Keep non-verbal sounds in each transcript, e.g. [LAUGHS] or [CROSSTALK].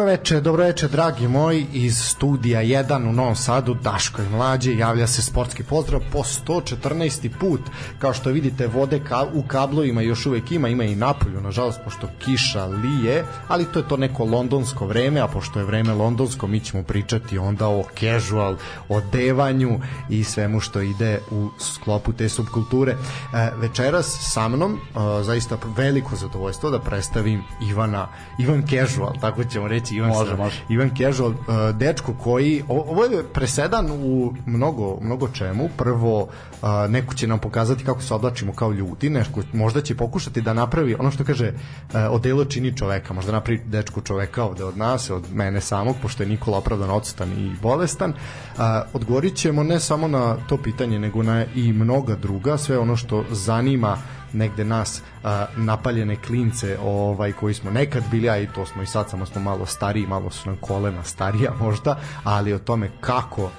Dobro veče, dobro veče, dragi moji, iz studija 1 u Novom Sadu, Daško i Mlađe, javlja se sportski pozdrav po 114. put. Kao što vidite, vode ka, u kablovima još uvek ima, ima i napolju, nažalost, pošto kiša lije, ali to je to neko londonsko vreme, a pošto je vreme londonsko, mi ćemo pričati onda o casual, o devanju i svemu što ide u sklopu te subkulture. E, večeras sa mnom, e, zaista veliko zadovoljstvo da predstavim Ivana, Ivan Casual, tako ćemo reći Ivan, može, može. Ivan Casual, uh, dečko koji, ovo je presedan u mnogo, mnogo čemu. Prvo, uh, neko će nam pokazati kako se oblačimo kao ljudi, nešto, možda će pokušati da napravi ono što kaže uh, odelo čini čoveka, možda napravi dečko čoveka ovde od nas, od mene samog, pošto je Nikola opravdan odstan i bolestan. Odgovorit ćemo ne samo na to pitanje, nego na i mnoga druga, sve ono što zanima negde nas napaljene klince ovaj koji smo nekad bili a i to smo i sad samo smo malo stariji malo su nam kolena starija možda ali o tome kako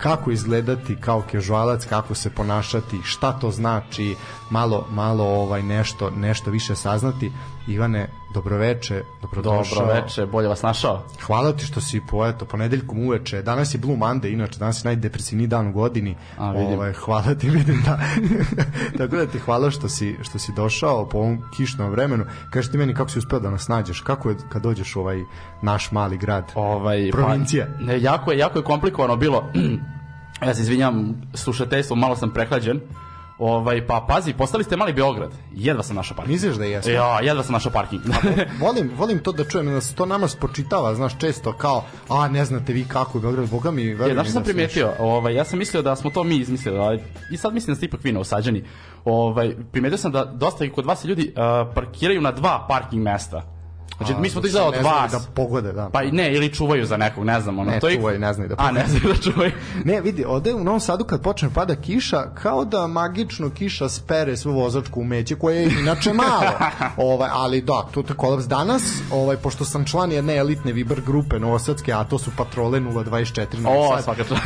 kako izgledati kao kežualac kako se ponašati šta to znači malo malo ovaj nešto nešto više saznati. Ivane dobroveče dobrodošao. Dobroveče bolje vas našao. Hvala ti što si po eto ponedeljkom uveče. Danas je Blue Monday inače danas je najdepresivniji dan u godini. A, vidim. ovaj hvala ti vidim da. [LAUGHS] Tako da ti hvala što si što si došao po ovom kišnom vremenu kaži ti meni kako si uspeo da nas nađeš kako je kad dođeš u ovaj naš mali grad ovaj provincija pa, ne, jako je jako je komplikovano bilo [CLEARS THROAT] ja se izvinjam slušateljstvo malo sam prehlađen Ovaj pa pazi, postali ste mali Beograd. Jedva sam našao parking. Misliš da jesmo? Ja, jedva sam našao parking. [LAUGHS] volim, volim to da čujem da se to nama spočitava, znaš, često kao, a ne znate vi kako je Beograd, boga mi, verujem. Ja, znaš da sam primetio, ovaj ja sam mislio da smo to mi izmislili, ovaj, i sad mislim da ste ipak vi osađeni. Ovaj primetio sam da dosta i kod vas ljudi uh, parkiraju na dva parking mesta. Znači, mi smo to izgleda od vas. Da pogode, da. Pa ne, ili čuvaju za nekog, ne znam. Ono, ne, to čuvaju, ne znaju da pogode. A, ne znaju da čuvaju. ne, vidi, ovde u Novom Sadu kad počne pada kiša, kao da magično kiša spere svu vozačku umeće, koje je inače malo. [LAUGHS] ovaj, ali da, to je kolaps danas, ovaj, pošto sam član jedne elitne Viber grupe Novosadske, a to su patrole 024 na O, svaka član.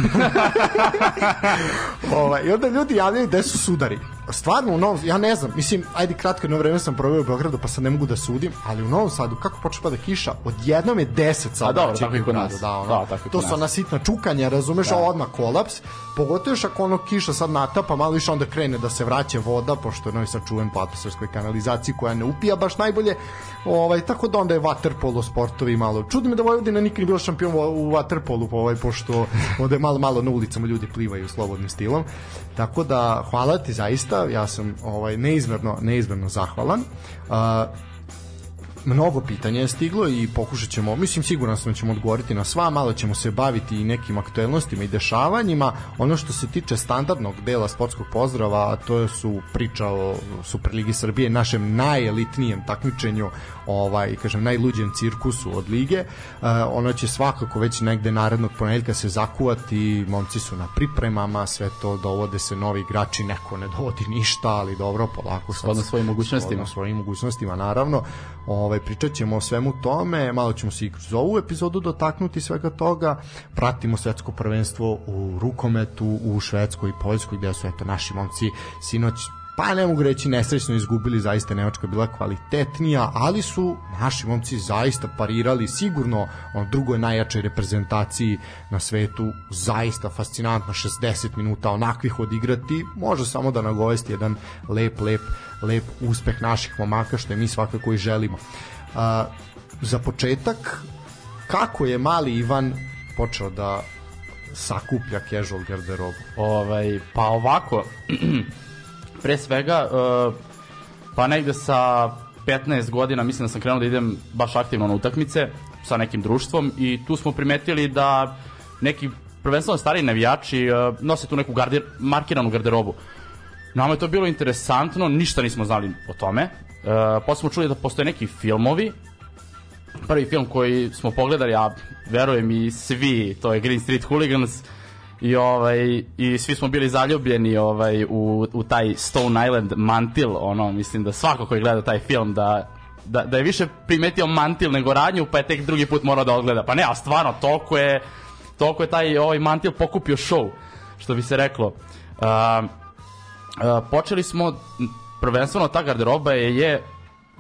[LAUGHS] ovaj, I onda ljudi javljaju gde su sudari stvarno u Novom, ja ne znam, mislim, ajde kratko jedno vreme sam proveo u Beogradu, pa sad ne mogu da sudim, ali u Novom Sadu, kako počne pada kiša, odjednom je 10 sad. A dobro, tako i kod nas. Da, ono, da, tako to su ona sitna čukanja, razumeš, da. odmah kolaps, pogotovo još ako ono kiša sad natapa, malo više onda krene da se vraća voda, pošto je Novi Sad po atmosferskoj kanalizaciji koja ne upija baš najbolje, ovaj, tako da onda je waterpolo sportovi malo. Čudi me da Vojvodina nikad nije bila šampion u waterpolu, ovaj, pošto ovde malo, malo na ulicama ljudi plivaju slobodnim stilom. Tako da, hvala ti zaista, ja sam ovaj, neizmerno, neizmerno zahvalan. Uh, mnogo pitanja je stiglo i pokušat ćemo, mislim siguran sam da ćemo odgovoriti na sva, malo ćemo se baviti i nekim aktuelnostima i dešavanjima. Ono što se tiče standardnog dela sportskog pozdrava, to su priča o Superligi Srbije, našem najelitnijem takmičenju, ovaj, kažem, najluđem cirkusu od lige. Uh, ono će svakako već negde narednog ponedeljka se zakuvati, momci su na pripremama, sve to dovode se novi igrači, neko ne dovodi ništa, ali dobro, polako. Shodno svojim mogućnostima. svojim mogućnostima, naravno. Ovaj, pričat ćemo o svemu tome, malo ćemo se i kroz ovu epizodu dotaknuti svega toga, pratimo svetsko prvenstvo u rukometu, u Švedskoj i Poljskoj, gde su eto naši momci sinoć pa ne mogu reći nesrećno izgubili, zaista Nemačka bila kvalitetnija, ali su naši momci zaista parirali sigurno on drugoj najjačoj reprezentaciji na svetu, zaista fascinantno 60 minuta onakvih odigrati, može samo da nagovesti jedan lep, lep, lep uspeh naših momaka što je mi svakako i želimo. A, za početak, kako je mali Ivan počeo da sakuplja casual garderobu? Ovaj, pa ovako, [CLEARS THROAT] pre svega uh, pa negde sa 15 godina mislim da sam krenuo da idem baš aktivno na utakmice sa nekim društvom i tu smo primetili da neki prvenstveno stari navijači uh, nose tu neku garder, markiranu garderobu. Nama je to bilo interesantno, ništa nismo znali o tome. Uh, posle smo čuli da postoje neki filmovi. Prvi film koji smo pogledali, a verujem i svi, to je Green Street Hooligans. Uh, i ovaj i svi smo bili zaljubljeni ovaj u, u taj Stone Island mantil ono mislim da svako ko je gledao taj film da da, da je više primetio mantil nego radnju pa je tek drugi put morao da odgleda. Pa ne a stvarno toliko je toliko je taj ovaj mantil pokupio show što bi se reklo. Uh, uh, počeli smo prvenstveno ta garderoba je, je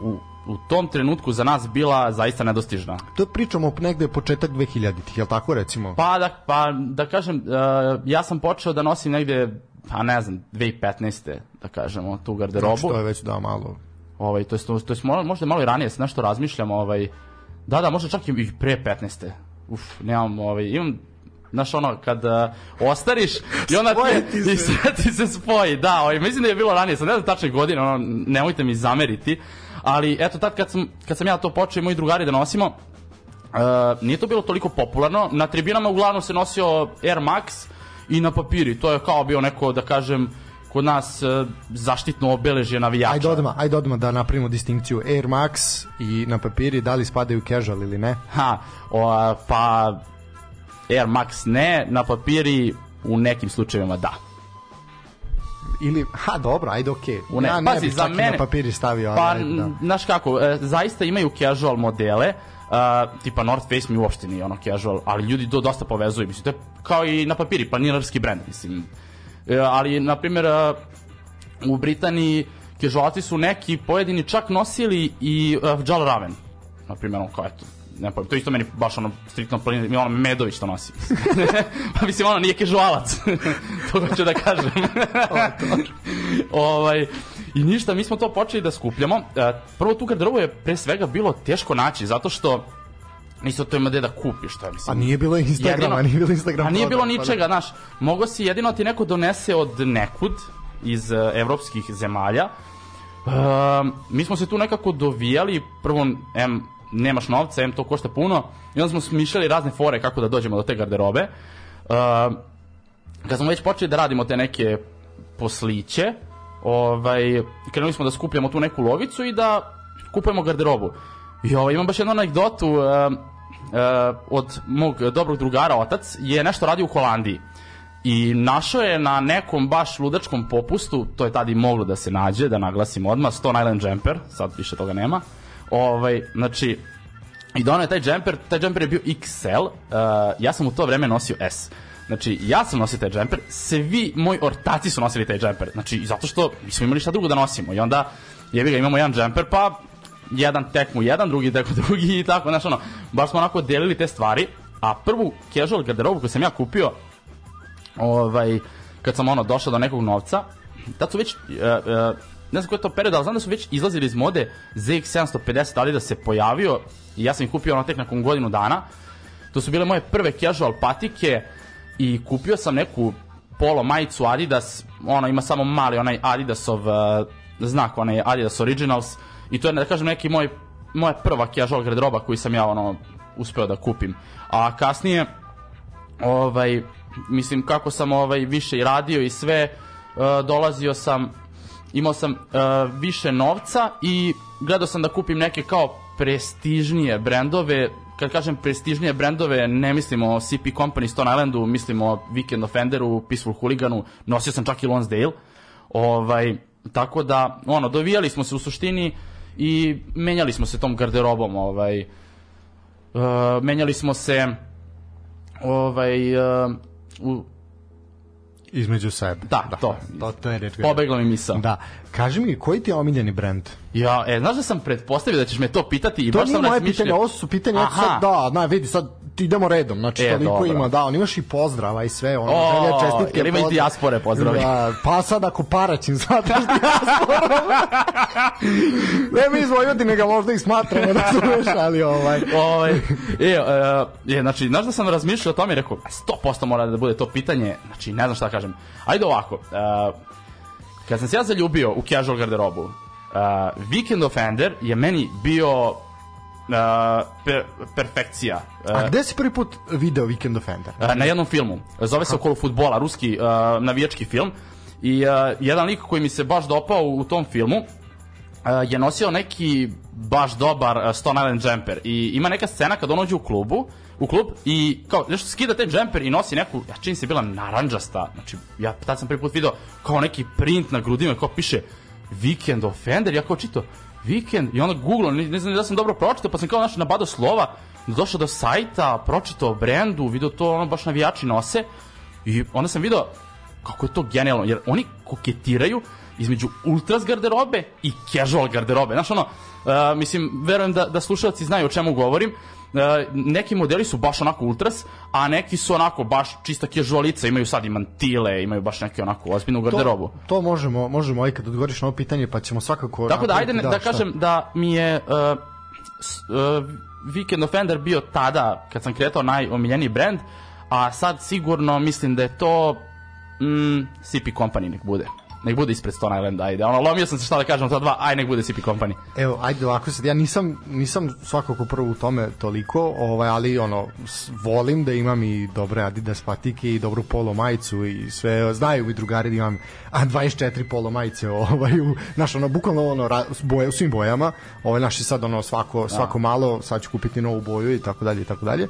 u u tom trenutku za nas bila zaista nedostižna. To pričamo negde početak 2000-ih, je li tako recimo? Pa da, pa da kažem, uh, ja sam počeo da nosim negde, pa ne znam, 2015. da kažemo, tu garderobu. Znači, to je već da malo... Ovaj, to je, to je možda malo i ranije, se nešto razmišljam, ovaj, da, da, možda čak i pre 15. Uf, nemam, ovaj, imam Znaš ono, kad uh, ostariš i onda ti, i ti se spoji. Da, ovaj, mislim da je bilo ranije, sam ne znam tačne godine, ono, nemojte mi zameriti, ali eto tad kad sam, kad sam ja to počeo i moji drugari da nosimo, uh, nije to bilo toliko popularno, na tribinama uglavnom se nosio Air Max i na papiri, to je kao bio neko, da kažem, kod nas uh, zaštitno obeležje navijača. Ajde odmah, ajde odmah da napravimo distinkciju Air Max i na papiri, da li spadaju casual ili ne? Ha, o, pa Air Max ne, na papiri u nekim slučajevima da. Ili, ha, dobro, ajde, okej. Okay. Ne, ja ne pazi, za mene, na papiri stavio. Pa, ajde, da. znaš kako, e, zaista imaju casual modele, Uh, tipa North Face mi uopšte nije ono casual, ali ljudi to dosta povezuju, mislim, to je kao i na papiri, planinarski brend, mislim. Uh, ali, na primjer, uh, u Britaniji casualci su neki pojedini čak nosili i uh, Jal Raven, na primjer, on kao eto, ne pa to isto meni baš ono striktno planin, mi ono Medović to nosi. [LAUGHS] pa mislim ono nije kežualac. [LAUGHS] to hoću da kažem. [LAUGHS] ovaj i ništa, mi smo to počeli da skupljamo. E, prvo tu garderobu je pre svega bilo teško naći zato što Nisu to ima gde da kupiš, što mislim. A nije bilo Instagrama, jedino, nije bilo Instagrama. A nije bilo ničega, znaš, mogo si jedino ti neko donese od nekud iz uh, evropskih zemalja. Uh, mi smo se tu nekako dovijali, prvo, em, nemaš novca, em to košta puno, i onda smo smišljali razne fore kako da dođemo do te garderobe. Uh, kad smo već počeli da radimo te neke posliće, ovaj, krenuli smo da skupljamo tu neku lovicu i da kupujemo garderobu. I ovaj, imam baš jednu anegdotu uh, uh, od mog dobrog drugara, otac, je nešto radio u Holandiji. I našao je na nekom baš ludačkom popustu, to je tada i moglo da se nađe, da naglasim odmah, Stone Island Jumper, sad više toga nema. Ovaj, znači, i donao je taj džemper, taj džemper je bio XL, uh, ja sam u to vreme nosio S. Znači, ja sam nosio taj džemper, svi moji ortaci su nosili taj džemper. Znači, zato što mi smo imali šta drugo da nosimo. I onda, jebi ga, imamo jedan džemper, pa jedan tekmu jedan, drugi tekmu [LAUGHS] drugi i tako, znaš ono, baš smo onako delili te stvari, a prvu casual garderobu koju sam ja kupio, ovaj, kad sam ono došao do nekog novca, tad su već, uh, uh, ne znam koji je to period, ali znam da su već izlazili iz mode ZX750 ali da se pojavio i ja sam ih kupio ono tek nakon godinu dana. To su bile moje prve casual patike i kupio sam neku polo majicu Adidas, ono ima samo mali onaj Adidasov uh, znak, onaj Adidas Originals i to je da kažem neki moj moja prva casual garderoba koju sam ja ono uspeo da kupim. A kasnije ovaj mislim kako sam ovaj više i radio i sve uh, dolazio sam imao sam uh, više novca i gledao sam da kupim neke kao prestižnije brendove kad kažem prestižnije brendove, ne mislimo o CP Company, Stone Islandu, mislimo o Weekend Offenderu, Peaceful Hooliganu, nosio sam čak i Lonsdale. Ovaj, tako da, ono, dovijali smo se u suštini i menjali smo se tom garderobom, ovaj, uh, menjali smo se ovaj, uh, u, između sebe. Da, da to. To, to je reč. Pobegla mi misao. Da. Kaži mi, koji ti je omiljeni brend? Ja, e, znaš da sam pretpostavio da ćeš me to pitati i to baš sam razmišljao. To nije moje pitanje, ovo su pitanja, Aha. sad, da, na, vidi, sad idemo redom, znači e, toliko ima, da, on imaš i pozdrava i sve, ono, o, želja čestitke. Jer ima i dijaspore pozdravi. Da, pa sad ako Paraćin smatraš dijasporom, [LAUGHS] ne mi iz Vojvodine ga možda i smatramo da su ali ovaj. ovaj e, e, znači, znaš da sam razmišljao o tome i rekao, 100% mora da bude to pitanje, znači, ne znam šta da kažem. Ajde ovako, uh, kad sam se ja zaljubio u casual garderobu, uh, Weekend Offender je meni bio per, perfekcija. Uh, A gde si prvi put video Weekend Offender? Uh, na jednom filmu. Zove se Okolo futbola, ruski uh, navijački film. I uh, jedan lik koji mi se baš dopao u tom filmu uh, je nosio neki baš dobar uh, Stone Island jumper. I ima neka scena kad on uđe u klubu, u klub i kao nešto skida taj džemper i nosi neku, ja čini se bila naranđasta, znači ja tad sam prvi put video kao neki print na grudima, kao piše Weekend Offender, ja kao čito, vikend i onda Google, ne, ne znam da sam dobro pročitao, pa sam kao našao nabadao slova, došao do sajta, pročitao o brendu, video to ono baš navijači nose i onda sam video kako je to genijalno, jer oni koketiraju između ultras garderobe i casual garderobe. Znaš, ono, uh, mislim, verujem da, da slušalci znaju o čemu govorim, neki modeli su baš onako ultras, a neki su onako baš čista casualica, imaju sad i mantile, imaju baš neke onako ozbiljnu garderobu. To, to možemo, možemo aj kad odgovoriš na ovo pitanje, pa ćemo svakako... Tako da, ajde da, da kažem da mi je uh, s, uh, Weekend Offender bio tada, kad sam kretao najomiljeniji brand, a sad sigurno mislim da je to mm, CP Company nek bude. Nek bude ispred Stone Island, ajde. Ono, lomio sam se šta da kažem to dva, aj nek bude CP Company. Evo, ajde ovako sad, ja nisam, nisam svakako prvo u tome toliko, ovaj, ali ono, volim da imam i dobre Adidas patike i dobru polo majicu i sve, znaju mi drugari da imam a 24 polo majice, [LAUGHS] ovaj, u, znaš, ono, bukvalno ono, ra, boje, u svim bojama, ovaj, naši sad ono, svako, svako malo, sad ću kupiti novu boju i tako dalje i tako dalje.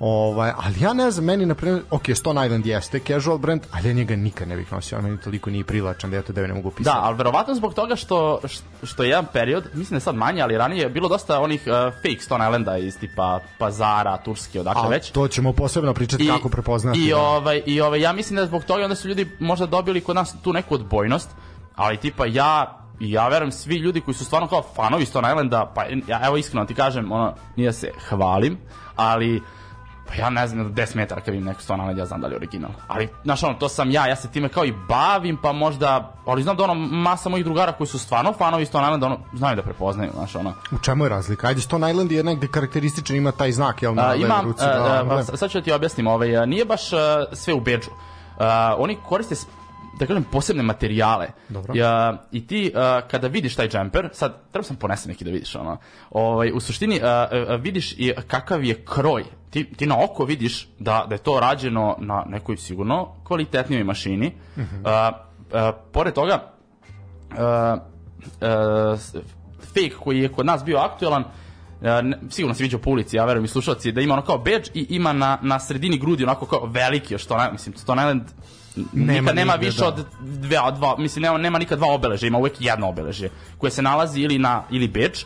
Ovaj, ali ja ne znam, meni na primjer, ok, Stone Island jeste casual brand, ali ja njega nikad ne bih nosio, on meni toliko nije privlačan da ja to da ne mogu pisati. Da, ali verovatno zbog toga što, što je jedan period, mislim da je sad manje, ali ranije je bilo dosta onih uh, fake Stone Islanda iz tipa Pazara, Turske, odakle A već. to ćemo posebno pričati kako prepoznati. I, da. ovaj, I ovaj, ja mislim da zbog toga onda su ljudi možda dobili kod nas tu neku odbojnost, ali tipa ja i ja verujem svi ljudi koji su stvarno kao fanovi Stone Islanda, pa ja evo iskreno ti kažem, ono, nije da se hvalim, ali pa ja ne znam, 10 metara kad vidim neku Stone Island, ja znam da li je original. Ali, znaš, ono, to sam ja, ja se time kao i bavim, pa možda, ali znam da ono, masa mojih drugara koji su stvarno fanovi Stone Islanda, ono, znaju da prepoznaju, znaš, ono. U čemu je razlika? Ajde, Stone Island je negde karakterističan, ima taj znak, jel, na levoj ruci. a, da, a, pa, sad ću da ti objasnim, ovaj, nije baš a, sve u bedžu. Oni koriste da kažem posebne materijale. Dobro. Ja, I ti a, kada vidiš taj džemper, sad treba sam ponesem neki da vidiš ono. Ovaj u suštini a, vidiš i kakav je kroj. Ti, ti na oko vidiš da da je to rađeno na nekoj sigurno kvalitetnijoj mašini. A, a, pored toga fake koji je kod nas bio aktuelan ne, sigurno se viđao po ulici, ja verujem i slušalci, da ima ono kao badge i ima na, na sredini grudi onako kao veliki, što ne, mislim, Stone Island Nema nikad nema više da. od dve, od dva, mislim, nema, nema nikad dva obeležja, ima uvek jedno obeležje, koje se nalazi ili na, ili badge,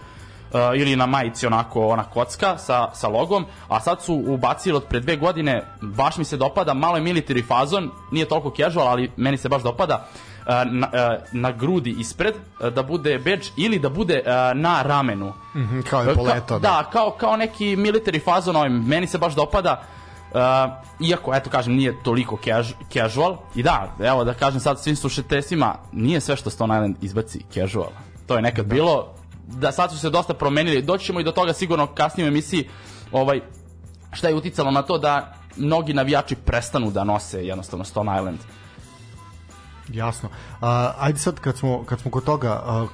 uh, ili na majici onako ona kocka sa, sa logom, a sad su ubacili od pre dve godine, baš mi se dopada, malo je military fazon, nije toliko casual, ali meni se baš dopada, uh, na, uh, na grudi ispred, uh, da bude badge ili da bude na ramenu. Mhm, kao je poleto, Ka- da. da, kao, kao neki military fazon, ovaj, meni se baš dopada, iako, eto kažem, nije toliko casu- casual. I da, evo da kažem sad svim slušateljstvima, nije sve što Stone Island izbaci casual. To je nekad bilo, da sad su se dosta promenili. Doći ćemo i do toga sigurno kasnije u emisiji, ovaj, šta je uticalo na to da mnogi navijači prestanu da nose jednostavno Stone Island. Jasno. A, ajde sad kad smo, kad smo kod toga, m,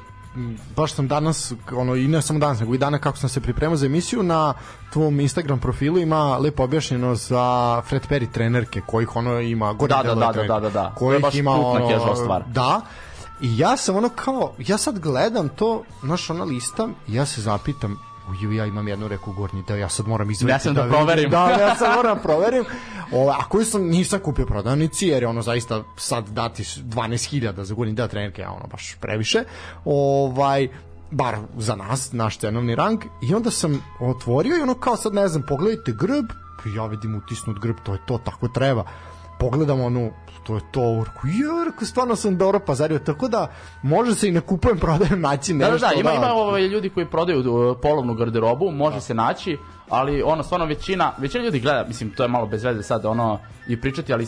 baš sam danas, ono, i ne samo danas, nego i dana kako sam se pripremao za emisiju, na tvom Instagram profilu ima lepo objašnjeno za Fred Perry trenerke, kojih ono ima gore Da, da, delove da, da, trenerke, da, da, da. Je Kojih baš ima ono, stvar. Da, i ja sam ono kao, ja sad gledam to, znaš, ona listam, i ja se zapitam, uju, ja imam jednu reku gornji deo, ja sad moram izvediti. Ja sam da vidim. proverim. Da, ja sad moram da proverim. O, a koju sam, nisam kupio prodavnici, jer je ono zaista sad dati 12.000 za gornji deo trenerke, ja ono baš previše. Ovaj, bar za nas, naš cenovni rang, i onda sam otvorio i ono kao sad ne znam, pogledajte grb, ja vidim utisnut grb, to je to, tako treba. Pogledam ono, to je to, rekao, ja, rekao, stvarno sam dobro pazario, tako da može se i ne kupujem, [LAUGHS] prodajem naći Da, da, nešto. da, ima, ima ovaj, ljudi koji prodaju uh, polovnu garderobu, može se naći, ali ono, stvarno većina, većina ljudi gleda, mislim, to je malo bez veze sad, ono, i pričati, ali,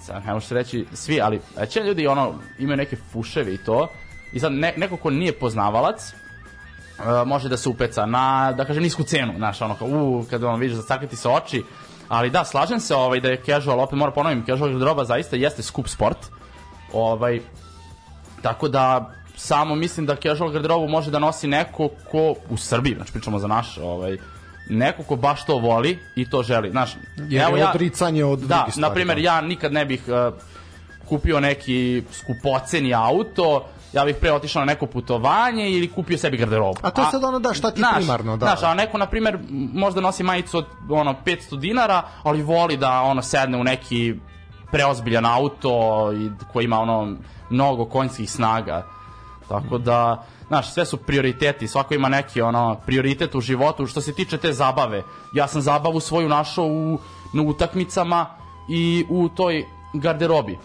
sad, ne može se reći svi, ali većina ljudi, ono, imaju neke fuševe i to, i sad ne, neko ko nije poznavalac, uh, može da se upeca na, da kažem, nisku cenu, znaš, ono, kao, u, kad ono, vidiš, zasakriti se oči, ali da, slažem se ovaj, da je casual, opet moram ponovim, casual garderoba zaista jeste skup sport, ovaj, Tako da samo mislim da casual garderobu može da nosi neko ko u Srbiji, znači pričamo za naš, ovaj neko ko baš to voli i to želi. Znaš, Jer je odricanje od Da, drugih stvari, na primjer, da. ja nikad ne bih uh, kupio neki skupoceni auto, ja bih pre otišao na neko putovanje ili kupio sebi garderobu. A to je sad ono, da, šta ti znaš, primarno, da. Znaš, a neko, na primjer, m- možda nosi majicu od ono, 500 dinara, ali voli da ono sedne u neki preozbiljan auto i koji ima ono mnogo konjskih snaga. Tako da, znaš, sve su prioriteti, svako ima neki ono prioritet u životu što se tiče te zabave. Ja sam zabavu svoju našao u na utakmicama i u toj garderobi.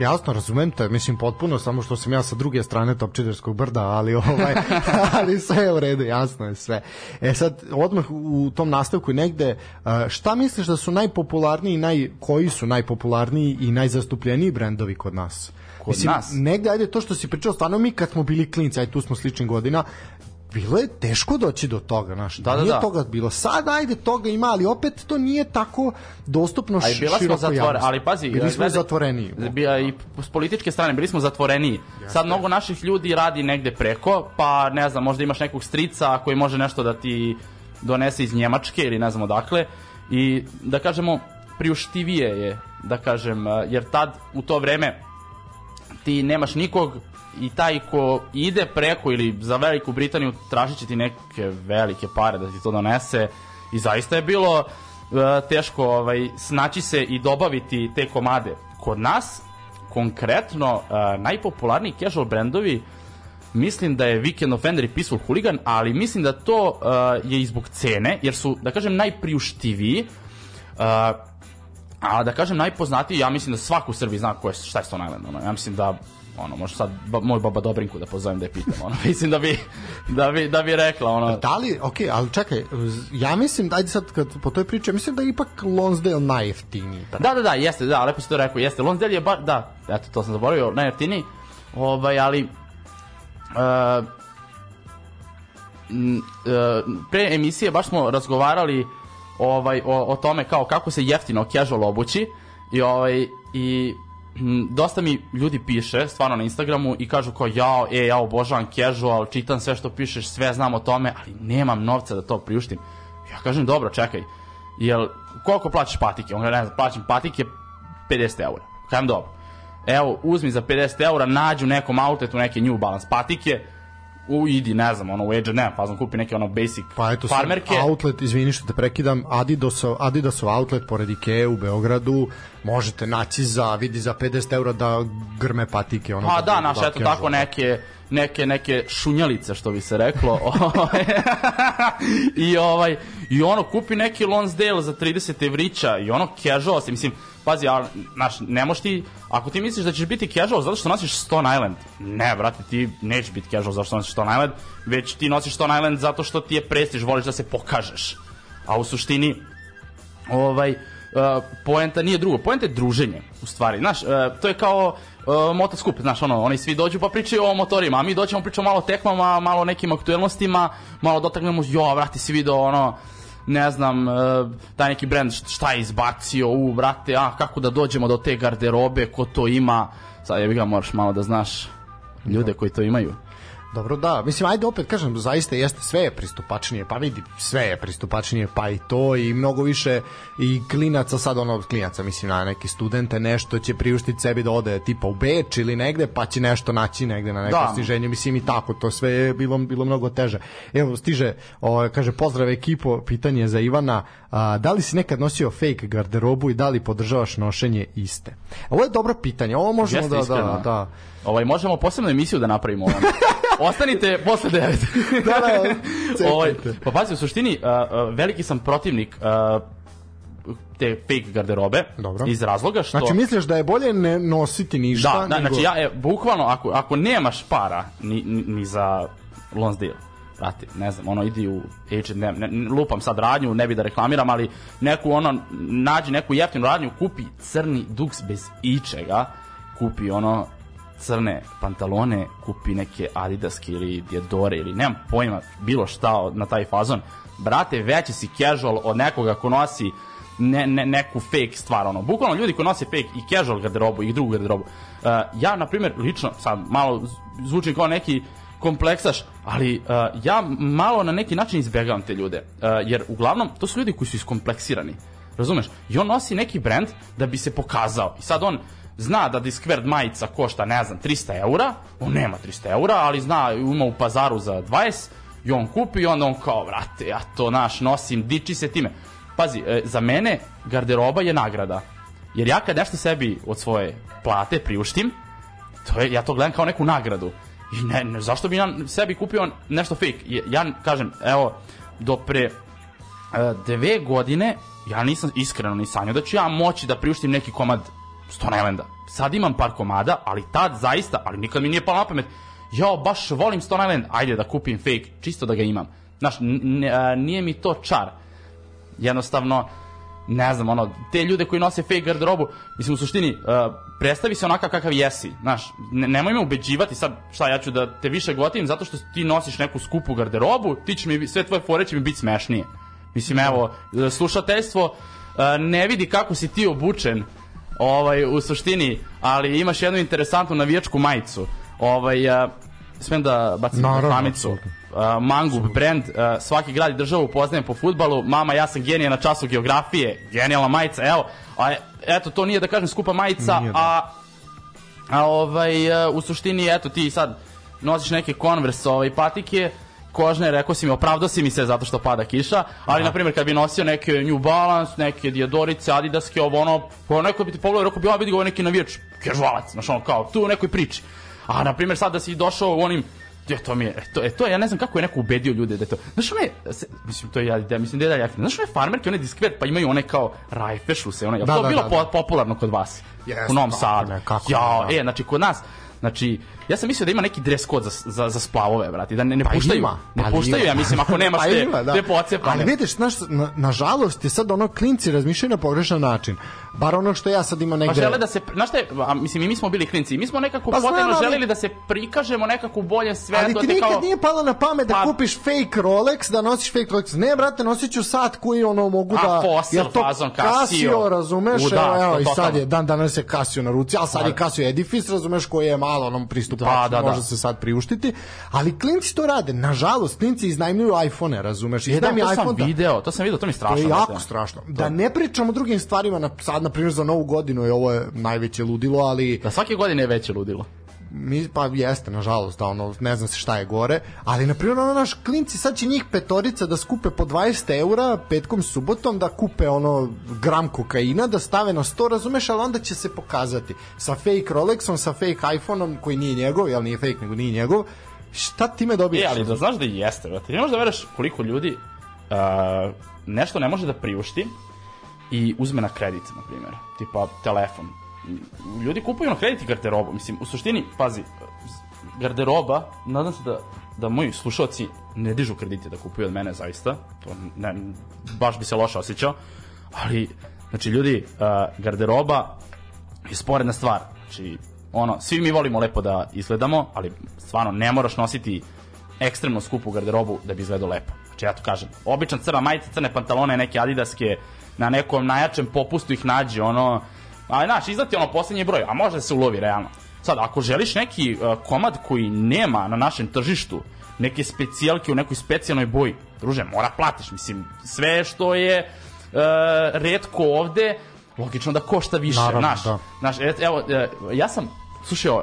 Jasno, razumem te, mislim potpuno, samo što sam ja sa druge strane Topčiderskog brda, ali ovaj, [LAUGHS] ali sve je u redu, jasno je sve. E sad, odmah u tom nastavku negde, šta misliš da su najpopularniji, naj, koji su najpopularniji i najzastupljeniji brendovi kod nas? Kod Mislim, nas? Negde, ajde, to što si pričao, stvarno mi kad smo bili klinci, ajde, tu smo sličnih godina, bilo je teško doći do toga, znaš. Da, da, nije da. toga bilo. Sad ajde toga ima, ali opet to nije tako dostupno Aj, bila smo zatvore, ali pazi, bili smo zatvoreni. I s političke strane bili smo zatvoreni. Sad mnogo naših ljudi radi negde preko, pa ne znam, možda imaš nekog strica koji može nešto da ti donese iz Njemačke ili ne znam odakle i da kažemo priuštivije je da kažem jer tad u to vreme ti nemaš nikog i taj ko ide preko ili za Veliku Britaniju tražit će ti neke velike pare da ti to donese. I zaista je bilo uh, teško ovaj, snaći se i dobaviti te komade. Kod nas, konkretno, uh, najpopularniji casual brendovi mislim da je Weekend Offender i Peaceful Hooligan, ali mislim da to uh, je i zbog cene, jer su, da kažem, najpriuštiviji, uh, a da kažem najpoznatiji, ja mislim da svako u Srbiji zna ko je, šta je Stone Island, ono, ja mislim da ono, možda sad ba, moj baba Dobrinku da pozovem da je pitam, ono, [LAUGHS] mislim da bi, da bi, da bi rekla, ono. Da li, ok, ali čekaj, ja mislim, ajde sad kad po toj priči, mislim da je ipak Lonsdale najjeftiniji. Da, da, da, jeste, da, lepo si to rekao, jeste, Lonsdale je bar, da, eto, to sam zaboravio, najjeftiniji, ovaj, ali, uh, pre emisije baš smo razgovarali ovaj o, o tome kao kako se jeftino casual obući i ovaj i dosta mi ljudi piše, stvarno na Instagramu i kažu kao ja, e, ja obožavam casual, čitam sve što pišeš, sve znam o tome, ali nemam novca da to priuštim. Ja kažem, dobro, čekaj, jel, koliko plaćaš patike? On ne znam, plaćam patike 50 eura. Kažem, dobro. Evo, uzmi za 50 eura, nađu nekom outletu neke New Balance patike, u idi, ne znam, ono u H&M, pa znam kupi neke ono basic pa eto farmerke. outlet, izvini što te prekidam, Adidasov, Adidasov outlet pored Ikea u Beogradu, možete naći za, vidi za 50 eura da grme patike. Ono, pa da, da naš, eto tako neke, neke, neke šunjalice, što bi se reklo. [LAUGHS] Ovaj. [LAUGHS] I ovaj, i ono, kupi neki Lonsdale za 30 evrića i ono casual, mislim, pazi, a, naš, ne moš ti, ako ti misliš da ćeš biti casual zato što nosiš Stone Island, ne, brate, ti nećeš biti casual zato što nosiš Stone Island, već ti nosiš Stone Island zato što ti je prestiž, voliš da se pokažeš. A u suštini, ovaj, uh, poenta nije drugo, poenta je druženje, u stvari, znaš, uh, to je kao uh, motoskup, znaš, ono, oni svi dođu pa pričaju o motorima, a mi doćemo pričamo malo o tekmama, malo o nekim aktuelnostima, malo dotaknemo, jo, vrati si video, ono, ne znam, e, taj neki brend šta je izbacio, u, brate, a, kako da dođemo do te garderobe, ko to ima, sad je ga moraš malo da znaš ljude koji to imaju. Dobro, da. Mislim, ajde opet kažem, zaista jeste sve je pristupačnije, pa vidi, sve je pristupačnije, pa i to i mnogo više i klinaca, sad ono, klinaca, mislim, na neki studente nešto će priuštiti sebi da ode tipa u Beč ili negde, pa će nešto naći negde na neko da. stiženje, mislim i tako, to sve je bilo, bilo mnogo teže. Evo, stiže, o, kaže, pozdrav ekipo, pitanje za Ivana, a, da li si nekad nosio fake garderobu i da li podržavaš nošenje iste? Ovo je dobro pitanje, ovo možemo Jeste, da, da, iskreno. da, da, Ovaj, možemo posebnu emisiju da napravimo. [LAUGHS] Ostanite posle 9. [LAUGHS] da, da, [LAUGHS] ovaj, pa pazi, u suštini, uh, veliki sam protivnik uh, te fake garderobe Dobro. iz razloga što Znači misliš da je bolje ne nositi ništa Da, da nego... znači ja e, bukvalno ako ako nemaš para ni, ni, za Lonsdale brate, ne znam, ono idi u H&M, ne, lupam sad radnju, ne bi da reklamiram, ali neku ono, nađi neku jeftinu radnju, kupi crni duks bez ičega, kupi ono crne pantalone, kupi neke adidaske ili diadore ili nemam pojma, bilo šta na taj fazon. Brate, veći si casual od nekoga ko nosi ne, ne, neku fake stvar, ono. Bukvalno ljudi koji nose fake i casual garderobu i drugu garderobu. Uh, ja, na primjer, lično, sad malo zvučim kao neki kompleksaš, ali uh, ja malo na neki način izbegavam te ljude. Uh, jer uglavnom, to su ljudi koji su iskompleksirani. Razumeš? I on nosi neki brand da bi se pokazao. I sad on zna da Discverd majica košta, ne znam, 300 eura, on nema 300 eura, ali zna, ima u pazaru za 20, i on kupi i onda on kao, vrate, ja to naš nosim, diči se time. Pazi, e, za mene garderoba je nagrada. Jer ja kad nešto sebi od svoje plate priuštim, to je, ja to gledam kao neku nagradu. I ne, ne zašto bi ja sebi kupio nešto fake? Ja kažem, evo, do pre e, dve godine ja nisam iskreno ni sanjao da ću ja moći da priuštim neki komad Stone Islanda. Sad imam par komada, ali tad zaista, ali nikad mi nije palo na pamet, jao, baš volim Stone Island, ajde da kupim fake, čisto da ga imam. Znaš, nije mi to čar. Jednostavno, ne znam, ono, te ljude koji nose fake garderobu, mislim, u suštini, uh, predstavi se onakav kakav jesi, znaš, ne, nemoj me ubeđivati sad, šta, ja ću da te više gotivim zato što ti nosiš neku skupu garderobu, ti će mi, sve tvoje fore će mi biti smešnije. Mislim, evo, slušateljstvo uh, ne vidi kako si ti obučen, ovaj, u suštini, ali imaš jednu interesantnu navijačku majicu. Ovaj, uh, smem da bacim Naravno, apsolutno. Uh, Mangub brand, uh, svaki grad i državu poznajem po futbalu, mama ja sam genije na času geografije, genijalna majica, evo, a eto to nije da kažem skupa majica, Nije, da. a, a ovaj, uh, u suštini eto ti sad nosiš neke Converse ovaj, patike, kožne, rekao si mi, opravdao si mi se zato što pada kiša, ali na primjer kad bi nosio neke New Balance, neke Diadorice, Adidaske, ovo ono, po neko bi ti pogledao, rekao bi, a vidi ovo je neki navijač, kežvalac, znaš ono kao, tu u nekoj priči. A na primjer sad da si došao u onim Ja, to mi je, e, to, e, to je, ja ne znam kako je neko ubedio ljude da je to. Znaš one, se, mislim, to je, ja, da, mislim da je dalje aktivno. Znaš one farmerke, one diskvet, pa imaju one kao rajfešuse, one, je Da, to da, bilo da, da. popularno kod vas? Jeste, u Novom kako Sadu. ne, kako ja, ne, da. e, znači kod nas, Znači, ja sam mislio da ima neki dress code za, za, za splavove, brate, da ne, ne Pa puštaju. ima, ne ali puštaju, ima. ja mislim, ako nemaš [LAUGHS] Pa te, ima, da. te pocepane. Ali vidiš, znaš, na, nažalost je sad ono klinci razmišljaju na pogrešan način. Bar ono što ja sad imam Pa negde... žele da se, znaš je, a, mislim, i mi smo bili klinci, mi smo nekako Pa pa potajno ali- želeli da se prikažemo nekako u boljem svetu. Ali a ti te nikad kao- nije palo na pamet da Pa- kupiš fake Rolex, da nosiš fake Rolex. Ne, brate, nosit ću sat koji ono mogu A, da... Fossil jel to fazon, Casio. Casio, razumeš? U, da, evo, evo, to i sad je, dan danas je Casio na ruci, ali sad je Casio Edifice, razumeš, koji je malo onom pristupačan, Da, da, da. može se sad priuštiti. Ali klinci to rade. Nažalost, klinci iznajmljuju iPhone, razumeš? E, da, to sam iPhone da- video, to sam video, to mi je strašno. To je jako brate. strašno. Da ne pričamo o drugim stvarima, na, sad, na primjer, za novu godinu je ovo je najveće ludilo, ali Da svake godine je veće ludilo. Mi, pa jeste, nažalost, da ono, ne zna se šta je gore, ali na primjer ono naš klinci, sad će njih petorica da skupe po 20 eura petkom subotom, da kupe ono gram kokaina, da stave na sto, razumeš, ali onda će se pokazati sa fake Rolexom, sa fake iPhoneom koji nije njegov, jel nije fake, nego nije njegov, šta ti me dobiješ? E, ali da znaš da jeste, brate. Ne možeš da veruješ koliko ljudi uh, nešto ne može da priušti i uzme na kredit, na primjer. Tipa telefon. Ljudi kupuju na kredit i garderobu. Mislim, u suštini, pazi, garderoba, nadam se da, da moji slušalci ne dižu kredite da kupuju od mene, zaista. To ne, baš bi se loše osjećao. Ali, znači, ljudi, uh, garderoba je sporedna stvar. Znači, ono, svi mi volimo lepo da izgledamo, ali stvarno ne moraš nositi ekstremno skupu garderobu da bi izgledao lepo. Znači, ja to kažem. Običan crna majica, crne pantalone, neke adidaske, na nekom najjačem popustu ih nađe, ono, a znaš, izdati ono poslednji broj, a može da se ulovi realno. Sad, ako želiš neki uh, komad koji nema na našem tržištu, neke specijalke u nekoj specijalnoj boji, druže, mora platiš, mislim, sve što je uh, redko ovde, logično da košta više, Naravno, znaš. da. Znaš, evo, e, ja sam Slušaj, e,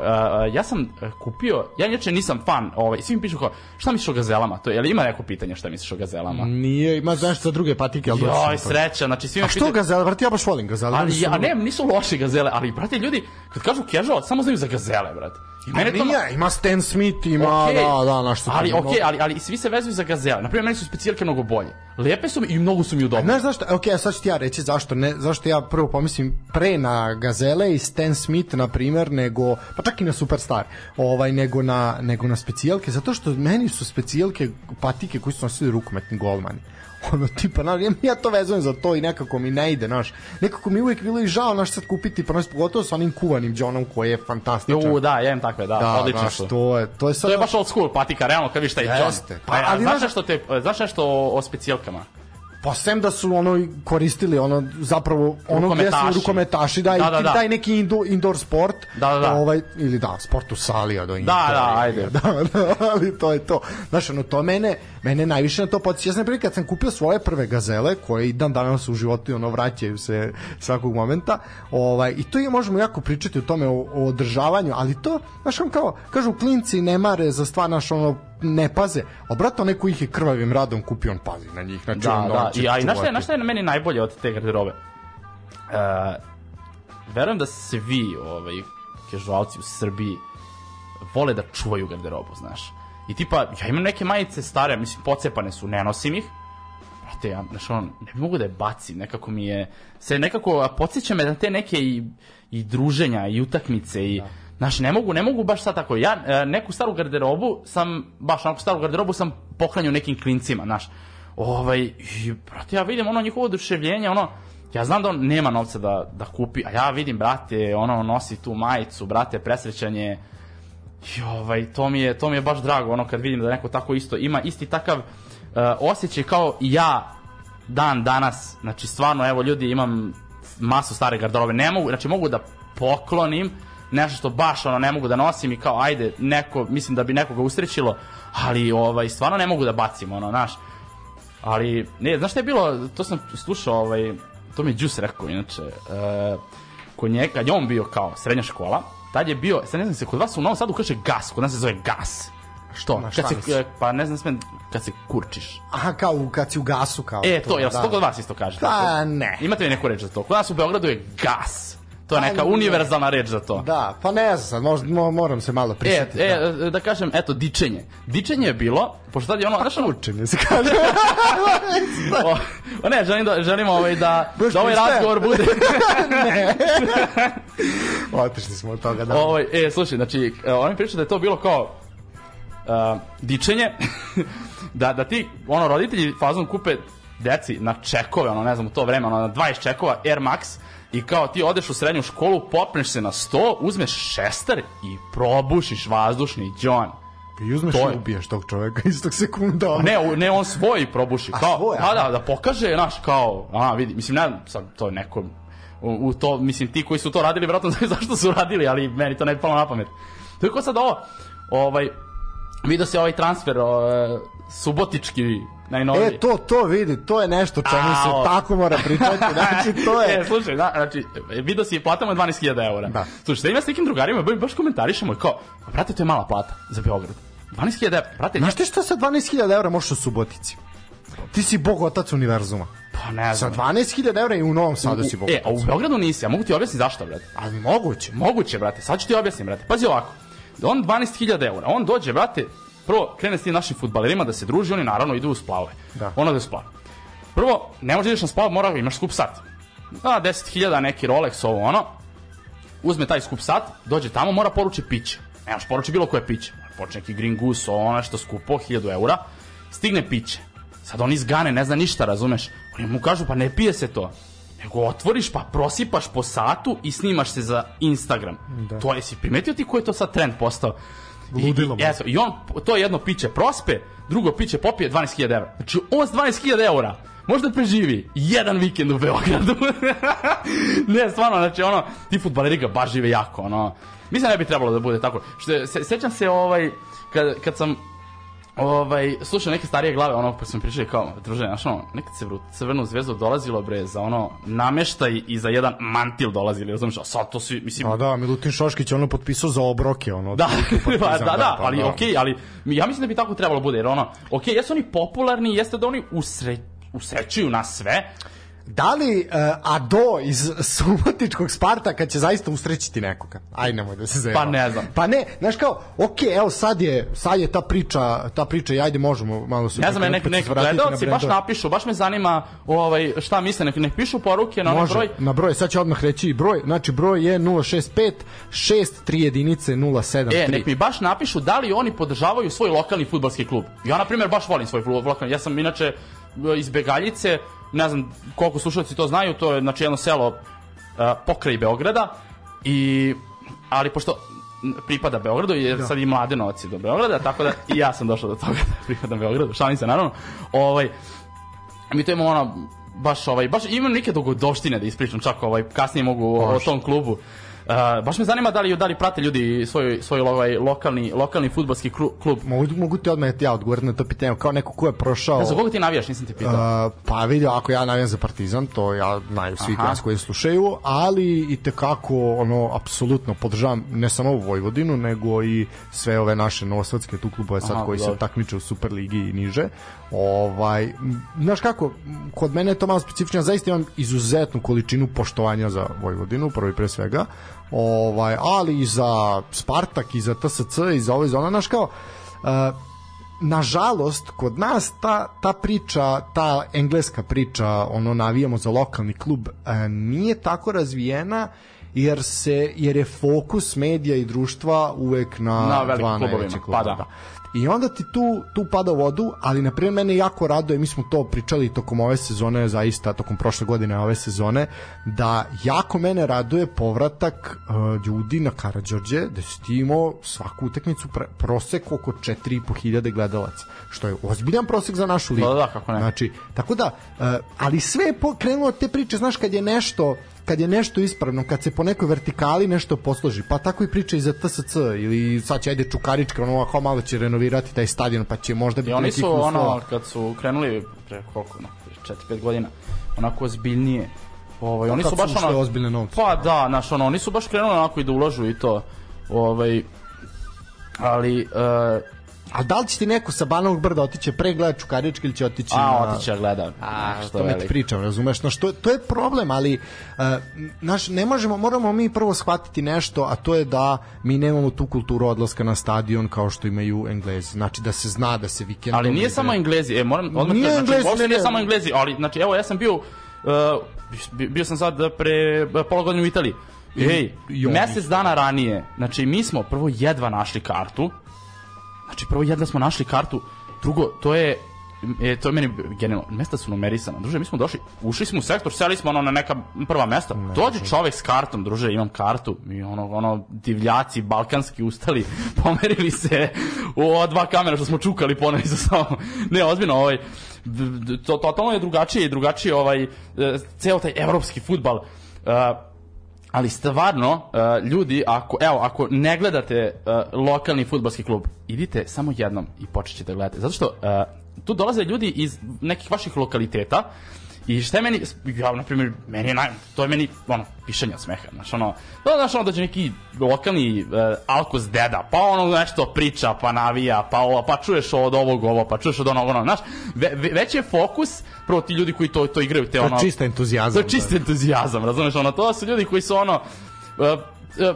ja sam e, kupio, ja inače nisam fan, ovaj, svi mi pišu kao, šta misliš o gazelama? To je, jel ima neko pitanje šta misliš o gazelama? Nije, ima znaš za druge patike, ali Joj, sreća, znači svi me A što pitaju- gazele, brate, ja baš volim gazele. Ali ja, ne, nisu loši gazele, ali brate ljudi, kad kažu casual, samo znaju za gazele, brate. I Pa nije, ima Stan Smith, ima, Okej. da, da, naš su ali, to- okej, ali, ali svi se vezuju za gazele. Na primjer, meni su specijalke mnogo bolje. Lepe su mi i mnogo su mi udobne. Znaš zašto? Ok, a sad ću ti ja reći zašto ne, zašto ja prvo pomislim pre na Gazele i Stan Smith na primer nego pa čak i na Superstar, ovaj nego na nego na specijalke zato što meni su specijalke patike koji su nosili rukometni golmani. [LAUGHS] Ono tipa, na, ja, ja to vezujem za to i nekako mi ne ide, znaš. Nekako mi uvijek bilo i žao naš sad kupiti, pa nas pogotovo sa onim kuvanim džonom koji je fantastičan. Jo, da, imam takve, da, da, odlično znaš, su. to je, to je sad To je baš old school patika, realno, kad vidiš taj. Jeste. Pa, Pa, ali ali znaš znaš- nešto, te, znaš nešto o, o specijalkama? Pa sem da su ono koristili ono zapravo ono gde su Rukometaši. rukometaši da, Da, i da, da. taj neki indoor, indoor sport Da, da, da. ovaj ili da sport u sali do Da, da, ajde. da, [LAUGHS] da, ali to je to znaš ono to mene mene najviše na to podsjeća ja sam kad sam kupio svoje prve gazele koje i dan danas u životu ono vraćaju se svakog momenta ovaj i to je možemo jako pričati o tome o, o održavanju ali to znaš on kao kažu klinci ne mare za stvar naš ono ne paze, a brate onaj koji ih je krvavim radom kupio, on pazi na njih, znači Da, on, da. on I, a i znaš šta je, šta je na meni najbolje od te garderobe? Uh, verujem da se vi, ovaj, kežualci u Srbiji, vole da čuvaju garderobu, znaš. I tipa, ja imam neke majice stare, mislim, pocepane su, ne nosim ih. Brate, ja, znaš, on, ne mogu da je bacim, nekako mi je, se nekako, a podsjeća me na te neke i, i druženja, i utakmice, i, da. Znaš, ne mogu, ne mogu baš sad tako. Ja e, neku staru garderobu sam, baš onako staru garderobu sam pohranio nekim klincima, znaš. Ovaj, i, brate, ja vidim ono njihovo oduševljenje, ono, ja znam da on nema novca da, da kupi, a ja vidim, brate, ono, nosi tu majicu, brate, presrećanje, i ovaj, to mi je, to mi je baš drago, ono, kad vidim da neko tako isto ima isti takav uh, osjećaj kao ja dan danas, znači stvarno, evo ljudi, imam masu stare garderobe, ne mogu, znači mogu da poklonim nešto što baš ono ne mogu da nosim i kao ajde neko mislim da bi nekoga usrećilo ali ovaj stvarno ne mogu da bacim ono znaš ali ne znaš šta je bilo to sam slušao ovaj to mi je Đus rekao inače uh, kod njega kad je on bio kao srednja škola tad je bio sad ne znam se kod vas u Novom Sadu kaže gas kod nas se zove gas Što? Na kad se, pa ne znam smem, kad se kurčiš. Aha, kao kad si u gasu kao. E, to, to jel da. to kod vas isto kaže? Pa ne. Imate li neku reč za to? Kod nas u Beogradu je gas. To je neka univerzalna reč za to. Da, pa ne znam, možda moram se malo prisjetiti. E, e, da. da kažem, eto, dičenje. Dičenje je bilo, pošto tad je ono, znaš ono... Učenje se kaže. [LAUGHS] o, o, ne, želim da, želim ovaj da, Boš da ovaj razgovor bude... [LAUGHS] ne. Otišli smo od toga, da. Ovaj, e, slušaj, znači, e, oni pričaju da je to bilo kao uh, dičenje, [LAUGHS] da, da ti, ono, roditelji fazom kupe deci na čekove, ono, ne znam, u to vreme, ono, na 20 čekova Air Max, i kao ti odeš u srednju školu, popneš se na sto, uzmeš šestar i probušiš vazdušni džon. I uzmeš to i ubiješ tog čoveka istog sekunda. Ono. Ne, ne, on svoj probuši. A kao, svoj, da, da, da pokaže, znaš, kao, a, vidi, mislim, ne, sad, to je neko, u, u to, mislim, ti koji su to radili, vjerojatno [LAUGHS] znaju zašto su radili, ali meni to ne bi palo na pamet. To je ko sad ovo, ovaj, vidio se ovaj transfer, o, subotički najnoviji. E, to, to vidi, to je nešto čemu se tako mora pričati. Znači, to je... [LAUGHS] e, slušaj, da, znači, vidio si, platamo 12.000 eura. Da. Slušaj, da ima s nekim drugarima, baš komentarišemo i kao, brate, to je mala plata za Beograd. 12.000 eura, brate... Znaš ti što sa 12.000 eura možeš u Subotici? Ti si bog otac univerzuma. Pa ne znam. Sa 12.000 eura i u Novom Sadu si bog E, a u Beogradu nisi, ja mogu ti objasniti zašto, brate. Ali moguće. Moguće, brate, sad ću ti objasniti, brate. Pazi ovako, on 12.000 eura, on dođe, brate, prvo krene s tim našim futbalerima da se druži, oni naravno idu u splavove. Da. Ono da splav. Prvo, ne može da ideš na splav, mora imaš skup sat. Da, 10.000 neki Rolex, ovo ono. Uzme taj skup sat, dođe tamo, mora poruči piće. Ne možeš poruči bilo koje piće. Počne neki Green Goose, ono što skupo, 1000 eura. Stigne piće. Sad on izgane, ne zna ništa, razumeš? Oni mu kažu, pa ne pije se to nego otvoriš pa prosipaš po satu i snimaš se za Instagram. Da. To je si primetio ti koji je to sad trend postao? Ludilo. I, eto, I on to jedno piće prospe, drugo piće popije 12.000 evra. Znači on s 12.000 evra možda preživi jedan vikend u Beogradu. [LAUGHS] ne, stvarno, znači ono, ti futbaleri ga baš žive jako, ono. Mislim da ne bi trebalo da bude tako. Što, se, sećam se ovaj, kad, kad sam ovaj, slušao neke starije glave, ono, pa sam pričali kao, druže, znaš, ono, nekad se u Crvenu zvezdu dolazilo, bre, za ono, nameštaj i za jedan mantil dolazili, razumiješ, a sad to svi, mislim... Da, da, Milutin Šoškić ono potpisao za obroke, ono. Da, [LAUGHS] pa, da, da, da, ali da. okej, okay, ali ja mislim da bi tako trebalo bude, jer ono, okej, okay, jesu oni popularni, jeste da oni usre, usrećuju na sve, Da li uh, Ado iz Subotičkog Spartaka će zaista usrećiti nekoga? Aj nemoj da se zajeba. Pa ne znam. Pa ne, znaš kao, ok, evo sad je, sad je ta priča, ta priča i ajde možemo malo se... Ne znam, nek, nek gledalci baš napišu, baš me zanima ovaj, šta misle, nek, nek pišu poruke na onaj broj. na broj, sad će odmah reći broj, znači broj je 065 6 3 jedinice 073. E, nek mi baš napišu da li oni podržavaju svoj lokalni futbalski klub. Ja, na primjer, baš volim svoj lokalni, ja sam inače iz Begaljice, ne znam koliko slušalci to znaju, to je znači jedno selo uh, pokraj Beograda i ali pošto pripada Beogradu jer da. sad i mlade noci do Beograda, tako da i ja sam došao do toga da pripadam Beogradu, šalim se naravno. Ovaj mi to imamo ono baš ovaj baš imam neke dogodovštine da ispričam čak ovaj kasnije mogu o, o tom klubu Uh, baš me zanima da li da li prate ljudi svoj svoj ovaj lokalni lokalni fudbalski klub. Mogu mogu ti odmah ja odgovoriti na to pitanje kao neko ko je prošao. Ja, za koga ti navijaš, nisam te pitao. Uh, pa vidio ako ja navijam za Partizan, to ja znaju svi nas koji slušaju, ali i te kako ono apsolutno podržavam ne samo Vojvodinu, nego i sve ove naše novosadske tu klubove sad Aha, koji dobro. se takmiče u Superligi i niže. Ovaj, znaš kako, kod mene je to malo specifično, zaista imam izuzetnu količinu poštovanja za Vojvodinu, prvo i pre svega, ovaj, ali i za Spartak, i za TSC, i za ovo, i za ono, znaš kao, uh, nažalost, kod nas ta, ta priča, ta engleska priča, ono navijamo za lokalni klub, e, nije tako razvijena jer se jer je fokus medija i društva uvek na, Na dva velikim klubovima, kluba. pa da. da. I onda ti tu, tu pada u vodu, ali na primjer mene jako raduje, mi smo to pričali tokom ove sezone, zaista tokom prošle godine ove sezone, da jako mene raduje povratak uh, ljudi na Karadžorđe, da si ti imao svaku utakmicu pre, prosek oko 4.500 gledalaca, što je ozbiljan prosek za našu ligu. Da, da, kako ne. Znači, tako da, uh, ali sve je po- krenulo od te priče, znaš, kad je nešto kad je nešto ispravno, kad se po nekoj vertikali nešto posloži, pa tako i priča i za TSC ili sad će ajde Čukarička, ono ovako malo će renovirati taj stadion, pa će možda biti I oni su uslova. ono kad su krenuli pre koliko, no, 4-5 godina, onako ozbiljnije. Ovaj oni kad su su baš ušle ono ozbiljne novce. Pa da, znaš, ono oni su baš krenuli onako i da ulažu i to. Ovaj ali uh, A da li će ti neko sa Banovog brda otići pre gleda Čukarički ili će otići a na... otiće da gleda. A, što što me ti veli. pričam, razumeš? No, što, to je problem, ali uh, naš, ne možemo, moramo mi prvo shvatiti nešto, a to je da mi nemamo tu kulturu odlaska na stadion kao što imaju Englezi. Znači da se zna da se vikendom... Ali nije samo Englezi, e moram odmah Nije da- znači, Englezi, ne, nije samo Englezi, ali znači evo ja sam bio uh, bi- bio sam sad pre pola godine u Italiji. Ej, mesec dana ranije, znači mi smo prvo jedva našli kartu. Znači prvo jedva smo našli kartu, drugo to je E, to je meni genijalno. Mesta su numerisana. Druže, mi smo došli, ušli smo u sektor, seli smo ono na neka prva mesta. Dođe čovek s kartom, druže, imam kartu. Mi ono, ono divljaci balkanski ustali, [LAUGHS] pomerili se u ova dva kamera što smo čukali poneli za samo. Ne, ozbiljno, ovaj to totalno je drugačije i drugačije ovaj e, ceo taj evropski fudbal. Uh, ali stvarno uh, ljudi ako evo ako ne gledate uh, lokalni fudbalski klub idite samo jednom i počećete da gledate zato što uh, tu dolaze ljudi iz nekih vaših lokaliteta I šta je meni, ja, na primjer, meni je naj, to je meni, ono, pišanje od smeha, znaš, ono, da, znaš, ono, dođe neki lokalni uh, alkos deda, pa ono nešto priča, pa navija, pa ovo, pa čuješ od ovog ovo, pa čuješ od onog ono, znaš, ve, ve, već je fokus, prvo ti ljudi koji to, to igraju, te To je ono... čista entuzijazam, To je čist entuzijazam, razumeš, ono, to su ljudi koji su ono, uh, uh,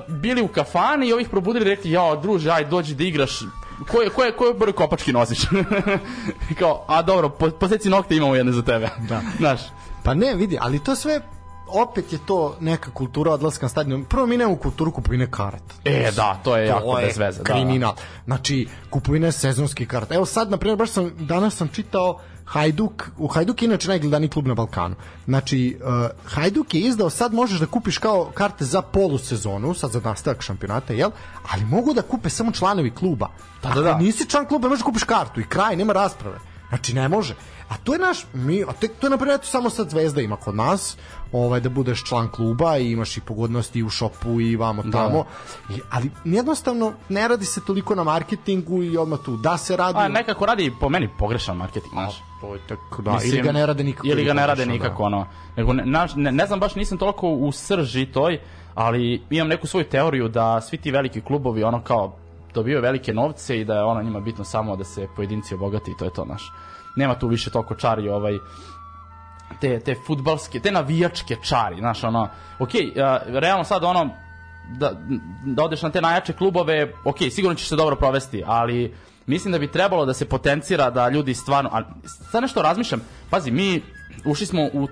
bili u kafani i ovih probudili i rekli, jao, druže, aj, dođi da igraš, koje, koje, koje broj kopački nosiš? [LAUGHS] Kao, a dobro, po, poseci nokte imamo jedne za tebe. Da. [LAUGHS] Znaš, Pa ne, vidi, ali to sve opet je to neka kultura odlaska na stadion. Prvo mi nemamo kulturu kupovine karata. e, da, to je jako to je bez veze. Da, kriminal. Znači, kupovine sezonskih karata. Evo sad, na primjer, baš sam, danas sam čitao Hajduk, u Hajduk je inače najgledaniji klub na Balkanu. Znači, uh, Hajduk je izdao, sad možeš da kupiš kao karte za polusezonu, sad za nastavak šampionata, jel? Ali mogu da kupe samo članovi kluba. Da, da, da. nisi član kluba, možeš da kupiš kartu i kraj, nema rasprave. Znači, ne može. A to je naš, mi, a tek, to je na primjer, eto, samo sad Zvezda ima kod nas, ovaj, da budeš član kluba i imaš i pogodnosti i u šopu i vamo tamo. I, ali jednostavno ne radi se toliko na marketingu i odmah tu. Da se radi... A nekako radi po meni pogrešan marketing, znaš. to je tako, da, ili ga ne rade nikako. Ili ga ne rade pogrešno, nikako, da. ono. Nego, ne, ne, ne znam, baš nisam toliko u srži toj, ali imam neku svoju teoriju da svi ti veliki klubovi, ono kao, dobijaju velike novce i da je ono njima bitno samo da se pojedinci obogati i to je to, naš. Nema tu više toliko čari, ovaj, te, te futbalske, te navijačke čari, znaš, ono, ok, realno sad ono, da, da odeš na te najjače klubove, ok, sigurno ćeš se dobro provesti, ali mislim da bi trebalo da se potencira da ljudi stvarno, a sad nešto razmišljam, pazi, mi ušli smo u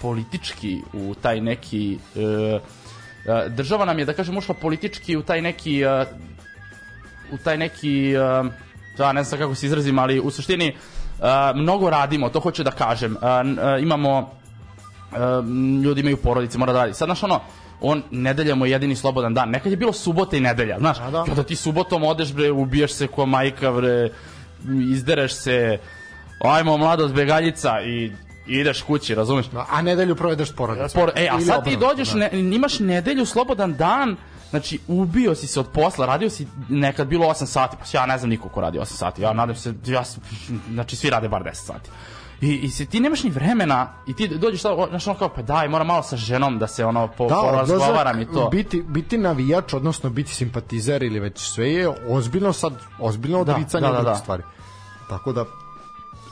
politički u taj neki e, država nam je da kažem ušla politički u taj neki e, u taj neki e, da ne znam kako se izrazim ali u suštini mnogo radimo to hoću da kažem imamo ljudi imaju porodice, mora da radi. Sad, znaš, ono, on, nedelja mu je jedini slobodan dan. Nekad je bilo subota i nedelja, znaš. A da. Kada ti subotom odeš, bre, ubiješ se ko majka, bre, izdereš se, ajmo, mladost, begaljica i ideš kući, razumeš? A nedelju provedeš s porodicom. Spor, e, a sad ti dođeš, da. ne, imaš nedelju, slobodan dan, znači ubio si se od posla, radio si nekad bilo 8 sati, pa ja ne znam niko ko radi 8 sati, ja nadam se, ja, znači svi rade bar 10 sati. I, i se, ti nemaš ni vremena i ti dođeš sad, o, znaš ono kao, pa daj, moram malo sa ženom da se ono po, Da, porazgovaram i to. Biti, biti navijač, odnosno biti simpatizer ili već sve je ozbiljno sad, ozbiljno Da, odricanje da, da, drugih da. stvari. Tako da,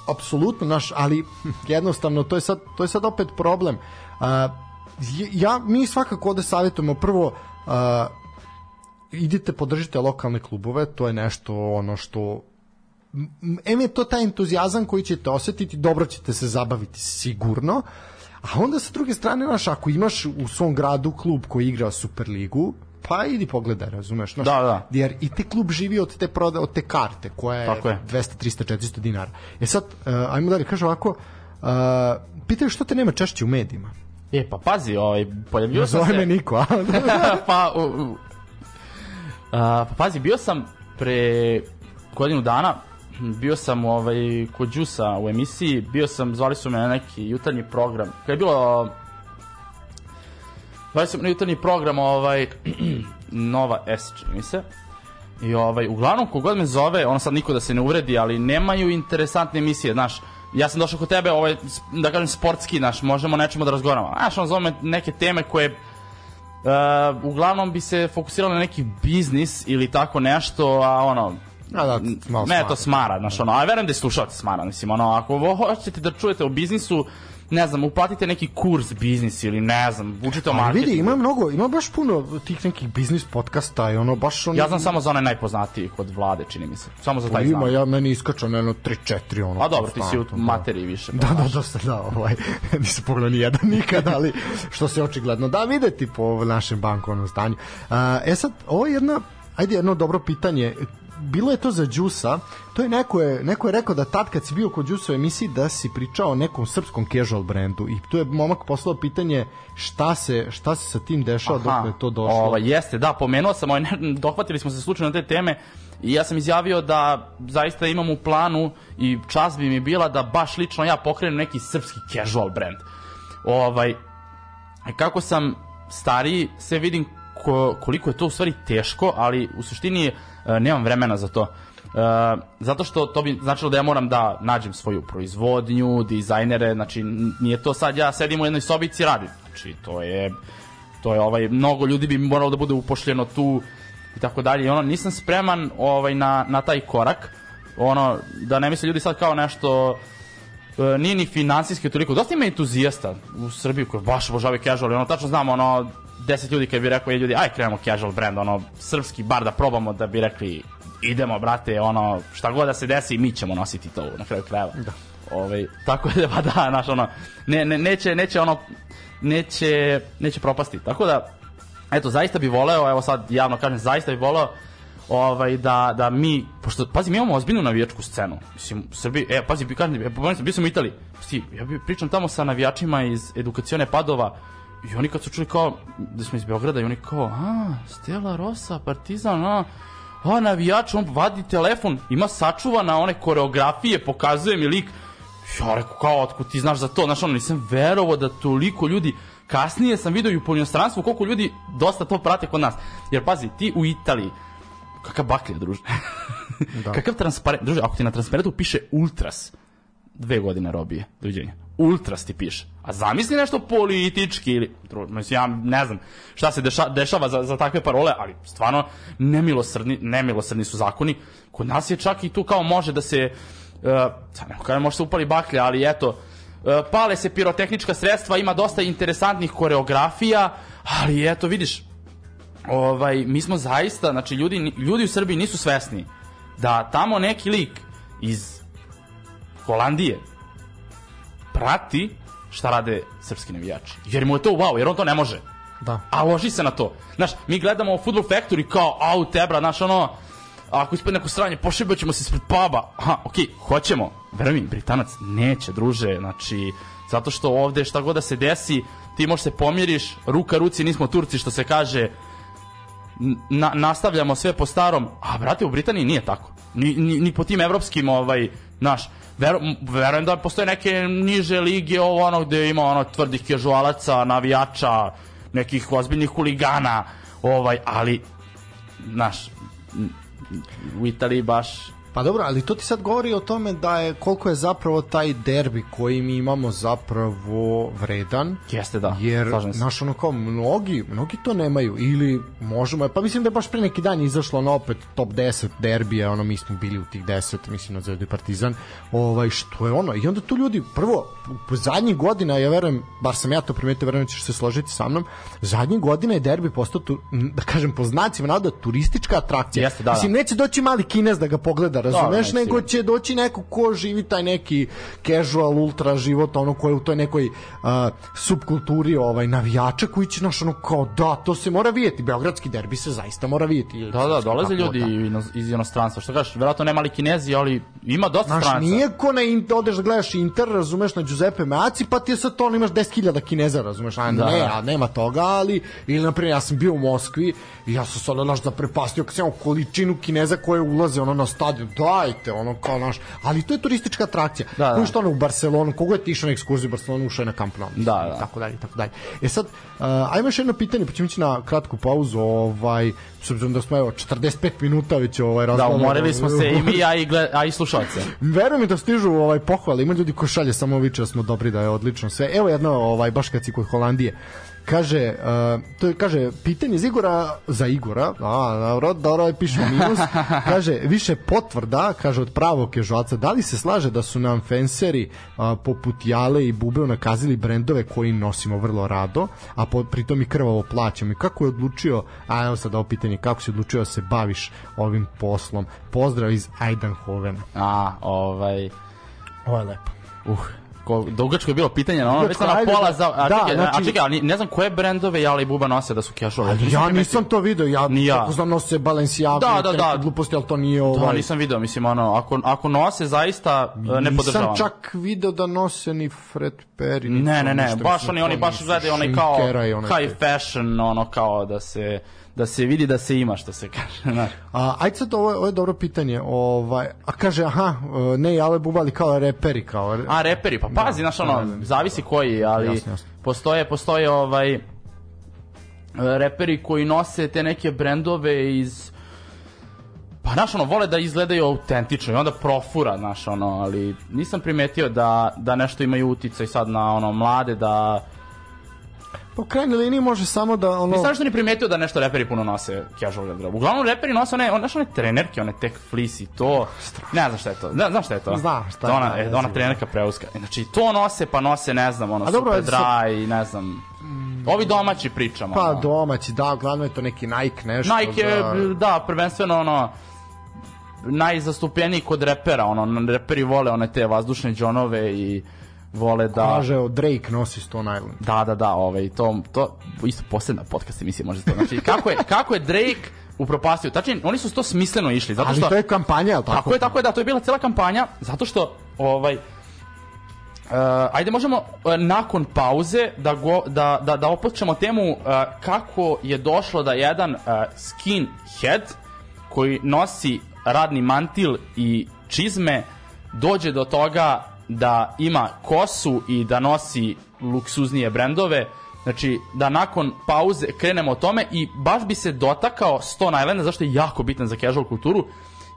apsolutno naš, ali jednostavno to je sad to je sad opet problem. Uh, ja mi svakako ovde savjetujemo prvo uh, idite podržite lokalne klubove, to je nešto ono što em je to taj entuzijazam koji ćete osetiti, dobro ćete se zabaviti sigurno, a onda sa druge strane, znaš, ako imaš u svom gradu klub koji igra Superligu, pa idi pogledaj, razumeš? Znaš, Da, da. Jer i te klub živi od te proda, od te karte koja je, Tako je. 200, 300, 400 dinara. E sad, uh, ajmo dalje, kaže ovako, uh, pitaju što te nema češće u medijima. E, pa pazi, ovaj, pojavio sam Zove se... me Niko, a? [LAUGHS] pa, u, u, a, pa pazi, bio sam pre godinu dana, bio sam ovaj, kod Đusa u emisiji, bio sam, zvali su me na neki jutarnji program, kada je bilo zvali su me na jutarnji program ovaj, [CLEARS THROAT] Nova S, čini mi se, I ovaj, uglavnom, kogod me zove, ono sad niko da se ne uvredi, ali nemaju interesantne emisije, znaš, ja sam došao kod tebe, ovaj, s- da kažem sportski, znaš, možemo nečemu da razgovaramo. Znaš, on zove neke teme koje Uh, uglavnom bi se fokusiralo na neki biznis ili tako nešto, a ono, A da, malo ne smara. to smara, znaš, ono, a verujem da je slušalci smara, mislim, ono, ako hoćete da čujete o biznisu, ne znam, uplatite neki kurs biznis ili ne znam, učite o marketingu. vidi, ima mnogo, ima baš puno tih nekih biznis podcasta i ono baš ono... Ja znam samo za one najpoznatiji kod vlade, čini mi se. Samo za Pa taj ima, znam. ja meni iskača na jedno 3-4 ono. A dobro, ti si u da. materiji više. Da, da, dosta, da, ovaj, [LAUGHS] nisam pogledao ni jedan nikad, ali što se očigledno da videti po našem bankovnom stanju. A, e sad, ovo je jedna, ajde jedno dobro pitanje, bilo je to za Đusa, to je neko je, neko je rekao da tad kad si bio kod Đusa u emisiji da si pričao o nekom srpskom casual brandu i tu je momak poslao pitanje šta se, šta se sa tim dešava dok je to došlo. Ovaj, jeste, da, pomenuo sam, ovaj, [LAUGHS] dohvatili smo se slučajno te teme i ja sam izjavio da zaista imam u planu i čast bi mi bila da baš lično ja pokrenem neki srpski casual brand. Ovaj, kako sam stariji, sve vidim ko, koliko je to u stvari teško, ali u suštini e, nemam vremena za to. E, zato što to bi značilo da ja moram da nađem svoju proizvodnju, dizajnere, znači nije to sad ja sedim u jednoj sobici i radim. Znači to je to je ovaj mnogo ljudi bi moralo da bude upošljeno tu i tako dalje i ono nisam spreman ovaj na na taj korak ono da ne misle ljudi sad kao nešto e, nije ni finansijski toliko. Dosta ima entuzijasta u Srbiji koji baš obožavaju casual ono tačno znamo ono 10 ljudi kad bi rekao je ljudi aj krenemo casual brand ono srpski bar da probamo da bi rekli idemo brate ono šta god da se desi mi ćemo nositi to na kraju krajeva. Da. Ovaj tako da pa da naš ono ne, ne neće neće ono neće neće propasti. Tako da eto zaista bi voleo evo sad javno kažem zaista bi voleo ovaj da da mi pošto pazi mi imamo ozbiljnu navijačku scenu mislim u Srbiji e pazi bi kažem e, bio sam u Italiji Sti, ja bi pričam tamo sa navijačima iz edukacione Padova i oni kad su čuli kao da smo iz Beograda i oni kao a Stella Rosa Partizan a a navijač on vadi telefon ima sačuvana one koreografije pokazuje mi lik. Ja rekao kao otkud ti znaš za to? Znaš ono nisam verovao da toliko ljudi kasnije sam video i u inostranstvu koliko ljudi dosta to prate kod nas. Jer pazi ti u Italiji kakav baklja druže. Da. [LAUGHS] kakav transparent druže ako ti na transparentu piše ultras dve godine robije doviđenja ultras ti piše. A zamisli nešto politički ili mislim ja ne znam šta se deša, dešava za, za takve parole ali stvarno nemilosrdni nemilosrdni su zakoni. Kod nas je čak i tu kao može da se uh, ne kažem može se upali baklja ali eto uh, pale se pirotehnička sredstva ima dosta interesantnih koreografija ali eto vidiš ovaj, mi smo zaista, znači ljudi, ljudi u Srbiji nisu svesni da tamo neki lik iz Holandije prati šta rade srpski navijači. Jer mu je to wow, jer on to ne može. Da. A loži se na to. Znaš, mi gledamo Football Factory kao, au, tebra, znaš, ono, ako ispred neko stranje, pošibat ćemo se ispred puba. Aha, okej, okay, hoćemo. Veruj mi, Britanac neće, druže, znači, zato što ovde šta god da se desi, ti možeš se pomiriš, ruka ruci, nismo Turci, što se kaže, na, nastavljamo sve po starom, a brate u Britaniji nije tako. Ni, ni, ni po tim evropskim ovaj naš ver, verujem da postoje neke niže lige ovo ono gde ima ono tvrdih kežualaca, navijača, nekih ozbiljnih huligana, ovaj ali naš u Italiji baš Pa dobro, ali to ti sad govori o tome da je koliko je zapravo taj derbi koji mi imamo zapravo vredan. Jeste da, Jer, znaš, ono kao, mnogi, mnogi to nemaju. Ili možemo, pa mislim da je baš pre neki dan izašlo ono opet top 10 derbija, ono mi smo bili u tih 10, mislim na Zvezdu i Partizan, ovaj, što je ono, i onda tu ljudi, prvo, zadnjih godina, ja verujem, bar sam ja to primetio, verujem da ćeš se složiti sa mnom, zadnjih godina je derbi postao, tu, da kažem, po znacima navoda, turistička atrakcija. Jeste, da, da. mislim, neće doći mali kinez da ga pogleda, razumeš, neće nego će doći neko ko živi taj neki casual ultra život, ono ko je u toj nekoj uh, subkulturi ovaj navijača koji će naš ono kao da, to se mora vidjeti, beogradski derbi se zaista mora vidjeti. Da, da, dolaze ljudi Da. iz inostranstva. Što kažeš, verovatno ne mali kinezi, ali ima dosta Znaš, stranaca. nije ko na in, odeš da gledaš Inter, razumeš, na Giuseppe Meazzi, pa ti je sad to, ono, imaš 10.000 kineza, razumeš, a Da, ne, da. a nema toga, ali, ili, na primjer, ja sam bio u Moskvi i ja sam sad, znaš, zaprepastio kad sam količinu kineza koje ulaze, ono, na stadion, dajte, ono, kao, naš, ali to je turistička atrakcija. Da, da. Što ono u Barcelonu, kogo je ti išao na ekskurziju u Barcelonu, ušao je na Camp Nou, Da, da. tako dalje, tako dalje. E sad, uh, ajmo još jedno pitanje, pa ćemo ići na kratku pauzu, ovaj, s obzirom da smo, evo, 45 minuta već, ovaj, Da, razgovaramo. umorili smo se i mi, a i, gled, a i slušalce. Verujem mi da stižu ovaj pohvale, ima ljudi koji šalje samo viče da smo dobri, da je odlično sve. Evo jedno, ovaj, baš kad si kod Holandije. Kaže, uh, to je, kaže, pitanje iz Igora, za Igora, a, dobro, dobro, pišemo minus, [LAUGHS] kaže, više potvrda, kaže, od pravog kežualca, da li se slaže da su nam fenseri a, poput Jale i Bube nakazili brendove koji nosimo vrlo rado, a po, pritom i krvavo plaćamo i kako je odlučio, a evo sad ovo pitanje, kako si odlučio da se baviš ovim poslom? Pozdrav iz Eidenhovena. A, ovaj... Ovo je lepo. Uh, ko, dugačko je bilo pitanje, no, već na pola da. za... A, Da, čekaj, znači- a čekaj, ali ne znam koje brendove Jala i Buba nose da su casual. Ali ja nisam to video, ja, Ni ja. znam nose Balenciaga, Da, da, da. gluposti, ali to nije ovaj... Da, nisam video, mislim, ono, ako, ako nose, zaista e, ne podržavam. Nisam čak video da nose ni Fred Perry. ni Ne, ne, ne, baš oni, oni baš izgledaju onaj kao high fashion, ono kao da se da se vidi da se ima što se kaže, znaš. A, ajde sad, ovo, ovo je dobro pitanje. Ovaj, a kaže, aha, ne, ale bubali kao reperi, kao... A reperi, pa pazi, znaš ono, zavisi koji, ali Jasno, jasno. postoje postoje ovaj reperi koji nose te neke brendove iz Pa, znaš, ono, vole da izgledaju autentično i onda profura, znaš, ono, ali nisam primetio da, da nešto imaju uticaj sad na, ono, mlade, da... U krajnjoj liniji može samo da, ono... Nisam nešto ni primetio da nešto reperi puno nose casual garderobu. Uglavnom, reperi nose one, on, znaš, one trenerke, one tech fleece i to... Ne znam šta je to. Ne, znaš šta je to? Znam šta je, To Ona, da, e, ona znam. trenerka preuska. Znači, to nose, pa nose, ne znam, ono, A dobro, super sad- dry, ne znam... Ovi domaći pričamo. Pa ono. domaći, da, glavno je to neki Nike nešto. Nike je, da, da, prvenstveno ono najzastupljeniji kod repera, ono, reperi vole one te vazdušne džonove i vole da... Kaže, o, Drake nosi Stone Island. Da, da, da, ovaj, to, to isto posebna podcast emisija može to. Znači, kako je, kako je Drake upropastio, tačnije, oni su to smisleno išli, zato Ali što... to je kampanja, jel tako? Tako je, tako je, da, to je bila cela kampanja, zato što, ovaj, Uh, ajde možemo uh, nakon pauze da, go, da, da, da opočemo temu uh, kako je došlo da jedan uh, skinhead koji nosi radni mantil i čizme dođe do toga da ima kosu i da nosi luksuznije brendove Znači, da nakon pauze krenemo o tome i baš bi se dotakao Stone Islanda, zašto je jako bitan za casual kulturu,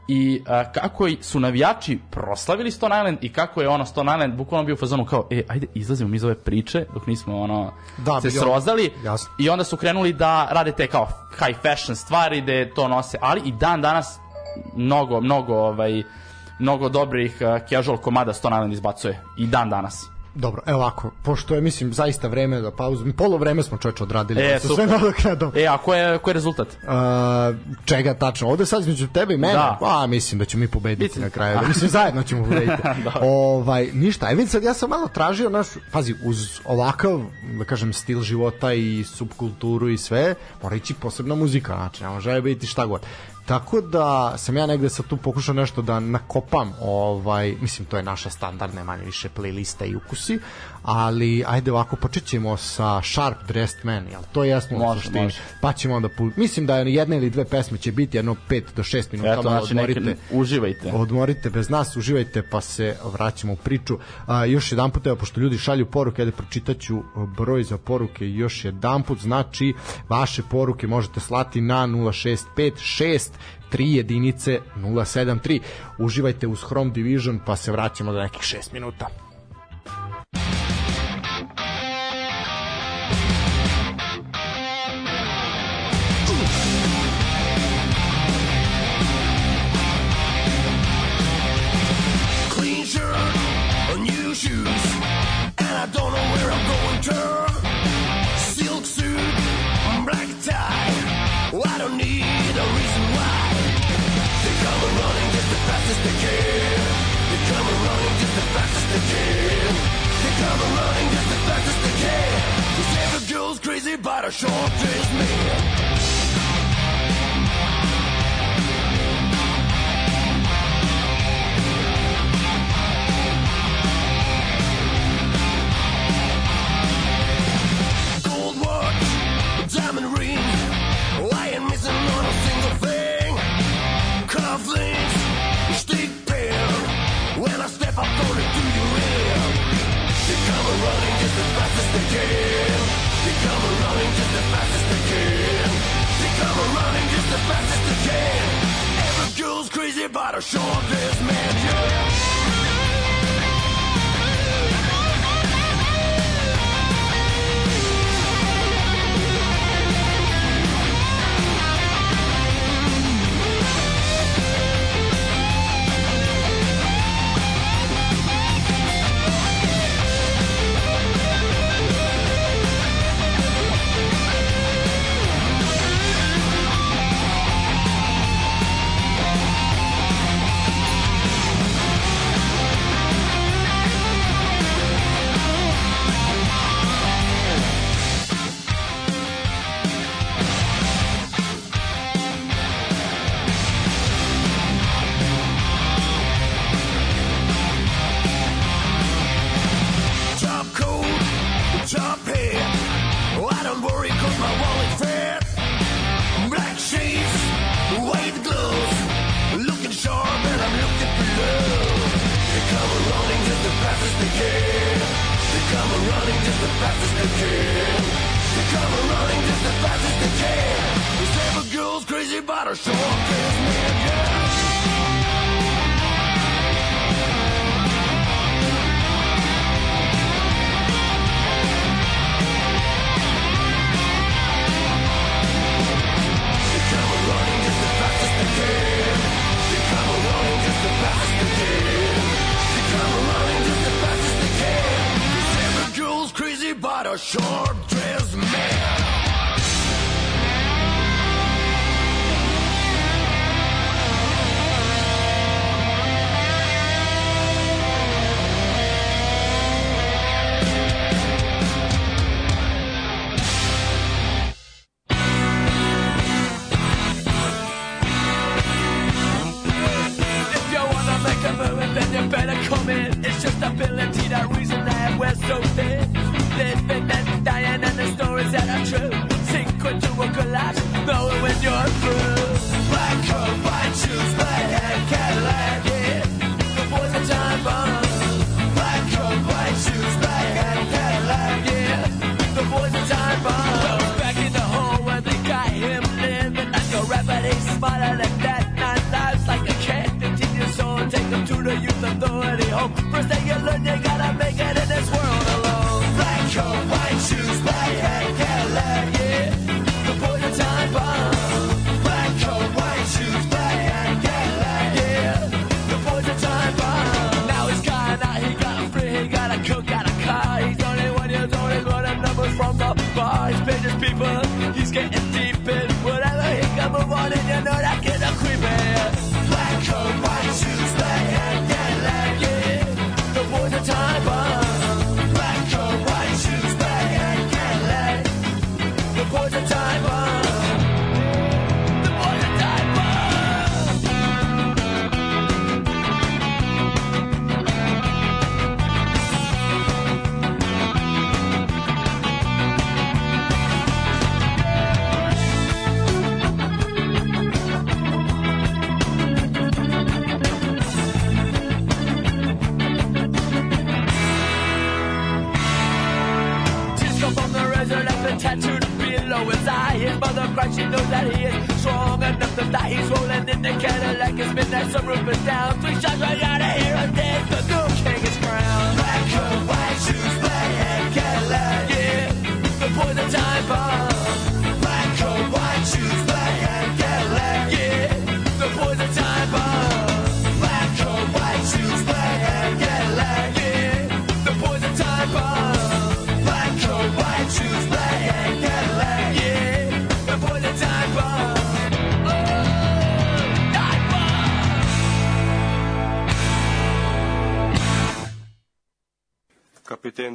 i a, kako i- su navijači proslavili Stone Island i kako je ono Stone Island bukvalno bio u fazonu kao e ajde izlazimo mi iz ove priče dok nismo ono Da, se bio- srozali jasno. i onda su krenuli da rade te kao high fashion stvari da to nose ali i dan danas mnogo mnogo ovaj mnogo dobrih uh, casual komada Stone Island izbacuje i dan danas Dobro, evo ovako, pošto je, mislim, zaista vreme da pauzu, polo vreme smo čoveče odradili, E, sa sve super. nadoknadom. e a ko je, ko je rezultat? Uh, čega tačno? Ovde sad između tebe i mene, Da. pa mislim da ćemo mi pobediti Mislim. na kraju. Mislim zajedno ćemo [LAUGHS] pobediti. ovaj ništa, vidi sad ja sam malo tražio naš, pazi, uz ovakav, da kažem, stil života i subkulturu i sve, mora ići posebna muzika, znači ne može biti šta god. Tako da sam ja negde sad tu pokušao nešto da nakopam, ovaj, mislim to je naša standardna manje više playlista i ukusi, ali ajde ovako počet ćemo sa Sharp Dressed Man, jel to je jasno Može, suštini? može. pa ćemo onda pu... mislim da jedna ili dve pesme će biti jedno 5 do 6 minuta Eto, znači, neke, odmorite uživajte. odmorite bez nas, uživajte pa se vraćamo u priču. A, još jedan put, evo, pošto ljudi šalju poruke, ajde pročitaću broj za poruke još jedan put, znači vaše poruke možete slati na 0656 3 jedinice 073. Uživajte uz Chrome Division pa se vraćamo za nekih 6 minuta. crazy, but I sure is me. fast as they can. Every girl's crazy about a short-faced man. the fastest they can. They running just as fast as they can. These girl's crazy about her short kiss. short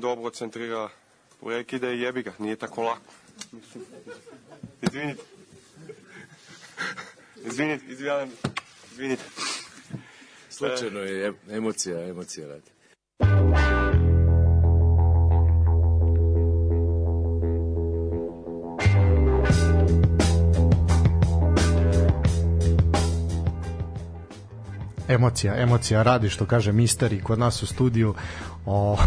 dobro centrira prekide i jebi ga, nije tako lako. Mislim, Izvinite. Izvinite, izvinite, izvinite. Slučajno je em- emocija, emocija radi. emocija, emocija radi što kaže misteri kod nas u studiju o,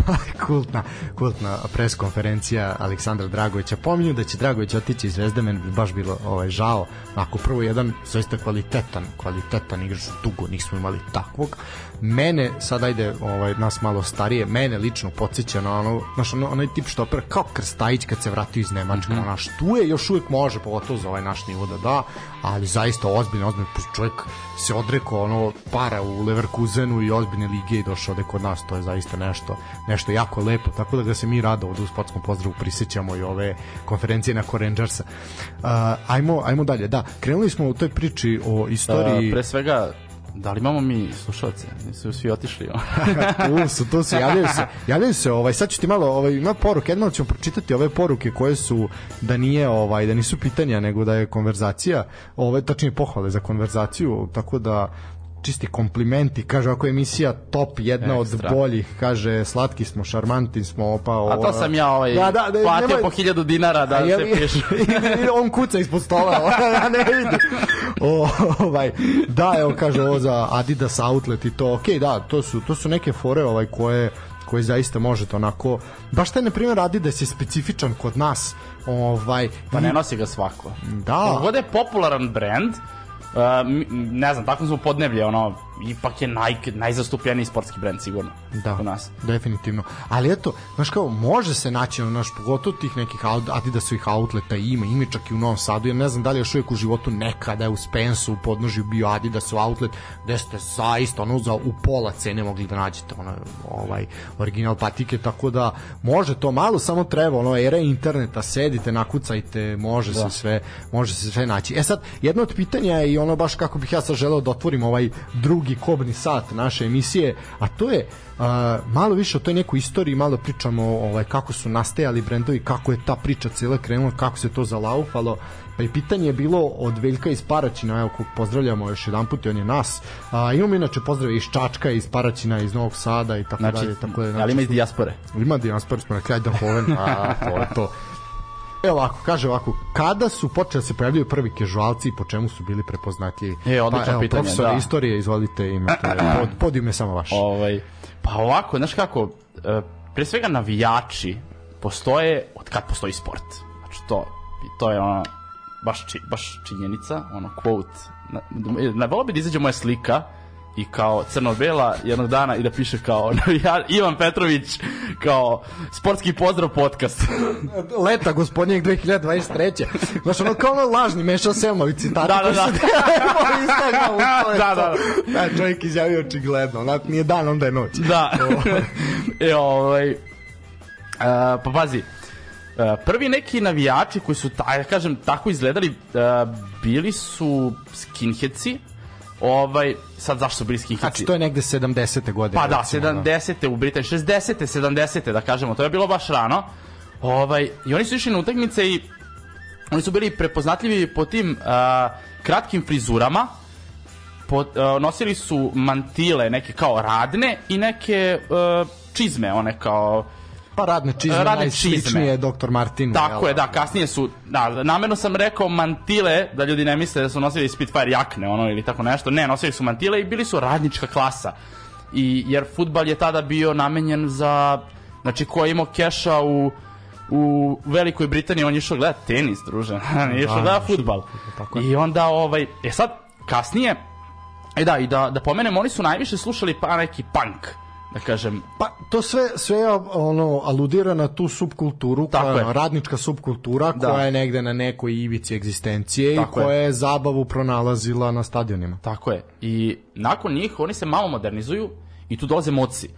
kultna, kultna preskonferencija Aleksandra Dragovića pominju da će Dragović otići iz Zvezde meni bi baš bilo ovaj, žao ako prvo jedan zaista kvalitetan kvalitetan igrač dugo nismo imali takvog mene sad ajde ovaj, nas malo starije mene lično podsjeća na ono, znaš, ono, onaj tip štopera kao Krstajić kad se vratio iz Nemačka mm -hmm. naš, tu je još uvijek može pogotovo za ovaj naš nivo da da ali zaista ozbiljno, ozbiljno čovjek se odrekao ono para u Leverkusenu i ozbiljne lige i došao ovde kod nas, to je zaista nešto nešto jako lepo, tako da ga se mi rado ovde u sportskom pozdravu prisjećamo i ove konferencije na Rangersa. Uh, ajmo, ajmo dalje, da, krenuli smo u toj priči o istoriji... Uh, pre svega, Da li imamo mi slušalce? Nisu svi otišli. [LAUGHS] tu su, tu su, javljaju se. Javljaju se, ovaj, sad ću ti malo, ovaj, ima poruke, jedno ćemo pročitati ove poruke koje su, da nije, ovaj, da nisu pitanja, nego da je konverzacija, ovaj, tačnije pohvale za konverzaciju, tako da čisti komplimenti, kaže ako je emisija top jedna Ekstra. od boljih, kaže slatki smo, šarmanti smo, pa A to sam ja ovaj, da, da, da, platio po hiljadu dinara da ja- se piše. [LAUGHS] on kuca ispod stola, [LAUGHS] ja ne vidim. O, ovaj, da, evo kaže ovo za Adidas outlet i to, ok, da, to su, to su neke fore ovaj, koje koje zaista možete onako baš taj na primjer Adidas je specifičan kod nas ovaj Pa ne nosi ga svako. Da. Kogod je popularan brand, mi- ne znam, tako smo podneblje, ono, ipak je naj, najzastupljeniji sportski brend sigurno da, u nas. definitivno. Ali eto, znaš kao, može se naći, ono, znaš, pogotovo tih nekih Adidasovih outleta ima, ima čak i u Novom Sadu, ja ne znam da li još uvijek u životu nekada je u Spensu u podnožju bio Adidasov outlet, gde ste zaista, ono, za u pola cene mogli da nađete, ono, ovaj, original patike, tako da može to malo, samo treba, ono, era interneta, sedite, nakucajte, može se sve, može se sve naći. E sad, jedno od pitanja je i ono baš kako bih ja sad želeo da otvorim ovaj drugi kobni sat naše emisije, a to je Uh, malo više o toj nekoj istoriji, malo pričamo ovaj, kako su nastajali brendovi, kako je ta priča cijela krenula, kako se to zalaufalo. Pa i pitanje je bilo od Veljka iz Paraćina, evo kog pozdravljamo još jedan put i on je nas. A, imamo inače pozdrave iz Čačka, iz Paraćina, iz Novog Sada i tako Znači, dalje. Tako da, ali ima iz dijaspore. Ima dijaspor, smo rekli, ajde Hoven, [LAUGHS] a to je to. Evo ovako, kaže ovako, kada su počeli da se pojavljaju prvi kežualci i po čemu su bili prepoznatljivi? E, odlično pa, evo, pitanje, profesore da. istorije, izvolite, imate, [CLEARS THROAT] pod, podium je samo vaš. Ovaj, pa ovako, znaš kako, e, pre svega navijači postoje od kad postoji sport. Znači to, to je ono, baš, či, baš činjenica, ono quote. Na, na, volao bi da izađe moja slika i kao crno-bela jednog dana i da piše kao navija- Ivan Petrović kao sportski pozdrav podcast. [LAUGHS] leta gospodnjeg 2023. Znaš, ono kao ono lažni Meša Selmović citati. Da, da, da. [LAUGHS] Instagramu, Da, to. da. Da, čovjek izjavio očigledno. Onak, nije dan, onda je noć. Da. [LAUGHS] e, ovaj, uh, pa pazi, uh, prvi neki navijači koji su, ta, ja kažem, tako izgledali, uh, bili su skinheadsi, ovaj, sad zašto su bili skinheadsi? Znači, to je negde 70. godine. Pa da, recimo, 70. u Britaniji, 60. 70. da kažemo, to je bilo baš rano. Ovaj, I oni su išli na utakmice i oni su bili prepoznatljivi po tim uh, kratkim frizurama, po, uh, nosili su mantile neke kao radne i neke uh, čizme, one kao Pa radne čizme, Radne čizme. je doktor Martinu. Tako jel? je, da, kasnije su, da, namerno sam rekao mantile, da ljudi ne misle da su nosili Spitfire jakne, ono, ili tako nešto, ne, nosili su mantile i bili su radnička klasa. I, jer futbal je tada bio namenjen za, znači, ko je imao keša u, u Velikoj Britaniji, on je išao gleda tenis, druže, [LAUGHS] nije išao Da, gleda išao- futbal. [LAUGHS] tako je. I onda, ovaj, e sad, kasnije, e da, i da, da pomenem, oni su najviše slušali pa neki punk, da kažem, Pa to sve sve ono aludira na tu subkulturu, Tako koja je radnička subkultura Da. koja je negde na nekoj ivici egzistencije Tako i koja je zabavu pronalazila na stadionima. Tako je. I nakon njih oni se malo modernizuju i tu dolaze moci.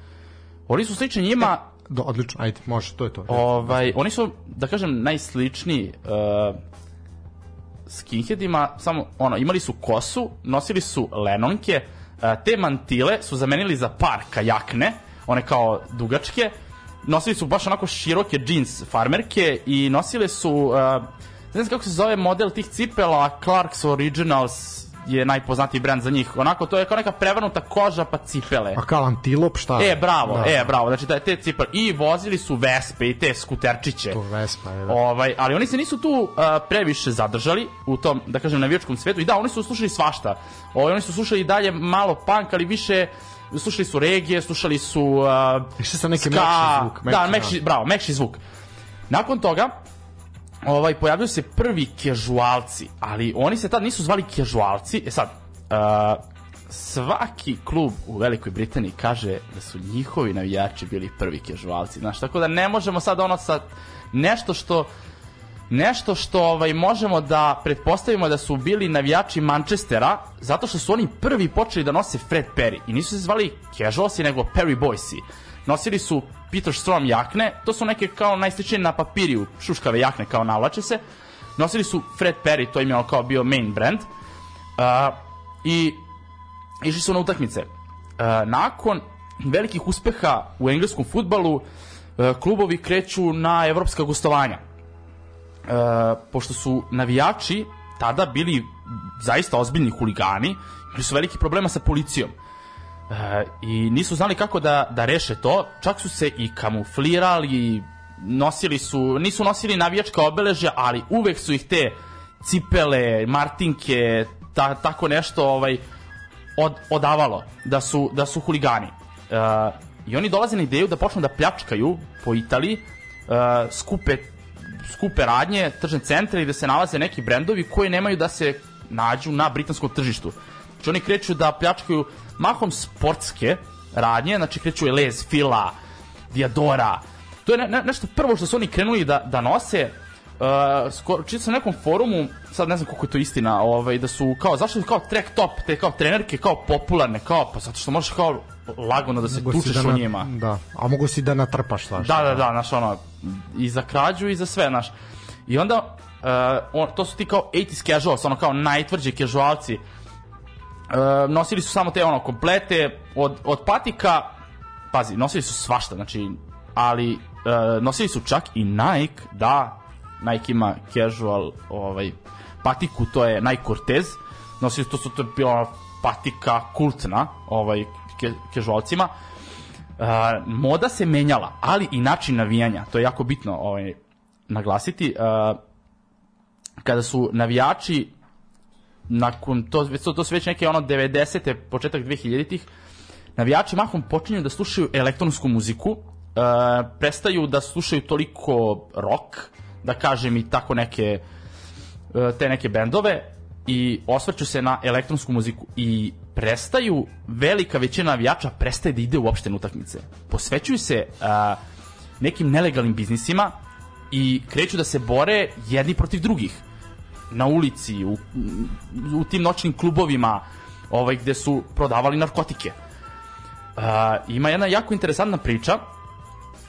Oni su slični njima, Do, odlično, ajde, može, to je to. ovaj, oni su, da kažem, najsličniji uh, skinheadima, samo ono, imali su kosu, nosili su lenonke, uh, te mantile su zamenili za par kajakne, one kao dugačke, nosili su baš onako široke džins farmerke i nosile su, uh, ne znam kako se zove model tih cipela, Clarks Originals je najpoznatiji brand za njih. Onako, to je kao neka prevrnuta koža pa cipele. A kao antilop šta? E, bravo, Da. e, bravo. Znači, da, te cipele. I vozili su Vespe i te skuterčiće. To Vespa je, da. Ovaj, ali oni se nisu tu uh, previše zadržali u tom, da kažem, navijačkom svetu. I da, oni su slušali svašta. Ovaj, oni su slušali i dalje malo punk, ali više slušali su regije, slušali su uh, Išli sa neki ska, mekši zvuk, mekši, da, mekši, bravo, mekši zvuk. Nakon toga, ovaj, pojavljaju se prvi kežualci, ali oni se tad nisu zvali kežualci. E sad, uh, svaki klub u Velikoj Britaniji kaže da su njihovi navijači bili prvi kežualci. Znaš, tako da ne možemo sad ono sad nešto što nešto što ovaj možemo da pretpostavimo da su bili navijači Manchestera zato što su oni prvi počeli da nose Fred Perry i nisu se zvali casualsi nego Perry Boysi nosili su Peter Strom jakne to su neke kao najsličnije na papiriju šuškave jakne kao navlače se. Nosili su Fred Perry to im je kao bio main brand. Uh, i išli su na utakmice. Uh, nakon velikih uspeha u engleskom futbalu uh, klubovi kreću na evropska gostovanja. E, pošto su navijači tada bili zaista ozbiljni huligani, imali su veliki problema sa policijom. I nisu znali kako da, da reše to, čak su se i kamuflirali, nosili su, nisu nosili navijačka obeležja, ali uvek su ih te cipele, martinke, ta, tako nešto ovaj, od, odavalo da su, da su huligani. E, I oni dolaze na ideju da počnu da pljačkaju po Italiji, e, skupe skupe radnje, tržne centre i da se nalaze neki brendovi koji nemaju da se nađu na britanskom tržištu. Znači oni kreću da pljačkaju mahom sportske radnje, znači kreću Elez, Fila, Diadora. To je ne, ne, nešto prvo što su oni krenuli da, da nose. Uh, skoro, čitao sam na nekom forumu, sad ne znam koliko je to istina, ovaj, da su kao, zašto su kao track top, te kao trenerke kao popularne, kao, pa zato što možeš kao lagano da se Mogu tučeš da u na- njima. Da, a mogu si da natrpaš svašta. Da, da, da, znaš, ono, i za krađu i za sve, znaš. I onda, uh, on, to su ti kao 80s casuals, ono kao najtvrđi casualci. Uh, nosili su samo te ono komplete od, od patika, pazi, nosili su svašta, znači, ali uh, nosili su čak i Nike, da, Nike ima casual ovaj, patiku, to je Nike Cortez, nosili to su to bila patika kultna, ovaj, ke, casualcima. Uh, moda se menjala, ali i način navijanja, to je jako bitno ovaj, naglasiti. Uh, kada su navijači nakon to, to, to su već neke ono 90. početak 2000-ih navijači mahom počinju da slušaju elektronsku muziku uh, prestaju da slušaju toliko rock da kažem i tako neke uh, te neke bendove i osvrću se na elektronsku muziku i prestaju velika većina navijača prestaje da ide uopšte na utakmice posvećuju se uh, nekim nelegalnim biznisima i kreću da se bore jedni protiv drugih na ulici, u, u tim noćnim klubovima ovaj, gde su prodavali narkotike. Uh, ima jedna jako interesantna priča.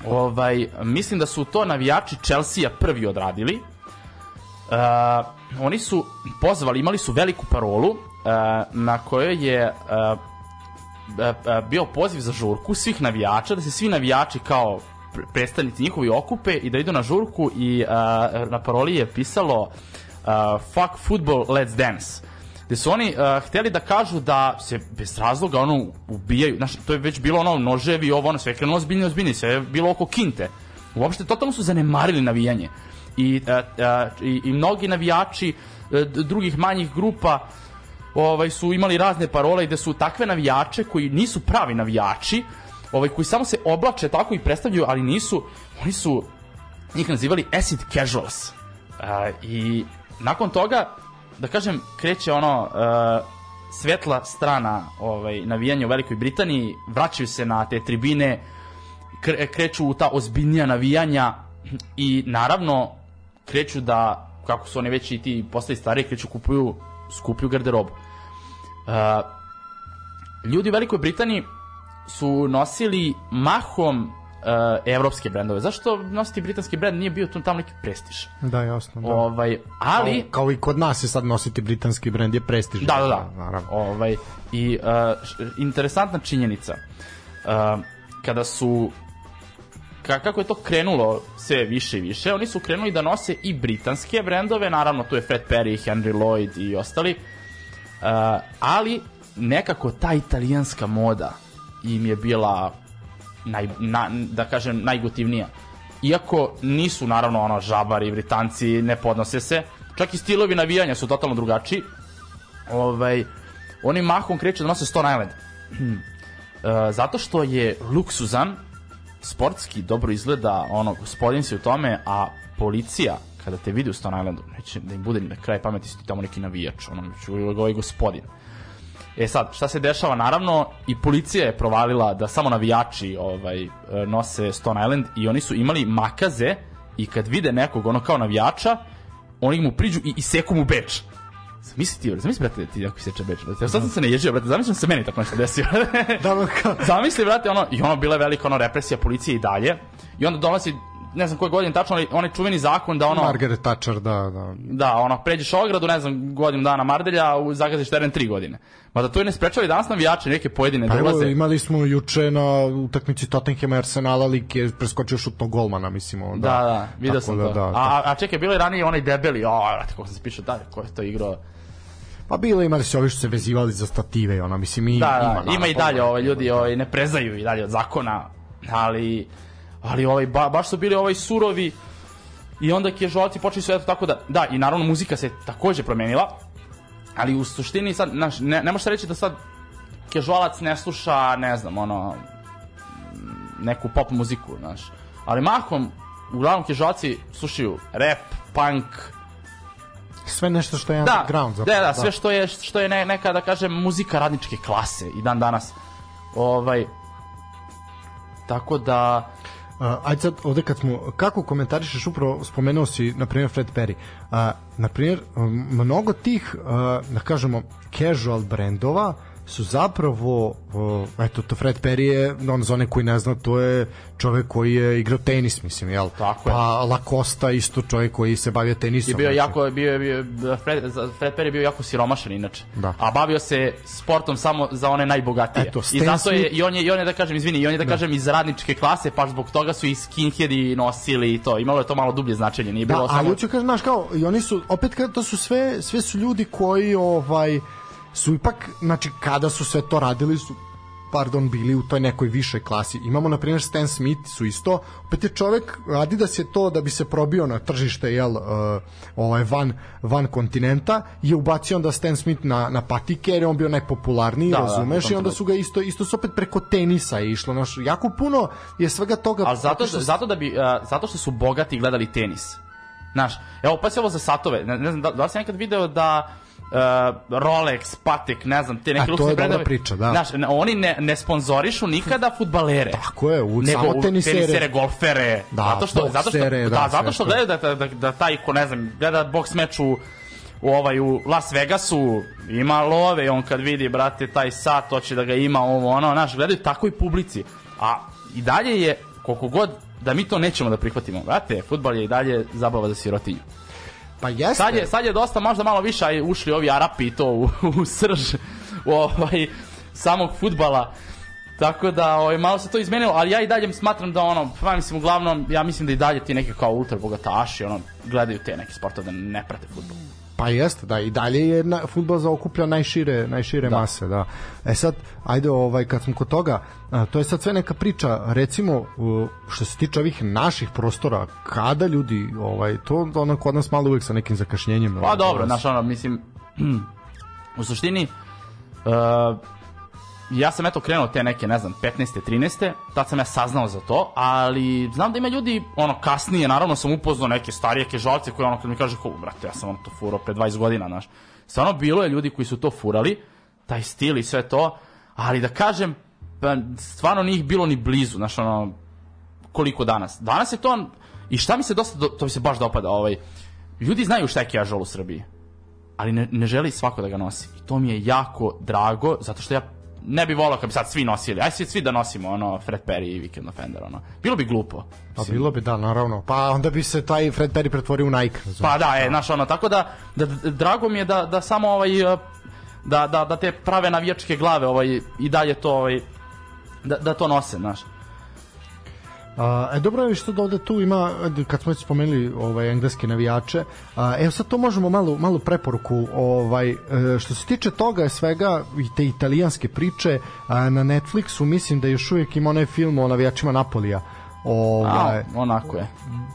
Ovaj, mislim da su to navijači Chelsea prvi odradili. Uh, oni su pozvali, imali su veliku parolu uh, na kojoj je uh, bio poziv za žurku svih navijača, da se svi navijači kao pre- predstavnici njihovi okupe i da idu na žurku i uh, na paroli je pisalo uh, fuck football, let's dance gde su oni uh, hteli da kažu da se bez razloga ono ubijaju, znaš, to je već bilo ono noževi, ovo ono, sve je krenulo ozbiljnije, ozbiljnije, sve je bilo oko kinte. Uopšte, totalno su zanemarili navijanje. I, uh, uh, i, i mnogi navijači uh, drugih manjih grupa ovaj su imali razne parole gde su takve navijače koji nisu pravi navijači, ovaj koji samo se oblače tako i predstavljaju, ali nisu, oni su njih nazivali acid casuals. Uh, I nakon toga, da kažem, kreće ono uh, svetla strana ovaj, navijanja u Velikoj Britaniji, vraćaju se na te tribine, kre, kreću u ta ozbiljnija navijanja i naravno kreću da, kako su oni već i ti postali stari, kreću kupuju skuplju garderobu. Uh, ljudi u Velikoj Britaniji su nosili mahom evropske brendove. Zašto nositi britanski brend nije bio tu tamo neki prestiž? Da, jasno. Da. Ovaj, ali... Kao, kao i kod nas je sad nositi britanski brend je prestiž. Da, da, da. Naravno. Ovaj, I uh, interesantna činjenica. Uh, kada su ka, kako je to krenulo sve više i više, oni su krenuli da nose i britanske brendove, naravno tu je Fred Perry, Henry Lloyd i ostali, uh, ali nekako ta italijanska moda im je bila naj, na, da kažem najgotivnija. Iako nisu naravno ono žabari, britanci, ne podnose se, čak i stilovi navijanja su totalno drugačiji. Ovaj, oni mahom kreću da nose Stone Island. E, zato što je luksuzan, sportski dobro izgleda, ono, gospodin si u tome, a policija, kada te vidi u Stone Islandu, neće da im bude ni na kraj pameti si ti tamo neki navijač, ono, ću ovaj gospodin. E sad, šta se dešava? Naravno, i policija je provalila da samo navijači ovaj, nose Stone Island i oni su imali makaze i kad vide nekog ono kao navijača, oni mu priđu i iseku mu beč. Zamisli ti, zamisli, brate, ti ako seče beč. Brate. Ja sad sam se ne ježio, brate, zamisli da se meni tako nešto desio. [LAUGHS] Da, kao, Zamisli, brate, ono, i ono bila je velika ono, represija policije i dalje. I onda donosi, ne znam koje godine tačno, ali onaj čuveni zakon da ono... Margaret Thatcher, da, da. Da, ono, pređeš ogradu, ne znam, godinu dana Mardelja, u zagaziš teren tri godine. Ma da to je ne sprečava i danas navijače neke pojedine Pa evo, dolaze. imali smo juče na utakmici Tottenhama i Arsenala lik je preskočio šutnog golmana, mislim. ono, Da, da, vidio sam da, to. Da, a, a, a čekaj, bilo je ranije onaj debeli, o, vrate, kako sam se pišao dalje, ko je to igrao. Pa bilo imali su ovi što se vezivali za stative, ona, mislim, i, Da, da, ima, ima, i dalje, ovaj, ljudi da. ovaj, ne prezaju i dalje od zakona, ali, ali ovaj, ba, baš su bili ovaj surovi i onda kežolci počeli su eto tako da, da, i naravno muzika se takođe promenila, ali u suštini sad, znaš, ne, ne možeš reći da sad kežolac ne sluša, ne znam, ono, neku pop muziku, znaš. Ali mahom, uglavnom kežolci slušaju rap, punk, Sve nešto što je da, underground. da, da, sve što je, što je ne, neka, da kažem, muzika radničke klase i dan danas. Ovaj, tako da, ajde sad ovde kad smo, kako komentarišeš upravo, spomenuo si, na primjer, Fred Perry. Uh, na primjer, mnogo tih, uh, da kažemo, casual brendova su zapravo, uh, eto, to Fred Perry je, on za one koji ne zna, to je čovek koji je igrao tenis, mislim, jel? Tako je. Pa Lacosta isto čovek koji se bavio tenisom. je bio znači. jako, bio, je- bio, Fred, Fred Perry je bio jako siromašan inače. Da. A bavio se sportom samo za one najbogatije. Eto, I zato je, i on je, i on je da kažem, izvini, i on je da, kažem iz radničke klase, pa zbog toga su i skinheadi nosili i to. Imalo je to malo dublje značenje, nije bilo Da, samo... ali hoću kažem, znaš, kao, i oni su, opet, to su sve, sve su ljudi koji, ovaj, su ipak, znači, kada su sve to radili, su pardon, bili u toj nekoj višoj klasi. Imamo, na primjer, Stan Smith su isto, opet je čovek, Adidas je to da bi se probio na tržište, jel, uh, ovaj, van, van kontinenta, je ubacio onda Stan Smith na, na patike, jer je on bio najpopularniji, Da, da, razumeš, tom i onda su ga isto, isto su opet preko tenisa išlo, znaš, jako puno je svega toga... Ali zato što, zato, da bi, uh, zato što su bogati gledali tenis. Znaš, evo pa se ovo za satove. Ne, ne znam, da, da li si nekad video da Rolex, Patek, ne znam, te neke luksuzne brendove. priča, da. Znaš, oni ne, ne sponzorišu nikada futbalere. Tako je, u- nego samo tenisere. tenisere, golfere. Da, zato što, zato što, boksere, da, da, zato što to. gledaju da, da, da, da taj ko ne znam, gleda boks meč u u ovaj u Las Vegasu ima love i on kad vidi brate taj sat hoće da ga ima ovo ono znaš gledaju takoj publici a i dalje je koliko god da mi to nećemo da prihvatimo brate fudbal je i dalje zabava za sirotinju Pa jeste. Sad je, sad je dosta možda malo više ušli ovi Arapi to u, u srž u ovaj, samog futbala. Tako da ovaj, malo se to izmenilo, ali ja i dalje smatram da ono, pa mislim uglavnom, ja mislim da i dalje ti neki kao ultra bogataši ono, gledaju te neke sportove da ne prate futbol. Pa jeste, da, i dalje je na, futbol zaokuplja najšire, najšire da. mase, da. E sad, ajde, ovaj, kad smo kod toga, a, to je sad sve neka priča, recimo, što se tiče ovih naših prostora, kada ljudi, ovaj, to ono kod nas malo uvek sa nekim zakašnjenjem. Pa ovaj, dobro, znaš ono, mislim, [CLEARS THROAT] u suštini, uh, ja sam eto krenuo te neke, ne znam, 15. 13. Tad sam ja saznao za to, ali znam da ima ljudi, ono, kasnije, naravno sam upoznao neke starije kežalce koji ono, kad mi kaže, kao, brate, ja sam ono to furao pre 20 godina, znaš. Stvarno bilo je ljudi koji su to furali, taj stil i sve to, ali da kažem, pa, stvarno nije bilo ni blizu, znaš, ono, koliko danas. Danas je to, i šta mi se dosta, do- to mi se baš dopada, ovaj, ljudi znaju šta je casual u Srbiji ali ne, ne želi svako da ga nosi. I to mi je jako drago, zato što ja ne bi volao kad bi sad svi nosili. Aj svi, da nosimo ono Fred Perry i Weekend Offender, ono. Bilo bi glupo. Pa bilo bi, da, naravno. Pa onda bi se taj Fred Perry pretvorio u Nike. razumeš? Pa da, e, znaš, ono, tako da, da, drago mi je da, da samo ovaj, uh, da, da, da te prave navijačke glave ovaj, i dalje to, ovaj, da, da to nose, znaš. A, e dobro je što da ovde tu ima kad smo spomenuli ovaj engleske navijače a, evo sad to možemo malo malo preporuku ovaj e, što se tiče toga svega i te italijanske priče a, na Netflixu mislim da još uvijek ima onaj film o navijačima Napolija ovaj A, onako je.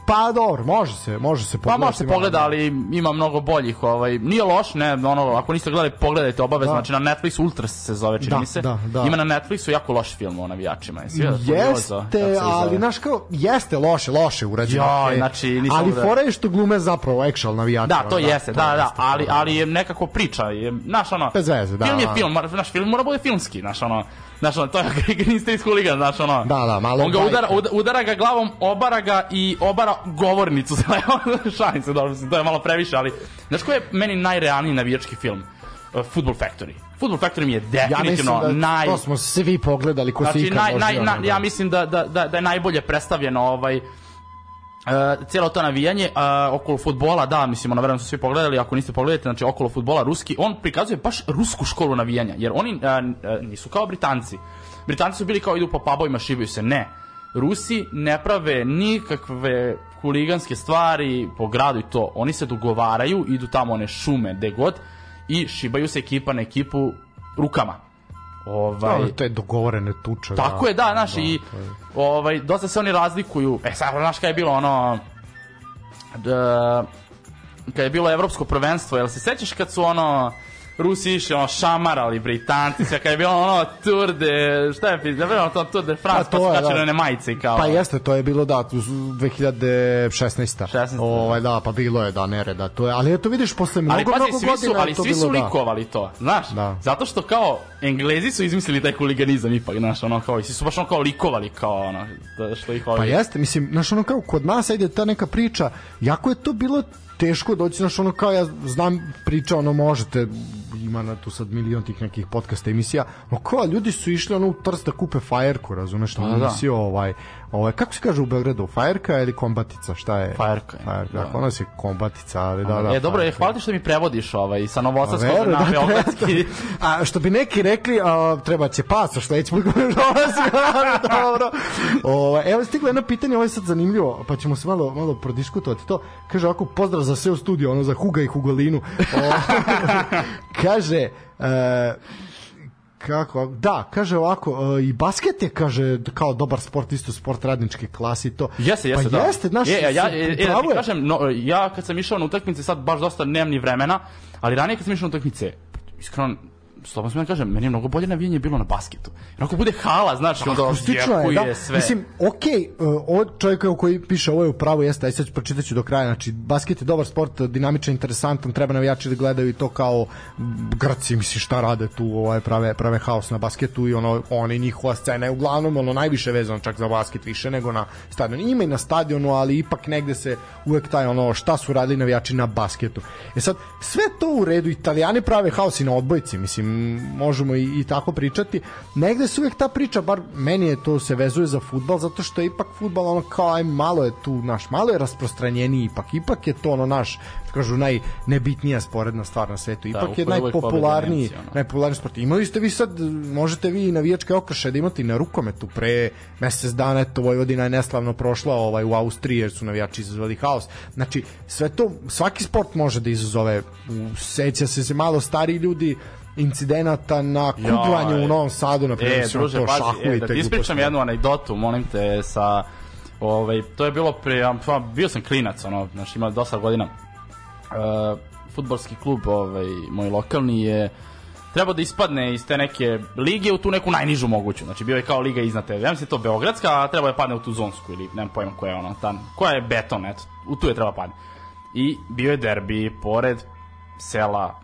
pa dobro može se može se Pa pogledati može se malo. pogleda, ali ima mnogo boljih, ovaj, nije loš, ne, ono, ako niste gledali, pogledajte obavezno, Da. znači na Netflixu Ultras se zove, čini Da, mi se. da, da. Ima na Netflixu jako loš film o navijačima. Jesi kako Jeste, ali znaš kao, jeste loše, loše urađeno. Okej. znači, nisam ali da- fora je što glume zapravo actual navijači. Da, to jeste, da, da, jeste, ali, to. ali je nekako priča, je, znaš, ono, Bez veze, da, film je da. film, znaš, film mora bude filmski, znaš, ono, znaš, ono, to je [LAUGHS] niste iz huligan, znaš, ono, Da, da, malo on ga udara, ud- udara ga glavom, obara ga i obara govornicu, [LAUGHS] šalim se, dobro, to je malo previše, ali, znaš ko je meni najrealniji navijački film? Uh, Football Factory. Football Factory mi je Ja definitivno da naj... to smo svi pogledali ko se Znači, ikad naj, naj, na, da. ja mislim da, da, da, da je najbolje predstavljeno ovaj, Uh, cijelo to navijanje uh, okolo futbola, da, mislim, ono, verujem su svi pogledali, ako niste pogledajte, znači okolo futbola ruski, on prikazuje baš rusku školu navijanja, jer oni uh, uh, nisu kao Britanci. Britanci su bili kao idu po pubovima, šibaju se, ne. Rusi ne prave nikakve huliganske stvari po gradu i to. Oni se dogovaraju, idu tamo one šume, gde god, i šibaju se ekipa na ekipu rukama. Ovaj, Dobro, to je dogovorene tuče. tako je, da, znaš, i to je- ovaj, dosta se oni razlikuju. E, sad, znaš kada je bilo ono... Da, kada je bilo evropsko prvenstvo, jel se sećaš kad su ono... Rusi išli ono šamarali Britanci, sve kada je bilo ono Tour de, šta je pizda, bilo to Tour de France, Pa pa, su da. one majice kao... Pa jeste, to je bilo da, tu su 2016. 16, Ovaj, da, pa bilo je da, nereda. To je, ali eto vidiš, posle mnogo, ali pazi, mnogo svi godina su, je ali to svi bilo su da. likovali to, znaš? Da. Zato što kao Englezi su izmislili taj huliganizam ipak, znaš, ono kao, i svi su baš ono kao likovali kao ono, da, što ih ovi... Pa jeste, mislim, znaš, ono kao kod nas ajde ta neka priča, jako je to bilo teško doći, znaš, ono kao ja znam priča, ono možete, ima na tu sad milion tih nekih podcasta emisija, no kao ljudi su išli ono u Trst da kupe fajerku, razumeš, Pa da. emisiju, ovaj, ovaj, kako se kaže u Beogradu, fajerka ili kombatica, šta je? Fajerka je, Fajerka, da. ona se kombatica, ali da, da. e, dobro, je, fajerka. hvala ti što mi prevodiš ovaj, sa Novosadskog na da, Beogradski. A što bi neki rekli, a, treba će paso, sledeći put koji dolazi, ali dobro. O, evo stiglo jedno pitanje, ovo je sad zanimljivo, pa ćemo se malo, malo prodiskutovati to. Kaže ovako, pozdrav za sve u studiju, ono za Huga i Hugolinu. O, [LAUGHS] kaže, e, kako, da, kaže ovako, e, i basket je, kaže, kao dobar sport, isto sport radničke klase i to. Jeste, jeste, pa da. jeste, znaš, je, ja, ja, e, e, da pravo ti je. kažem, no, ja kad sam išao na utakmice, sad baš dosta nemam ni vremena, ali ranije kad sam išao na utakmice, iskreno, slobodno smem da kažem, meni je mnogo bolje navijanje bilo na basketu. Jer ako bude hala, znaš, i onda je, da. sve. Mislim, okej, okay, od čovjeka koji piše ovo je u pravu, jeste, aj sad ću pročitat ću do kraja, znači, basket je dobar sport, dinamičan, interesantan, treba navijači da gledaju i to kao Grci, misli šta rade tu, ovaj, prave, prave haos na basketu i ono, oni njihova scena je uglavnom ono najviše vezano čak za basket više nego na stadionu. Ima i na stadionu, ali ipak negde se uvek taj ono šta su radili navijači na basketu. E sad, sve to u redu, italijani prave haos i na odbojci, mislim, možemo i, i tako pričati. Negde se uvek ta priča, bar meni je to se vezuje za futbal, zato što je ipak futbal ono kao aj malo je tu naš, malo je rasprostranjeniji ipak, ipak je to ono naš, kažu najnebitnija sporedna stvar na svetu. Ipak uvek je najpopularniji, ono. najpopularniji sport. Imali ste vi sad, možete vi i navijačke okrše da imate i na rukometu pre mesec dana, eto Vojvodina je neslavno prošla ovaj, u Austriji jer su navijači izazvali haos. Znači, sve to, svaki sport može da izazove, seća se se malo stariji ljudi, incidenata na kuglanju Joj. u Novom Sadu, na primjer, E, druže, to pazi, šahu e, i da te ti ispričam jednu anegdotu, molim te, sa, ovaj, to je bilo pre, pa, bio sam klinac, ono, znači imao dosta godina. Uh, futbolski klub, ovaj, moj lokalni je trebao da ispadne iz te neke lige u tu neku najnižu moguću. Znači bio je kao liga iznad tebe. Ja mislim da to Beogradska, a trebao je padne u tu zonsku ili nemam pojma koja je ono tam. Koja je beton, eto. U tu je treba padne. I bio je derbi pored sela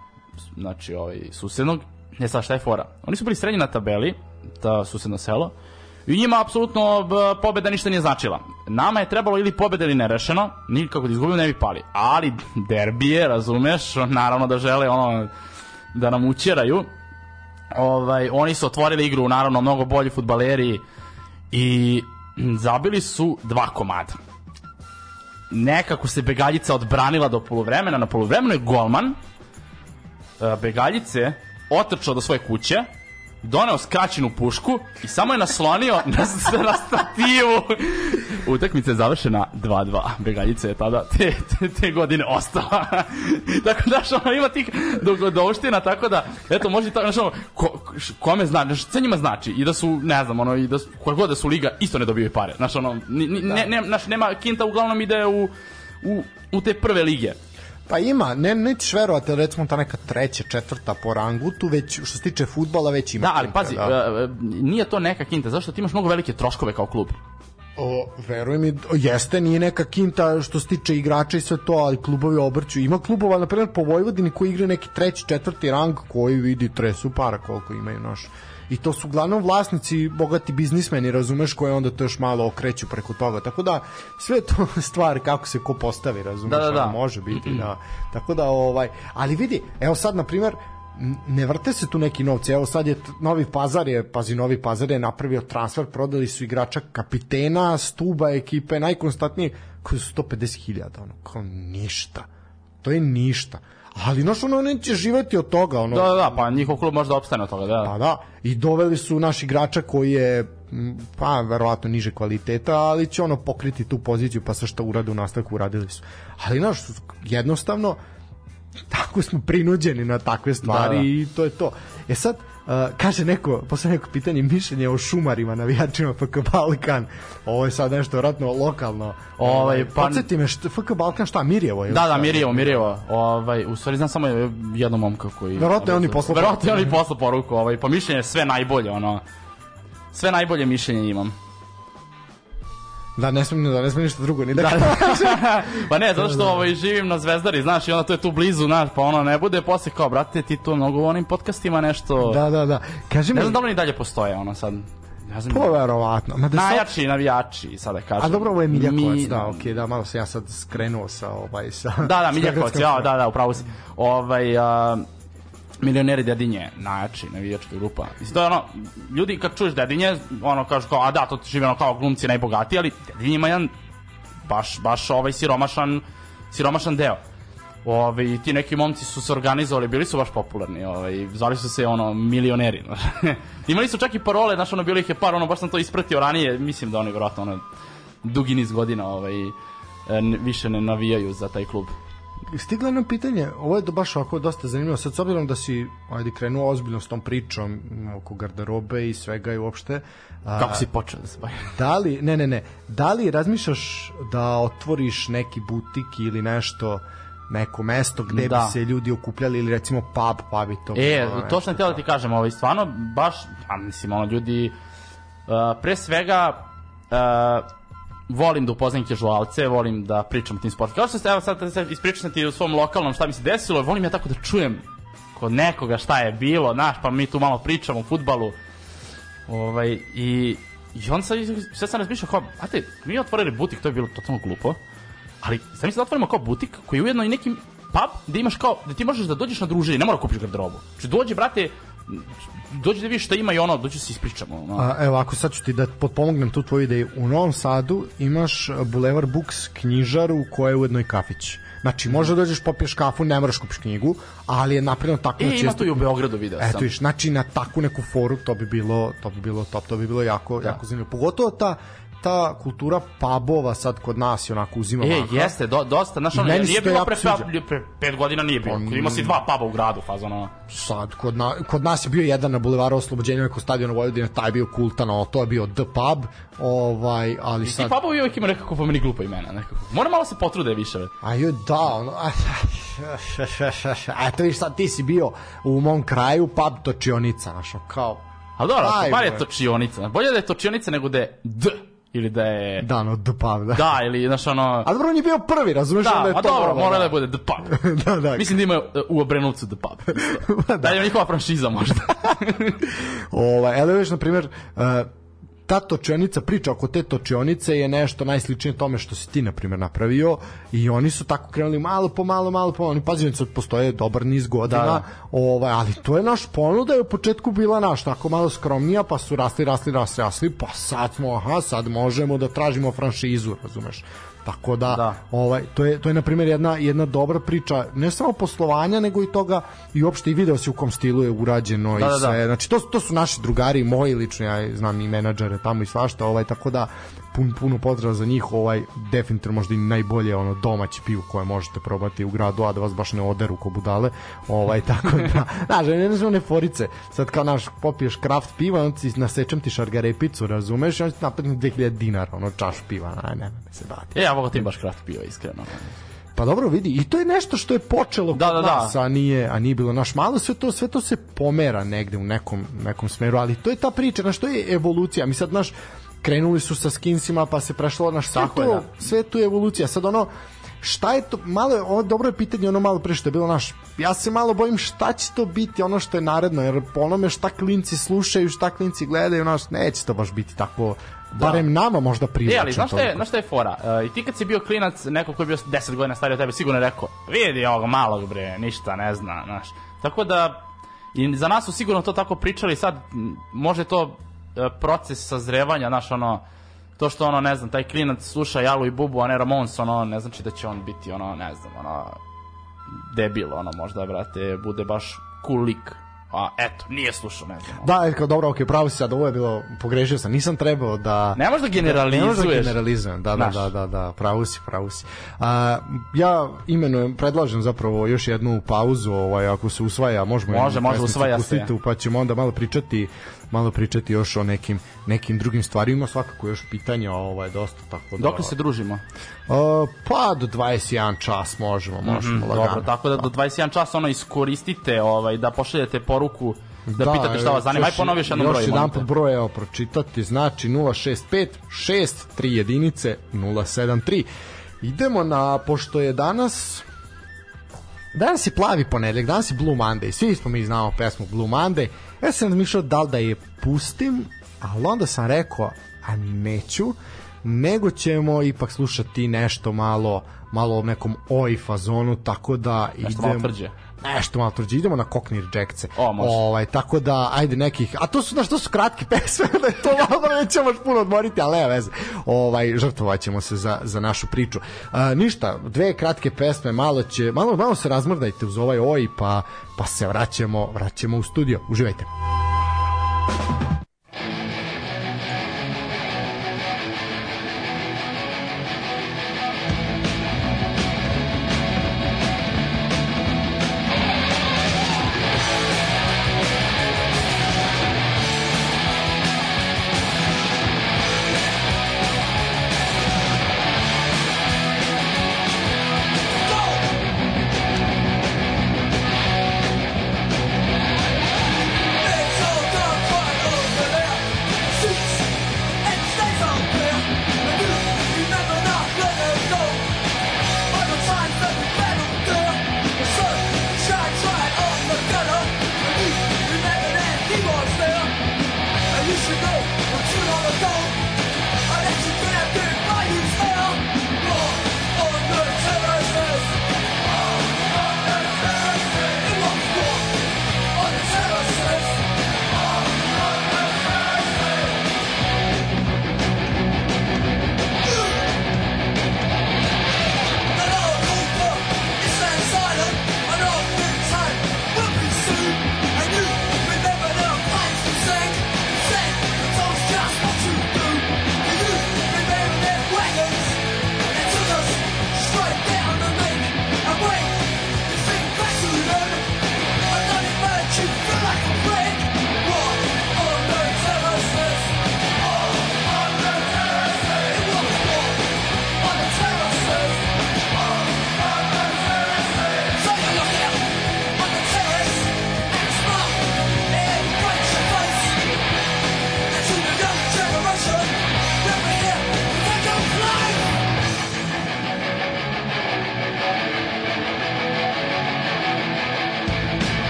znači ovaj susednog. Ne sad šta je fora. Oni su bili srednji na tabeli, ta susedno selo. I njima apsolutno pobeda ništa nije značila. Nama je trebalo ili pobeda ili nerešeno, nikako da izgubimo ne bi pali. Ali derbije, razumeš, naravno da žele ono da nam učeraju. Ovaj, oni su otvorili igru, naravno, mnogo bolji futbaleri i zabili su dva komada. Nekako se Begaljica odbranila do poluvremena, na poluvremenu je golman Begaljice otrčao do svoje kuće doneo skraćenu pušku i samo je naslonio [LAUGHS] na, na stativu. Utakmica je završena 2-2. Begaljica je tada te, te, te godine ostala. [LAUGHS] tako da, što ono, ima tih dogodovština, tako da, eto, može tako, znaš, ono, ko, kome zna, znaš, sve njima znači, i da su, ne znam, ono, i da su, koja god da su liga, isto ne dobijaju pare. Znaš, ono, ni, ni, ne, ne, znaš, nema, Kinta uglavnom ide u, u, u te prve lige. Pa ima, ne, nećeš verovati, recimo ta neka treća, četvrta po rangu, tu već, što se tiče futbala, već ima Da, ali kinta, pazi, da. e, e, nije to neka kinta, zašto ti imaš mnogo velike troškove kao klub. O, veruj mi, jeste, nije neka kinta što se tiče igrača i sve to, ali klubovi obrću. Ima klubova, na primjer, po Vojvodini koji igraju neki treći, četvrti rang koji vidi tresu para koliko imaju naš. I to su uglavnom vlasnici, bogati biznismeni, razumeš, koje onda to još malo okreću preko toga. Tako da, sve to [LAUGHS] stvar kako se ko postavi, razumeš, Da, da, da. može biti, da. Tako da, ovaj, ali vidi, evo sad, na primjer, n- ne vrte se tu neki novci. Evo sad je Novi Pazar je, pazi, Novi Pazar je napravio transfer, prodali su igrača kapitena, stuba ekipe, najkonstantnije, koji su 150.000, ono, kao ništa. To je ništa. Ali, znaš, ono, neće živeti od toga, ono. Da, da, da, pa njihov klub možda opstane od toga, da. Pa da, i doveli su naš igrača koji je pa verovatno niže kvaliteta, ali će ono pokriti tu poziciju pa sa šta urade u nastavku uradili su. Ali znaš, jednostavno tako smo prinuđeni na takve stvari Da, da. i to je to. E sad, uh, kaže neko, posle neko pitanje mišljenje o šumarima, navijačima FK Balkan. Ovo je sad nešto vjerojatno lokalno. Ovaj, pa- Podsjeti me, što, FK Balkan šta, Mirjevo je? Da, da, Mirjevo, Mirjevo. Ovaj, u stvari znam samo jednom momka koji... Verovatno je on i poslao Verovatno je on i poruku. ovaj, pa mišljenje je sve najbolje, ono... Sve najbolje mišljenje imam. Da, ne smijem, da ne smijem ništa drugo, ni da, [LAUGHS] pa ne, zato što ovaj, živim na Zvezdari, znaš, i onda to je tu blizu, znaš, pa ono ne bude posle kao, brate, ti to mnogo u onim podcastima nešto... da, da, da. Kaži mi, Ne znam da li dalje postoje, ono sad... Ne znam, po verovatno. Ma da sad- najjači navijači, sada kažem. A dobro, ovo je Miljakovac, Mi- da, okej, da, malo sam ja sad skrenuo sa ovaj sa. Da, da, Miljakovac, [LAUGHS] Beogradskom ja, da, da, upravo si. Ovaj, a, milioneri Dedinje, najjači navijačka grupa. Mislim, to je ono, ljudi kad čuješ Dedinje, ono kažu kao, a da, to ti žive ono kao glumci najbogatiji, ali Dedinje ima jedan baš, baš ovaj siromašan, siromašan deo. Ovaj, ti neki momci su se organizovali, bili su baš popularni, ovaj, zvali su se ono milioneri. [LAUGHS] Imali su čak i parole, znaš, ono bilo ih je par, ono baš sam to ispratio ranije, mislim da oni vjerojatno ono dugi niz godina ovaj, više ne navijaju za taj klub. Stigla nam pitanje, ovo je baš ovako dosta zanimljivo, sad s obzirom da si ajde, krenuo ozbiljno s tom pričom m, oko garderobe i svega i uopšte, a, Kako si počeo da se [LAUGHS] da li, ne, ne, ne, da li razmišljaš da otvoriš neki butik ili nešto, neko mesto gde Da. bi se ljudi okupljali ili recimo pub, pa bi to E, to sam htio da ti kažem, ovaj, stvarno, baš, a mislim, ono, ljudi, uh, pre svega, uh, volim da upoznam kežualce, volim da pričam o tim sportima. Kao što ste, evo sad, sad ispričao sam ti u svom lokalnom šta mi se desilo, volim ja tako da čujem kod nekoga šta je bilo, znaš, pa mi tu malo pričamo o futbalu. Ovaj, i, i on sad, sad sam razmišljao kao, znate, mi otvorili butik, to je bilo totalno glupo, ali sam da otvorimo kao butik koji je ujedno i neki pub gde imaš kao, da ti možeš da dođeš na druženje, ne mora kupiš garderobu. Znači dođi, brate, dođi da vidiš šta ima i ono, dođi da se ispričamo. Ono. A, evo, ako sad ću ti da potpomognem tu tvoju ideju. U Novom Sadu imaš uh, Boulevard Books knjižaru koja je ujedno i kafić. Znači, možda dođeš popiješ kafu, ne moraš kupiš knjigu, ali je napravljeno tako e, da ima to i u Beogradu, video sam. Eto viš, znači na takvu neku foru to bi bilo, to bi bilo top, to bi bilo jako, jako zanimljivo. Pogotovo ta, ta kultura pubova sad kod nas je onako uzima E, maha. jeste, do, dosta, znaš, ono, nije to bilo pre, sviđa. pre, pre pet godina nije bilo. Pa, Ima si dva puba u gradu, fazano. sad kod, na, kod nas je bio jedan na bulevaru Oslobođenja neko stadiona Vojvodine, taj je bio kultan, ali to je bio The Pub, ovaj, ali I ti sad... pubovi uvijek ima nekako po meni glupa imena. Nekako. Mora malo se potrude više. A joj, da, ono... A eto viš sad, ti si bio u mom kraju, pub točionica, znaš, ono, kao... A dobro, bar je točionica. Bolje da je točionica nego da je D. Ili da je... Da, no, The Pub, da. Da, ili, znaš, ono... A dobro, on je bio prvi, razumeš? Da, onda je a to dobro, mora da bude The Pub. [LAUGHS] da, da. Mislim da ima uh, u Obrenovcu The Pub. [LAUGHS] da. da je njihova franšiza možda. [LAUGHS] Ovaj, evo viš, na primjer, uh, ta točionica, priča oko te točionice je nešto najsličnije tome što si ti, na primjer, napravio i oni su tako krenuli malo po malo, malo po malo. Oni pazi, sad postoje dobar niz godina, Da, da. Ovaj, ali to je naš ponuda je u početku bila naš, tako malo skromnija, pa su rasli, rasli, rasli, rasli, pa sad smo, aha, sad možemo da tražimo franšizu, razumeš? Tako da, Da. ovaj to je to je na primjer jedna jedna dobra priča ne samo poslovanja nego i toga i uopšte i video si u kom stilu je urađeno Da, i da, da. sve. Znači to to su naši drugari, moji lično, ja znam i menadžere tamo i svašta, ovaj tako da pun, puno pozdrava za njih, ovaj definitivno možda i najbolje ono domaće pivo koje možete probati u gradu, a da vas baš ne oderu ko budale. Ovaj [LAUGHS] tako da, znaš, ne znam one forice. Sad kao naš popiješ kraft piva, on ti nasečem ti šargarepicu, razumeš, i on ti napadne 2000 dinara, ono čaš piva, aj ne, ne se bati. E, ja volim baš kraft piva, iskreno. Pa dobro vidi, i to je nešto što je počelo Da, kod da, da. nas, a nije, a nije bilo naš malo, sve to, sve to se pomera negde u nekom, nekom smeru, ali to je ta priča, na što je evolucija, mi sad, naš, krenuli su sa skinsima, pa se prešlo, naš, sve, Tako je, to, da. sve to je evolucija, sad ono, šta je to, malo je, ovo dobro je pitanje ono malo pre što je bilo naš, ja se malo bojim šta će to biti ono što je naredno, jer po onome šta klinci slušaju, šta klinci gledaju, naš, neće to baš biti tako, barem nama možda privlačno. E, ali znaš šta je, znaš šta je fora? E, I ti kad si bio klinac, neko ko je bio 10 godina stariji od tebe, sigurno je rekao, vidi ovog malog bre, ništa ne zna, znaš. Tako da, i za nas su sigurno to tako pričali, sad može to e, proces sazrevanja, znaš, ono, to što ono, ne znam, taj klinac sluša Jalu i Bubu, a ne Ramons, ono, ne znači da će on biti, ono, ne znam, ono, debil, ono, možda, brate, bude baš cool lik. A, eto, nije slušao, ne znam. Da, kao dobro, okej, pravo si sad, ovo je bilo, pogrešio sam, nisam trebao da... Ne možeš da generalizuješ. Ne možeš da generalizujem, da, da, da, da, da, pravo si, pravo si. A, ja imenujem, predlažem zapravo još jednu pauzu, ovaj, ako se usvaja, možemo Može, može, usvaja se. pustiti, Pa ćemo onda malo pričati malo pričati još o nekim nekim drugim stvarima, svakako još pitanja ovaj dosta tako da. Dok se družimo? Uh, pa do 21 čas možemo, možemo Mm, lagano. Dobro, tako da do 21 časa ono iskoristite ovaj, da pošaljete poruku da, pitate šta vas zanima. Aj ponovi još jednom broj. Još jedan put broj, evo, pročitati, znači 065 6 3 jedinice 073. Idemo na, pošto je danas Danas je plavi ponedeljak, danas je Blue Monday, svi smo mi znamo pesmu Blue Monday. Ja sam razmišljao da li da je pustim, ali onda sam rekao, a neću, nego ćemo ipak slušati nešto malo, malo o nekom oj fazonu, tako da Nešto malo tvrđe. Nešto malo tvrđe, idemo na. O, može. Ovaj, tako da, ajde nekih, a to su, znaš, to su kratke [LAUGHS] pesme, da to malo nećemo baš puno odmoriti, ali nema veze. Ovaj, žrtvovat ćemo se za, za našu priču. A, ništa, dve kratke pesme, malo će, malo, malo se razmrdajte uz ovaj oj, pa, pa se vraćamo, vraćamo u studio. Uživajte. It's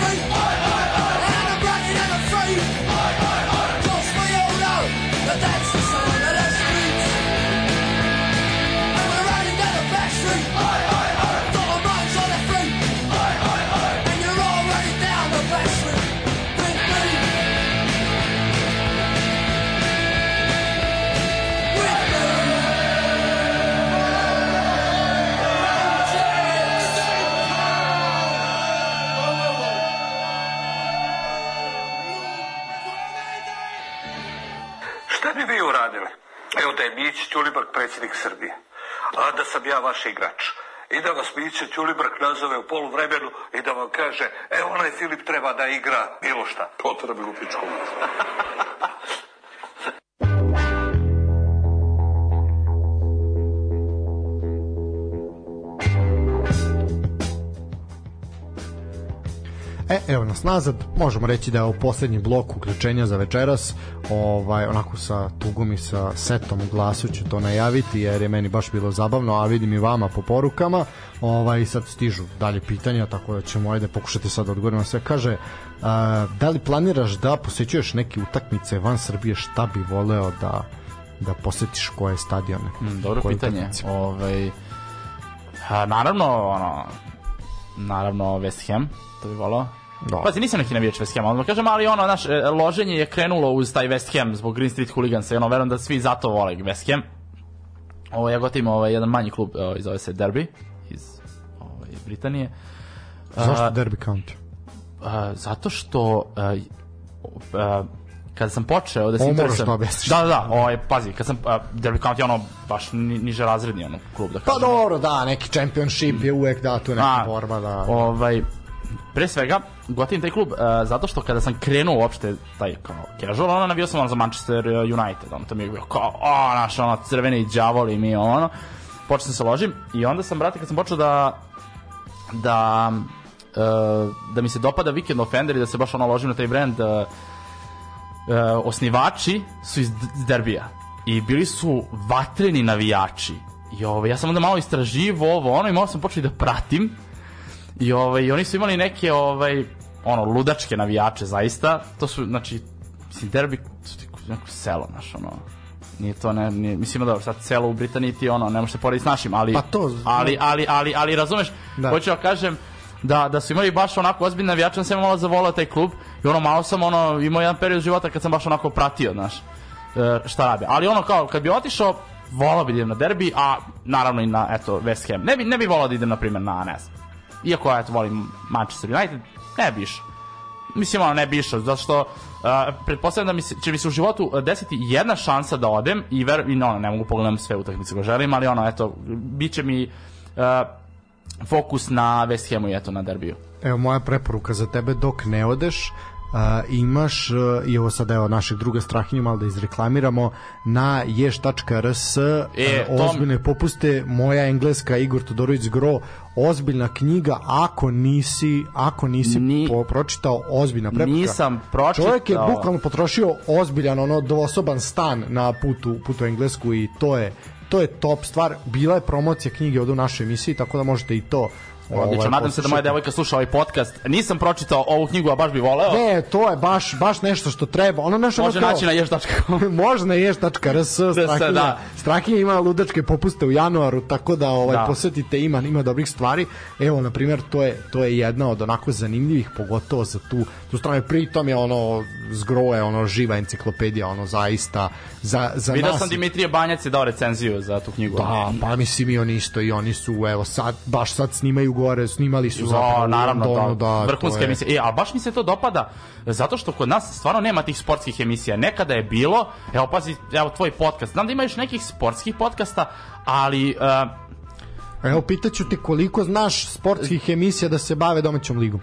the I da vas Miće Ćulibrk nazove u poluvremenu i da vam kaže, e onaj Filip treba da igra bilo šta. To treba u pičku. [LAUGHS] E, evo nas nazad, možemo reći da je ovo poslednji blok uključenja za večeras, ovaj, onako sa tugom i sa setom u glasu ću to najaviti, jer je meni baš bilo zabavno, a vidim i vama po porukama, ovaj, sad stižu dalje pitanja, tako da ćemo ajde pokušati sad da odgovorimo na sve. Kaže, a, da li planiraš da posećuješ neke utakmice van Srbije, šta bi voleo da da posetiš koje stadione? Mm, dobro Koje pitanje. utakmice? Ovaj, a, naravno, ono, naravno West Ham, to bi volao. Da. Pazi, nisam neki navijač West Hama, odmah kažem, ali ono, naš, e, loženje je krenulo uz taj West Ham zbog Green Street Hooligans i ono, verujem da svi zato vole West Ham. Ovo, ja gotivim ovaj, jedan manji klub, ovaj, zove se Derby, iz ovaj, Britanije. Zašto A, Derby County? a, zato što a, a, kada sam počeo da se interesujem... da. Da, da, da, ovaj, pazi, kad sam, a, Derby County je ono, baš ni, niže razredni ono, klub, da Pa kažem. dobro, da, neki championship je uvek da, tu neka A, borba, da. Ovaj, pre svega, gotivim taj klub uh, zato što kada sam krenuo uopšte taj kao casual, ono navio sam ono za Manchester United, ono to mi je bio kao, o, naš, ono, crveni đavoli mi, ono, počeo sam se ložim i onda sam, brate, kad sam počeo da da uh, da mi se dopada Weekend Offender i da se baš ono ložim na taj brand uh, uh, osnivači su iz Derbija i bili su vatreni navijači. I ovaj, ja sam onda malo istraživo ovo ono i malo sam počeo da pratim i ovaj, oni su imali neke ovaj, ono, ludačke navijače zaista to su, znači mislim, derbi su ti neko selo, znaš, ono nije to, ne, nije, mislim da sad selo u Britaniji ti ono, ne može se porediti s našim, ali, Pa to- ali, ali, ali, ali, razumeš, Da. hoću da kažem da, da su imali baš onako ozbiljne navijače, sam malo zavolao taj klub i ono malo sam ono, imao jedan period života kad sam baš onako pratio, znaš, e, šta radi. Ali ono kao, kad bi otišao, volao bi da idem na derbi, a naravno i na, eto, West Ham. Ne bi, ne bi volao da idem, na primjer, na, ne znam, iako, eto, volim Manchester United, ne bi išao. Mislim, ono, ne bi išao, zato što uh, pretpostavljam da mi se, će mi se u životu desiti jedna šansa da odem i, ver, i no, ne mogu pogledam sve utakmice ko želim, ali ono, eto, bit će mi uh, fokus na West Hamu i eto na derbiju. Evo moja preporuka za tebe dok ne odeš Uh, imaš, uh, i ovo sad evo našeg druga Strahinju malo da izreklamiramo na ješ.rs E, uh, to- ozbiljne popuste moja engleska Igor Todorović Gro ozbiljna knjiga ako nisi ako nisi Ni- po, pročitao ozbiljna preporuka Nisam pročitao. čovjek je bukvalno potrošio ozbiljan ono dvosoban stan na putu, putu Englesku i to je to je top stvar bila je promocija knjige ovde u našoj emisiji tako da možete i to Odlično, ovaj, nadam se da moja devojka sluša ovaj podcast. Nisam pročitao ovu knjigu, a baš bi voleo. Ne, to je baš baš nešto što treba. Ono nešto Može naći na ješ.com. [LAUGHS] Može na ješ.rs Strahinja. da. Strahinja ima ludačke popuste u januaru, tako da ovaj Da. posetite ima ima dobrih stvari. Evo na primjer to je to je jedna od onako zanimljivih pogotovo za tu tu stranu pritom je ono zgroje ono živa enciklopedija ono zaista za za Video nas sam Dimitrije Banjac je dao recenziju za tu knjigu. Da, pa mislim i oni isto i oni su evo sad baš sad snimaju gore, snimali su Da, zapravo naravno, Londonu, da, to vrhunska je- emisija. E, ali baš mi se to dopada, zato što kod nas stvarno nema tih sportskih emisija. Nekada je bilo, evo pazi, evo tvoj podcast. Znam da ima još nekih sportskih podcasta, ali uh, Evo pitaću te koliko znaš sportskih emisija da se bave domaćom ligom.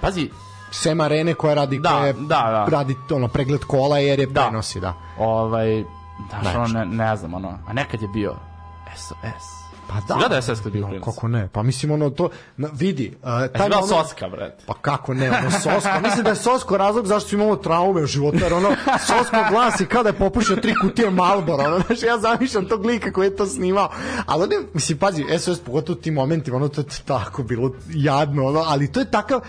pazi, sem arene koja radi Da, koja je- da, da. radi ono pregled kola jer je Da. prenosi da ovaj, znaš, Ne, ne, ne znam, ono, a nekad je bio SOS. Pa da Gleda SS kad bio klinac. kako ne pa mislim ono to na, vidi uh, taj moment- Soska, brate? Pa kako ne, ono Sosko. Mislim da je Sosko razlog zašto su imamo traume u životu, jer ono Sosko glasi kao da je popušio tri kutije Malbora, ono, znaš, ja zamišljam tog lika koji je to snimao. Ali ono, mislim, pazi, SOS, pogotovo u tim momentima, ono, to je tako bilo jadno, ono, ali to je takav,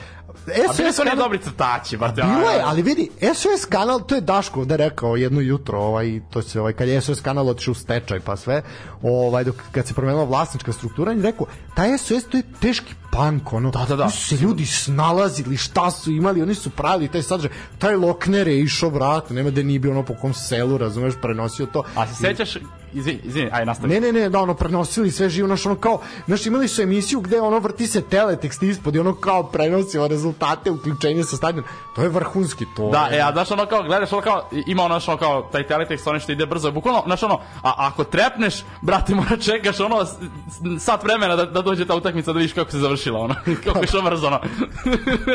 Oni kanal- dobri crtači, brate. Bilo je, ali vidi, SOS kanal, to je Daško ovde rekao jedno jutro, ovaj, to se, ovaj, kad je SOS kanal otišao u stečaj pa sve, ovaj, dok, kad se promenila vlasnička struktura, on je rekao, taj SOS to je teški punk, ono, Da, da, da. Se ljudi snalazili, šta su imali, oni su pravili taj sadržaj, taj Lokner je išao, vrat, nema da nije bio ono po kom selu, razumeš, prenosio to. A se sećaš, izvini, izvini, aj nastavi. Ne, ne, ne, da ono prenosili sve živo, znaš, ono kao, znaš, imali su emisiju gde ono vrti se teletekst ispod i ono kao prenosi o rezultate uključenja sa stadiona. To je vrhunski, to Da, je. e, a znaš ono kao, gledaš ono kao, ima ono, ono kao, taj teletekst, ono što ide brzo, bukvalno, znaš ono, a ako trepneš, brate, mora čekaš ono, sat vremena da, da dođe ta utakmica da vidiš kako se završila, ono, [LAUGHS] kako je išlo brzo, ono.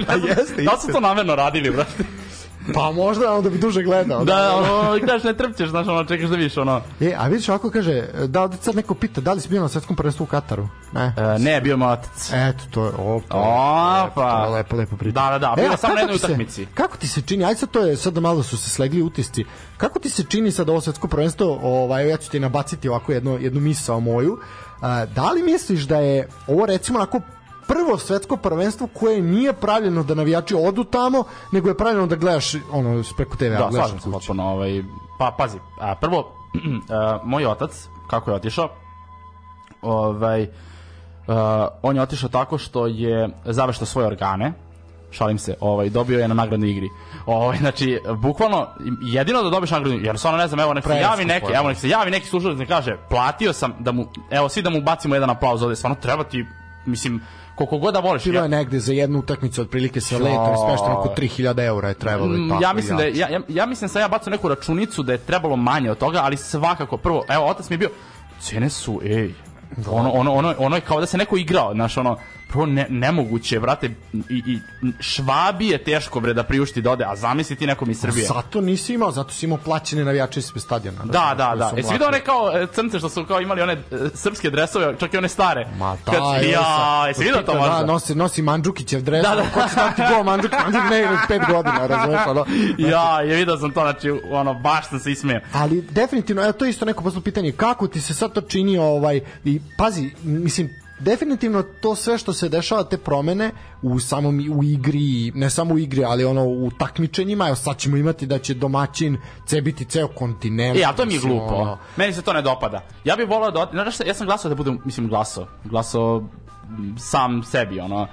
A jeste, Da su to namerno radili, brate? Pa možda onda bi duže gledao. Da, ono, gledaš, ne trpćeš, znaš, ono, čekaš da vidiš, ono. E, a vidiš ovako kaže, da ovde sad neko pita, da li si bio na svetskom prvenstvu u Kataru? Ne. E, ne, bio moj otac. Eto, to je, o, to je, O, lepo, pa. lepo, lepo priča. Da, da, da, bio a sam na jednoj utakmici. Kako ti se čini, ajde sad to je, sad malo su se slegli utisci, kako ti se čini sad ovo svetsko prvenstvo, ovaj, ja ću ti nabaciti ovako jednu, jednu misao moju, da li misliš da je ovo recimo onako prvo svetsko prvenstvo koje nije pravljeno da navijači odu tamo, nego je pravljeno da gledaš ono preko TV-a, Da, gledaš kući. potpuno. Ovaj, pa, pazi, a, prvo, a, [CLEARS THROAT] moj otac, kako je otišao, ovaj, a, on je otišao tako što je zaveštao svoje organe, šalim se, ovaj, dobio je na nagradnoj igri. Ovaj, znači, bukvalno, jedino da dobiješ nagradnu igru, jer stvarno ne znam, evo, nek se javi neki, evo, nek se javi neki slušalac da kaže, platio sam da mu, evo, svi da mu bacimo jedan aplauz ovde, stvarno treba ti, mislim, koliko god da voliš. Bilo ja- je negde za jednu utakmicu otprilike sa letom smešteno oko 3000 eura je trebalo i Mm, tako. ja mislim da je, ja, ja, ja mislim sam ja bacao neku računicu da je trebalo manje od toga, ali svakako prvo, evo otac mi je bio cene su ej ono, ono, ono, ono je kao da se neko igrao, znaš, ono, prvo ne, nemoguće, brate, i, i švabi je teško, bre, da priušti da ode, a zamisli ti nekom iz Srbije. Zato nisi imao, zato si imao plaćene navijače ispred stadiona. Da, da, da. Jesi mlatili. one kao e, crnce što su kao imali one e, srpske dresove, čak i one stare? Ma Kad- da, evo ja, jesi vidio to Da, možda? nosi, nosi Mandžukićev dres, Da, da. ko će dati gol Mandžukić, Mandžukić ne igra pet godina, razumeš, ono. ja, je vidio sam to, znači, ono, baš sam se ismeo. Ali definitivno, evo to je isto neko poslo pitanje, kako ti se sad to čini ovaj, i pazi, mislim, definitivno to sve što se dešava te promene u samom u igri, ne samo u igri, ali ono u takmičenjima, evo sad ćemo imati da će domaćin cebiti ceo kontinent. E, ali to mi je glupo. ono, Meni se to ne dopada. Ja bih volao da... Znaš šta, ja sam glasao da budem, mislim, glasao. Glasao sam sebi, ono.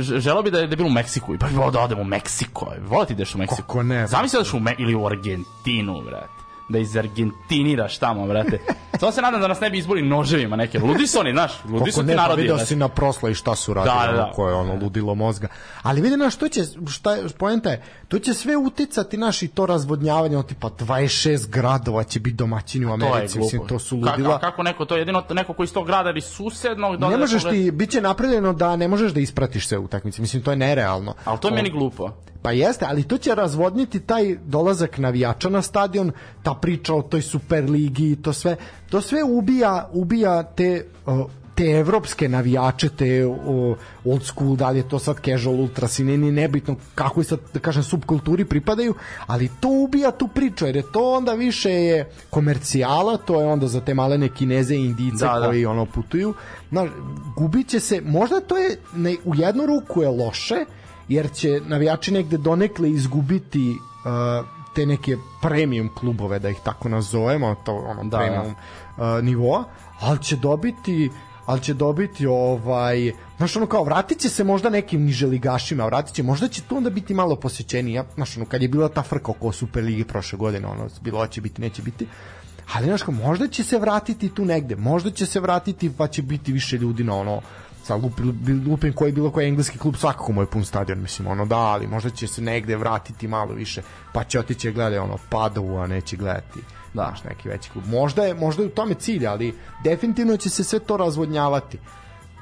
Želeo bi da je, da je bilo u Meksiku i pa bih volao da odem u Meksiko. Volao ti da ideš u Meksiku. Kako ne, Zamisli da u Me ili u Argentinu, brate. Da izargentiniraš tamo, brate. Samo se nadam da nas ne bi izboli noževima neke. Ludi su oni, znaš, ludi su ti ne, pa narodi. video znaš. si na prosla i šta su radili, Da, da, da. koje je ono ludilo mozga. Ali vidi na što će, šta je, poenta je, to će sve uticati naši to razvodnjavanje, ono tipa 26 gradova će biti domaćini u To je Americi, mislim, glupo. to su ludila. ka- kako neko to, jedino neko koji iz tog grada ili susednog... da ne ode možeš pogled- ti, bit će napravljeno da ne možeš da ispratiš sve utakmice, mislim, to je nerealno. Ali to je meni glupo. Pa jeste, ali to će razvodniti taj dolazak navijača na stadion, ta priča o toj Superligi i to sve. To sve ubija, ubija te o, te evropske navijače, te o, old school, da li je to sad casual, ultras i nije nebitno kako i sad, da kažem, subkulturi pripadaju, ali to ubija tu priču, jer je to onda više je komercijala, to je onda za te malene kineze i indice Da, da. koji ono putuju. Znaš, gubit će se, možda to je, ne, u jednu ruku je loše, jer će navijači negde donekle izgubiti uh, te neke premium klubove, da ih tako nazovemo, to ono Da, premium uh, nivoa, ali će dobiti ali će dobiti ovaj znaš ono kao vratit će se možda nekim niželigašima vratit će, možda će tu onda biti malo posjećenija znaš ono kad je bila ta frka oko Superligi prošle godine ono bilo će biti, neće biti ali znaš kao, možda će se vratiti tu negde možda će se vratiti pa će biti više ljudi na ono sa lupin, lupin koji bilo koji engleski klub svakako mu je pun stadion mislim ono da ali možda će se negde vratiti malo više pa će otići gledati ono Padovu a neće gledati da. znaš, neki veći klub možda je, možda je u tome cilj ali definitivno će se sve to razvodnjavati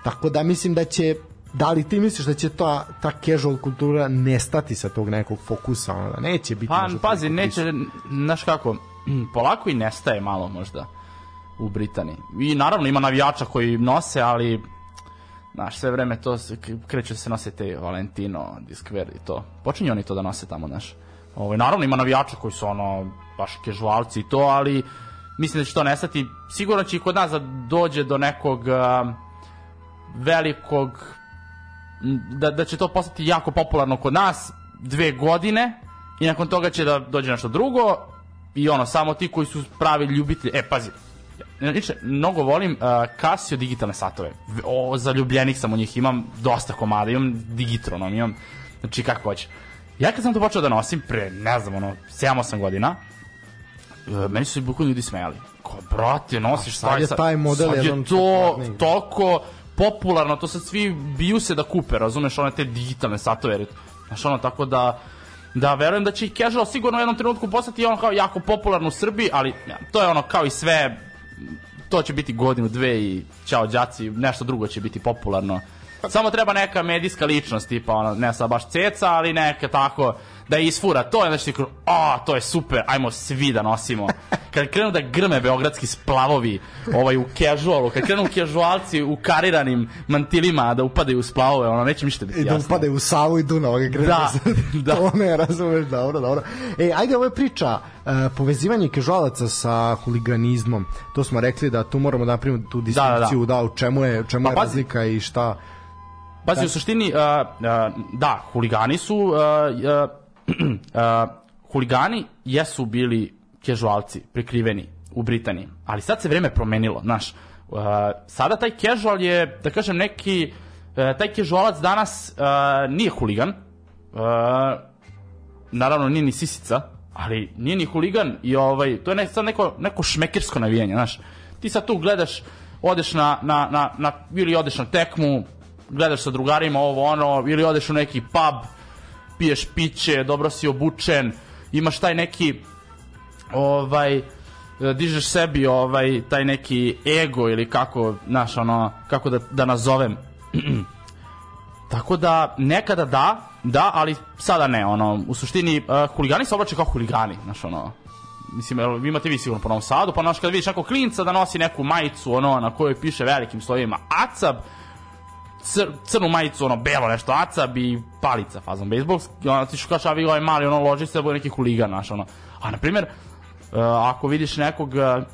tako da mislim da će da li ti misliš da će ta, ta casual kultura nestati sa tog nekog fokusa ono, da neće biti Pa, pazi, neće, znaš kako, [CLEARS THROAT] polako i nestaje malo možda u Britaniji. I naravno ima navijača koji nose, ali znaš, sve vreme to kreću da se nose te Valentino, Discver i to. Počinju oni to da nose tamo, znaš. Ovaj, naravno ima navijača koji su ono, baš kežualci i to, ali mislim da će to nestati. Sigurno će i kod nas da dođe do nekog a, velikog da, da će to postati jako popularno kod nas dve godine i nakon toga će da dođe nešto drugo i ono, samo ti koji su pravi ljubitelji, e pazi, Inače, mnogo volim uh, Casio digitalne satove. O, zaljubljenih sam u njih, imam dosta komada, imam Digitronom, imam, znači kako hoće. Ja kad sam to počeo da nosim, pre, ne znam, ono, 7-8 godina, uh, meni su se bukvalno ljudi smejali. Ko, brate, nosiš sad je sa- taj model sad je to toliko popularno, to sad svi biju se da kupe, razumeš, one te digitalne satove, znaš, ono, tako da, da verujem da će i casual sigurno u jednom trenutku postati ono kao jako popularno u Srbiji, ali ja, to je ono kao i sve, to će biti godinu, dve i ćao đaci, nešto drugo će biti popularno. Samo treba neka medijska ličnost, tipa ono, ne sad baš ceca, ali neka tako da isfura to je znači a to je super, ajmo svi da nosimo. [LAUGHS] Kad krenu da grme beogradski splavovi, ovaj u casualu, kad krenu casualci u kariranim mantilima da upadaju u splavove, ono neće mi ništa biti I da jasno. upade u Savu i Dunav. ga krene Da, [LAUGHS] da. to ne razumeš, dobro, dobro. E, ajde, ovo je priča, uh, povezivanje kežalaca sa huliganizmom. To smo rekli da tu moramo da napravimo tu distinkciju, da, u čemu je, u čemu Pa je razlika i šta... Pazi, u suštini, uh, uh, da, huligani su, uh, uh, uh, huligani jesu bili kežualci, prikriveni u Britaniji, ali sad se vreme promenilo, znaš, uh, sada taj kežual je, da kažem, neki, uh, taj kežualac danas uh, nije huligan, uh, naravno nije ni sisica, ali nije ni huligan i ovaj, to je ne, sad neko, neko šmekersko navijanje, znaš. Ti sad tu gledaš, odeš na, na, na, na, ili odeš na tekmu, gledaš sa drugarima ovo ono, ili odeš u neki pub, piješ piće, dobro si obučen, imaš taj neki ovaj dižeš sebi ovaj taj neki ego ili kako, znaš, ono, kako da, da nazovem. [CLEARS THROAT] Tako da nekada da, da, ali sada ne, ono, u suštini uh, huligani se oblače kao huligani, znaš, ono, mislim, vi imate vi sigurno po Novom Sadu, pa znaš, kad vidiš nekog klinca da nosi neku majicu, ono, na kojoj piše velikim slovima ACAB, cr, crnu majicu, ono, belo nešto, ACAB i palica, fazom, bejsbolski, ono, ti što kažeš, a ovaj mali, ono, loži se, bude neki huligan, znaš, ono, a, na primjer, uh, ako vidiš nekog, uh,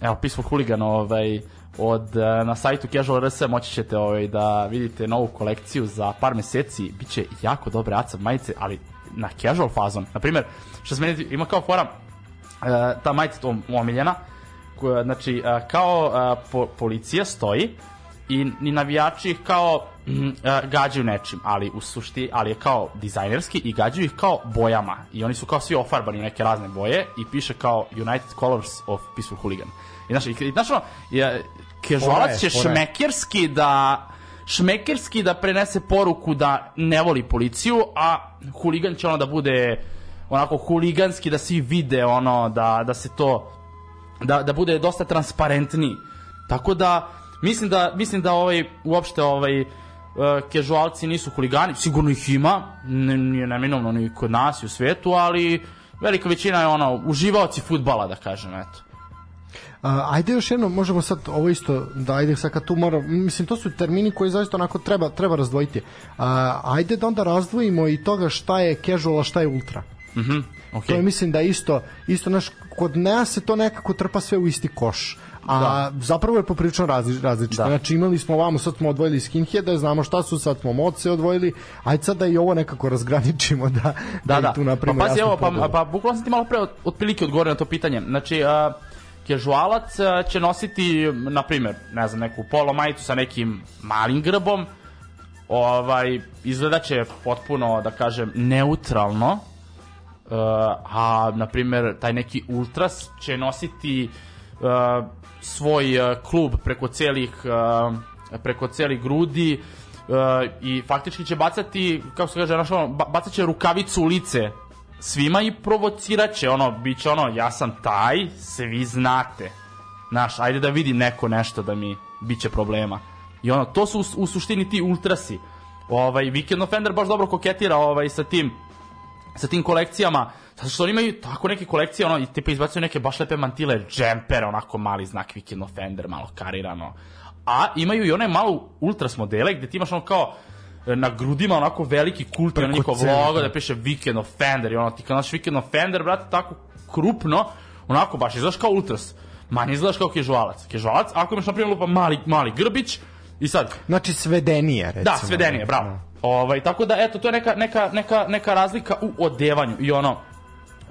evo, pismo huligan, ovaj, od, uh, na sajtu Casual RS moći ćete ovaj, da vidite novu kolekciju za par meseci, bit će jako dobre ACAB majice, ali na casual fazon. Na primjer, što se meni ima kao fora, uh, ta majica to omiljena, koja, znači, uh, kao uh, po, policija stoji i, i navijači ih kao mm, a, gađaju nečim, ali u sušti, ali je kao dizajnerski i gađaju ih kao bojama. I oni su kao svi ofarbani u neke razne boje i piše kao United Colors of Peaceful Hooligan. I znaš, i, i, znaš ono, je, će šmekerski da šmekerski da prenese poruku da ne voli policiju, a huligan će ono da bude onako huliganski da svi vide ono da, da se to da, da bude dosta transparentniji. Tako da mislim da mislim da ovaj uopšte ovaj uh, kežualci nisu huligani, sigurno ih ima, nije neminovno ni kod nas i u svetu, ali velika većina je ono uživaoci fudbala da kažem, eto. A, ajde još jedno, možemo sad ovo isto, da ajde sad kad tu mora, mislim to su termini koji zaista onako treba, treba razdvojiti. A, ajde da onda razdvojimo i toga šta je casual, a šta je ultra. Mhm. Okay. To je mislim da isto, isto naš, kod nas se to nekako trpa sve u isti koš. A da. zapravo je poprilično razli, različito. Da. Znači imali smo ovamo, sad smo odvojili skinheade, znamo šta su, sad smo moce odvojili, ajde sad da i ovo nekako razgraničimo, da, Da, da. i tu napravimo pa pazi, evo, pa, podelu. pa bukvalno sam ti malo pre od- otprilike odgovorio na to pitanje. Znači, uh, kežualac će nositi, na primjer, ne znam, neku polo majicu sa nekim malim grbom, ovaj, izgledat će potpuno, da kažem, neutralno, uh, a, na primjer, taj neki ultras će nositi uh, svoj uh, klub preko celih, uh, preko celih grudi uh, i faktički će bacati, kako se kaže, znaš, ono, ba- bacat će rukavicu u lice svima i provocirat će, ono, bit će ono, ja sam taj, svi znate. Znaš, ajde da vidi neko nešto da mi bit će problema. I ono, to su u, u suštini ti ultrasi. Ovaj, Weekend Offender baš dobro koketira ovaj, sa tim sa tim kolekcijama, zato što oni imaju tako neke kolekcije, ono, i tipa izbacuju neke baš lepe mantile, džempere, onako mali znak Weekend Offender, malo karirano. A imaju i one malo ultras modele gde ti imaš ono kao e, na grudima onako veliki Preko ono njihov logo da. da piše Weekend Offender i ono ti kad naš Weekend Offender, brate, tako krupno, onako baš izgledaš kao ultras. Manje izgledaš kao kežualac. Kežualac, ako imaš na primjer lupa mali, mali grbić, i sad, Znači svedenije, recimo. da, svedenije, bravo. Ovaj, tako da, eto, to je neka, neka, neka, neka razlika u odevanju i ono,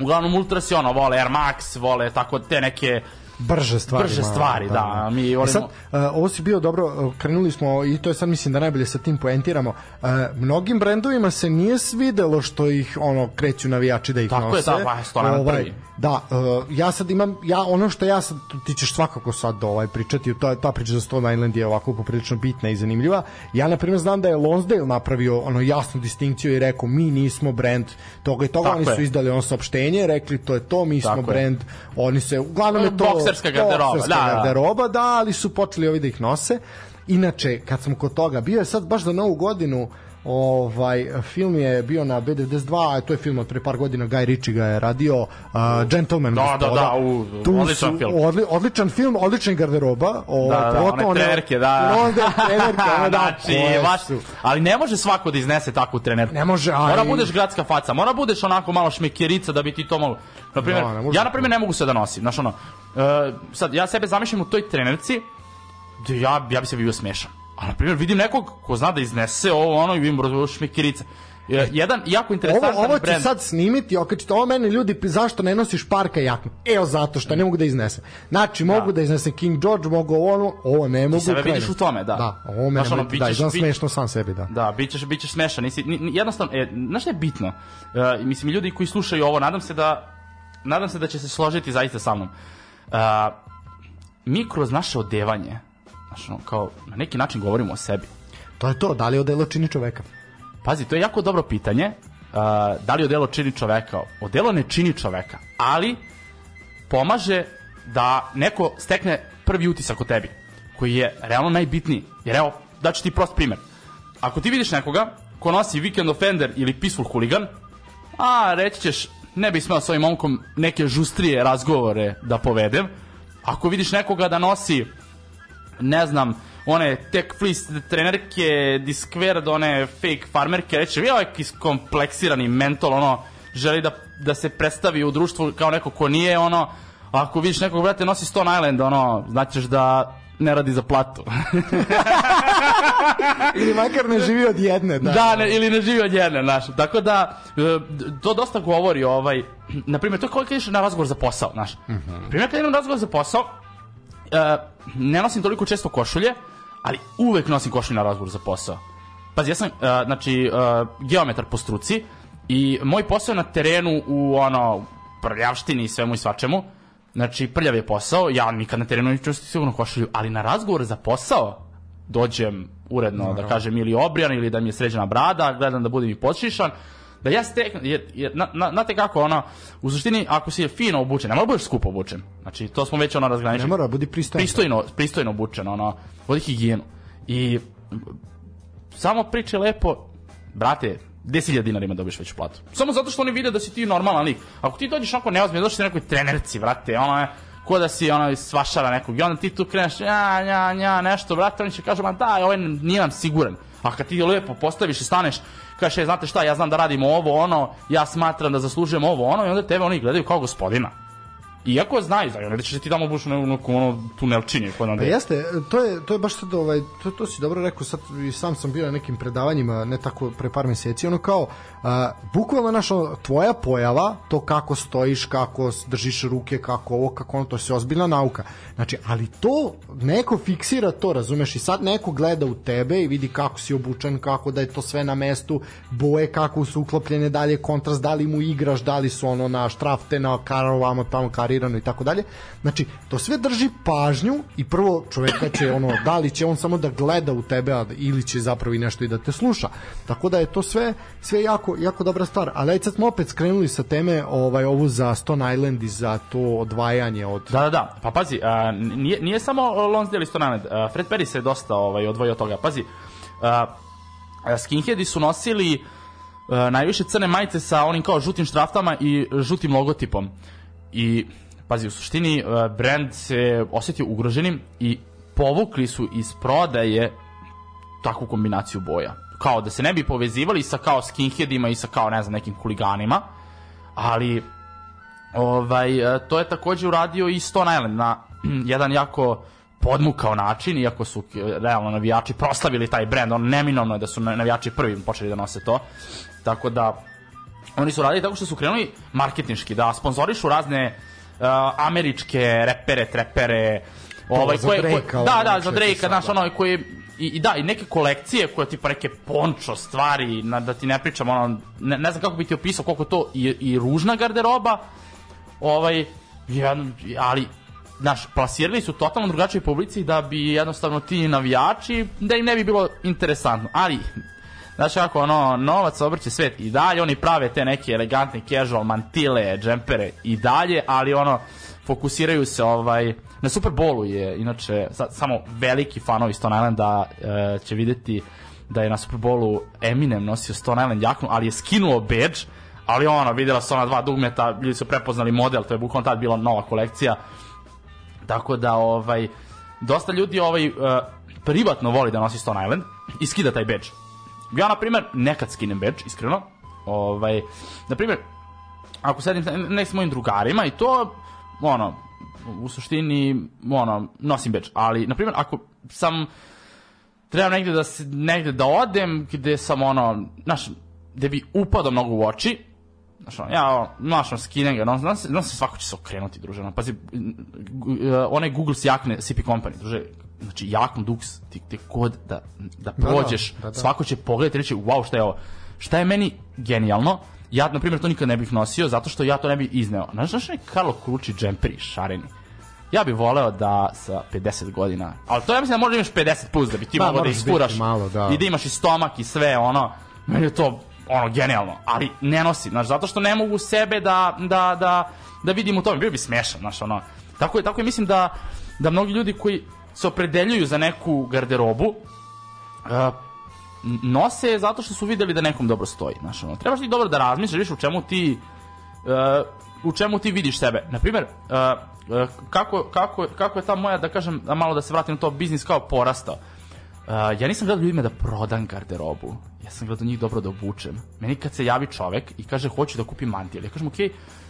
uglavnom ultrasi ono, vole Air Max, vole tako te neke brže stvari. brže malo, stvari, da, mi I volimo... sad, uh, ovo si bio dobro, uh, krenuli smo i to je sad mislim da najbolje sa tim poentiramo. Uh, mnogim brendovima se nije svidelo što ih ono kreću navijači da ih Tako je, nose. da, pa, sto nam prvi. Da, uh, ja sad imam, ja ono što ja sad, ti ćeš svakako sad ovaj, pričati, ta, ta priča za Stone Island je ovako poprilično bitna i zanimljiva. Ja, na primjer, znam da je Lonsdale napravio ono jasnu distinkciju i rekao mi nismo brend toga i toga, Tako oni su je. izdali ono saopštenje, rekli to je to, mi smo Tako je. brend, oni se, uglavnom je to Bokserska garderoba, bokserska da, da. garderoba, da, ali su počeli ovi da ih nose. Inače, kad sam kod toga, bio je sad baš za novu godinu, ovaj film je bio na B92, a to je film od pre par godina, Guy Ritchie ga je radio, uh, Gentleman Da, gospoda. da, da, u, Tu odličan su- film. Odli, odličan film, odlična garderoba. O, Da, da, one trenerke, da. Onda [LAUGHS] trenerke, one da, znači, baš, ali ne može svako da iznese takvu trenerku. Ne može, ali- Mora budeš gradska faca, mora budeš onako malo šmekerica da bi ti to malo... Na primjer, Da, ja na tako. primjer ne mogu sve da nosim, znaš ono, e, sad ja sebe zamišljam u toj trenerci, gde ja, ja bi se bio smešan. A na primjer vidim nekog ko zna da iznese ovo ono i vidim. E, jedan jako interesantan Ovo, ovo ću brand. sad snimiti, okačite, ovo meni ljudi, zašto ne nosiš parka jaknu? Evo zato što ne mogu da iznesem. Znači, mogu da iznesem King George, mogu ono, ovo ne mogu. sebe krenu. vidiš u tome, da. Da, ovo mene, Znaš, ono, da, bićeš- izgledam bit- smešno sam sebi, da. Da, bit ćeš, bit ćeš smešan. Nisi, ni, ni- jednostavno, e, znaš šta je bitno? E, mislim, ljudi koji slušaju ovo, nadam se da nadam se da će se složiti zaista sa mnom. E, mi kroz naše odevanje, znaš, ono, kao, na neki način govorimo o sebi. To je to, da li odelo čini čoveka? Pazi, to je jako dobro pitanje. Uh, da li odelo čini čoveka? Odelo ne čini čoveka, ali pomaže da neko stekne prvi utisak o tebi, koji je realno najbitniji. Jer evo, daću ti prost primer. Ako ti vidiš nekoga ko nosi Weekend Offender ili Peaceful Hooligan, a reći ćeš, ne bih smeo s ovim momkom neke žustrije razgovore da povedem. Ako vidiš nekoga da nosi ne znam, one tech fleece trenerke, Discvered, one fake farmerke, reće, je ovaj iskompleksirani mentol, ono, želi da, da se predstavi u društvu kao neko ko nije, ono, ako vidiš nekog, brate, nosi Stone Island, ono, znaćeš da ne radi za platu. [LAUGHS] Ili makar ne živi od jedne, da. da, ne, ili ne živi od jedne, znaš. Tako da, e, to dosta govori, ovaj, [CLEARS THROAT] na primjer, to je kao kad ideš na razgovor za posao, znaš. Na primjer, kad idem na razgovor za posao, ne nosim toliko često košulje, ali uvek nosim košulje na razgovor za posao. pazi, ja sam, uh, znači, uh, geometar po struci i moj posao je na terenu u, ono, prljavštini i svemu i svačemu, znači, prljav je posao, ja nikad na terenu neću nositi sigurno košulju, ali na razgovor za posao dođem uredno, da kažem, ili obrijan, ili da mi je sređena brada, gledam da budem i podšišan, da ja steknem, jer, jer na, na, znate kako, ono, u suštini, ako si je fino obučen, ne mora da budeš skupo obučen, znači, to smo već ono razgraničili Ne mora, budi pristojan. pristojno, pristojno obučen, ono, vodi higijenu. I samo priče lepo, brate, 10.000 dinara ima dobiješ veću platu. Samo zato što oni vide da si ti normalan lik. Ako ti dođeš onako neozbiljno, dođeš ti nekoj trenerci, brate, ono je, ko da si ono svašara nekog i onda ti tu kreneš ja, ja, ja, nešto, brate, oni će kažu, ma da, ovaj nije nam siguran. A kad ti lepo postaviš i staneš, kažeš, e, znate šta, ja znam da radimo ovo, ono, ja smatram da zaslužujem ovo, ono, i onda tebe oni gledaju kao gospodina. Iako znaju, znači, ne da ćeš ti tamo buš u neku ono, tunelčinje. Koja nam Pa jeste, to je, to je baš sad, ovaj, to, to si dobro rekao, sad i sam sam bio na nekim predavanjima, ne tako pre par meseci, ono kao, a, bukvalno naša tvoja pojava, to kako stojiš, kako držiš ruke, kako ovo, kako ono, to sve ozbiljna nauka. Znači, ali to, neko fiksira to, razumeš, i sad neko gleda u tebe i vidi kako si obučen, kako da je to sve na mestu, boje kako su uklopljene, dalje kontrast, da li mu igraš, da li su ono na štrafte, na karovamo, tamo karirano i tako dalje. Znači, to sve drži pažnju i prvo čoveka će ono, da li će on samo da gleda u tebe a, ili će zapravo i nešto i da te sluša. Tako da je to sve sve jako, jako dobra stvar. Ali ajde sad smo opet skrenuli sa teme ovaj, ovu za Stone Island i za to odvajanje od... Da, da, da. Pa pazi, a, nije, nije samo Lonsdale i Stone Island. A, Fred Perry se dosta ovaj, odvojio od toga. Pazi, a, skinheadi su nosili a, najviše crne majice sa onim kao žutim štraftama i žutim logotipom. I, pazi, u suštini a, brand se osetio ugroženim i povukli su iz prodaje takvu kombinaciju boja. Kao da se ne bi povezivali sa kao skinheadima i sa kao, ne znam, nekim huliganima, ali ovaj, e, to je takođe uradio i Stone Island na [CLEARS THROAT] jedan jako podmukao način, iako su e, realno navijači proslavili taj brend, on neminovno je da su navijači prvi počeli da nose to. Tako da, oni su radili tako što su krenuli marketinški, da sponzorišu razne uh, američke repere, trepere, ovaj, koje, koje, da, da, za je Drake, znaš, da. ono, koje, i, i da, i neke kolekcije koje tipa neke pončo stvari, na, da ti ne pričam, ono, ne, ne znam kako bi ti opisao koliko to i, i ružna garderoba, ovaj, jedan, ali znaš, plasirali su totalno drugačije publici da bi jednostavno ti navijači, da im ne bi bilo interesantno, ali Znaš kako, ono, novac obrće svet i dalje, oni prave te neke elegantne casual mantile, džempere i dalje, ali ono, fokusiraju se ovaj, na Super Bowlu je, inače, sa, samo veliki fanovi Stone Islanda e, će videti da je na Super Bowlu Eminem nosio Stone Island jaknu, ali je skinuo badge, ali ono, vidjela se ona dva dugmeta, ljudi su prepoznali model, to je bukvalno tad bila nova kolekcija, tako da, ovaj, dosta ljudi ovaj, uh, privatno voli da nosi Stone Island i skida taj badge. Ja, na primjer, nekad skinem badge, iskreno. Ovaj, na primjer, ako sedim ne s mojim drugarima i to, ono, u suštini, ono, nosim badge. Ali, na primjer, ako sam trebam negde da, se, negde da odem gde sam, ono, znaš, gde bi upadao mnogo u oči, Znaš, ono, ja, znaš, ono, skinem ga, no, znam se svako će se okrenuti, druže, ono, pazi, uh, onaj Google se jakne CP Company, druže, znači, jaknu Dux, ti, ti kod da, da prođeš, da, da. svako će pogledati i reći, wow, šta je ovo? Šta je meni genijalno? Ja, na primjer, to nikad ne bih nosio, zato što ja to ne bih izneo. Znaš, znaš, onaj Karlo Kruči džemperi, šareni. Ja bih voleo da sa 50 godina, ali to ja mislim da možda imaš 50 plus da bi ti Pa, mogao da iskuraš malo, da. i da imaš i stomak i sve, ono, meni je to ono genijalno, ali ne nosim, znaš, zato što ne mogu sebe da, da, da, da vidim u tome, bio bi smešan, znaš, ono, tako je, tako je, mislim da, da mnogi ljudi koji se opredeljuju za neku garderobu, uh, nose zato što su videli da nekom dobro stoji, znaš, ono, trebaš ti dobro da razmišljaš, vidiš u čemu ti, uh, u čemu ti vidiš sebe. Na primjer, uh, uh, kako, kako, kako je ta moja, da kažem, da malo da se vratim na to, biznis kao porastao. Uh, ja nisam gledao ljudima da prodam garderobu. Ja sam gledao njih dobro da obučem. Meni kad se javi čovek i kaže hoću da kupim mantil, ja kažem okej,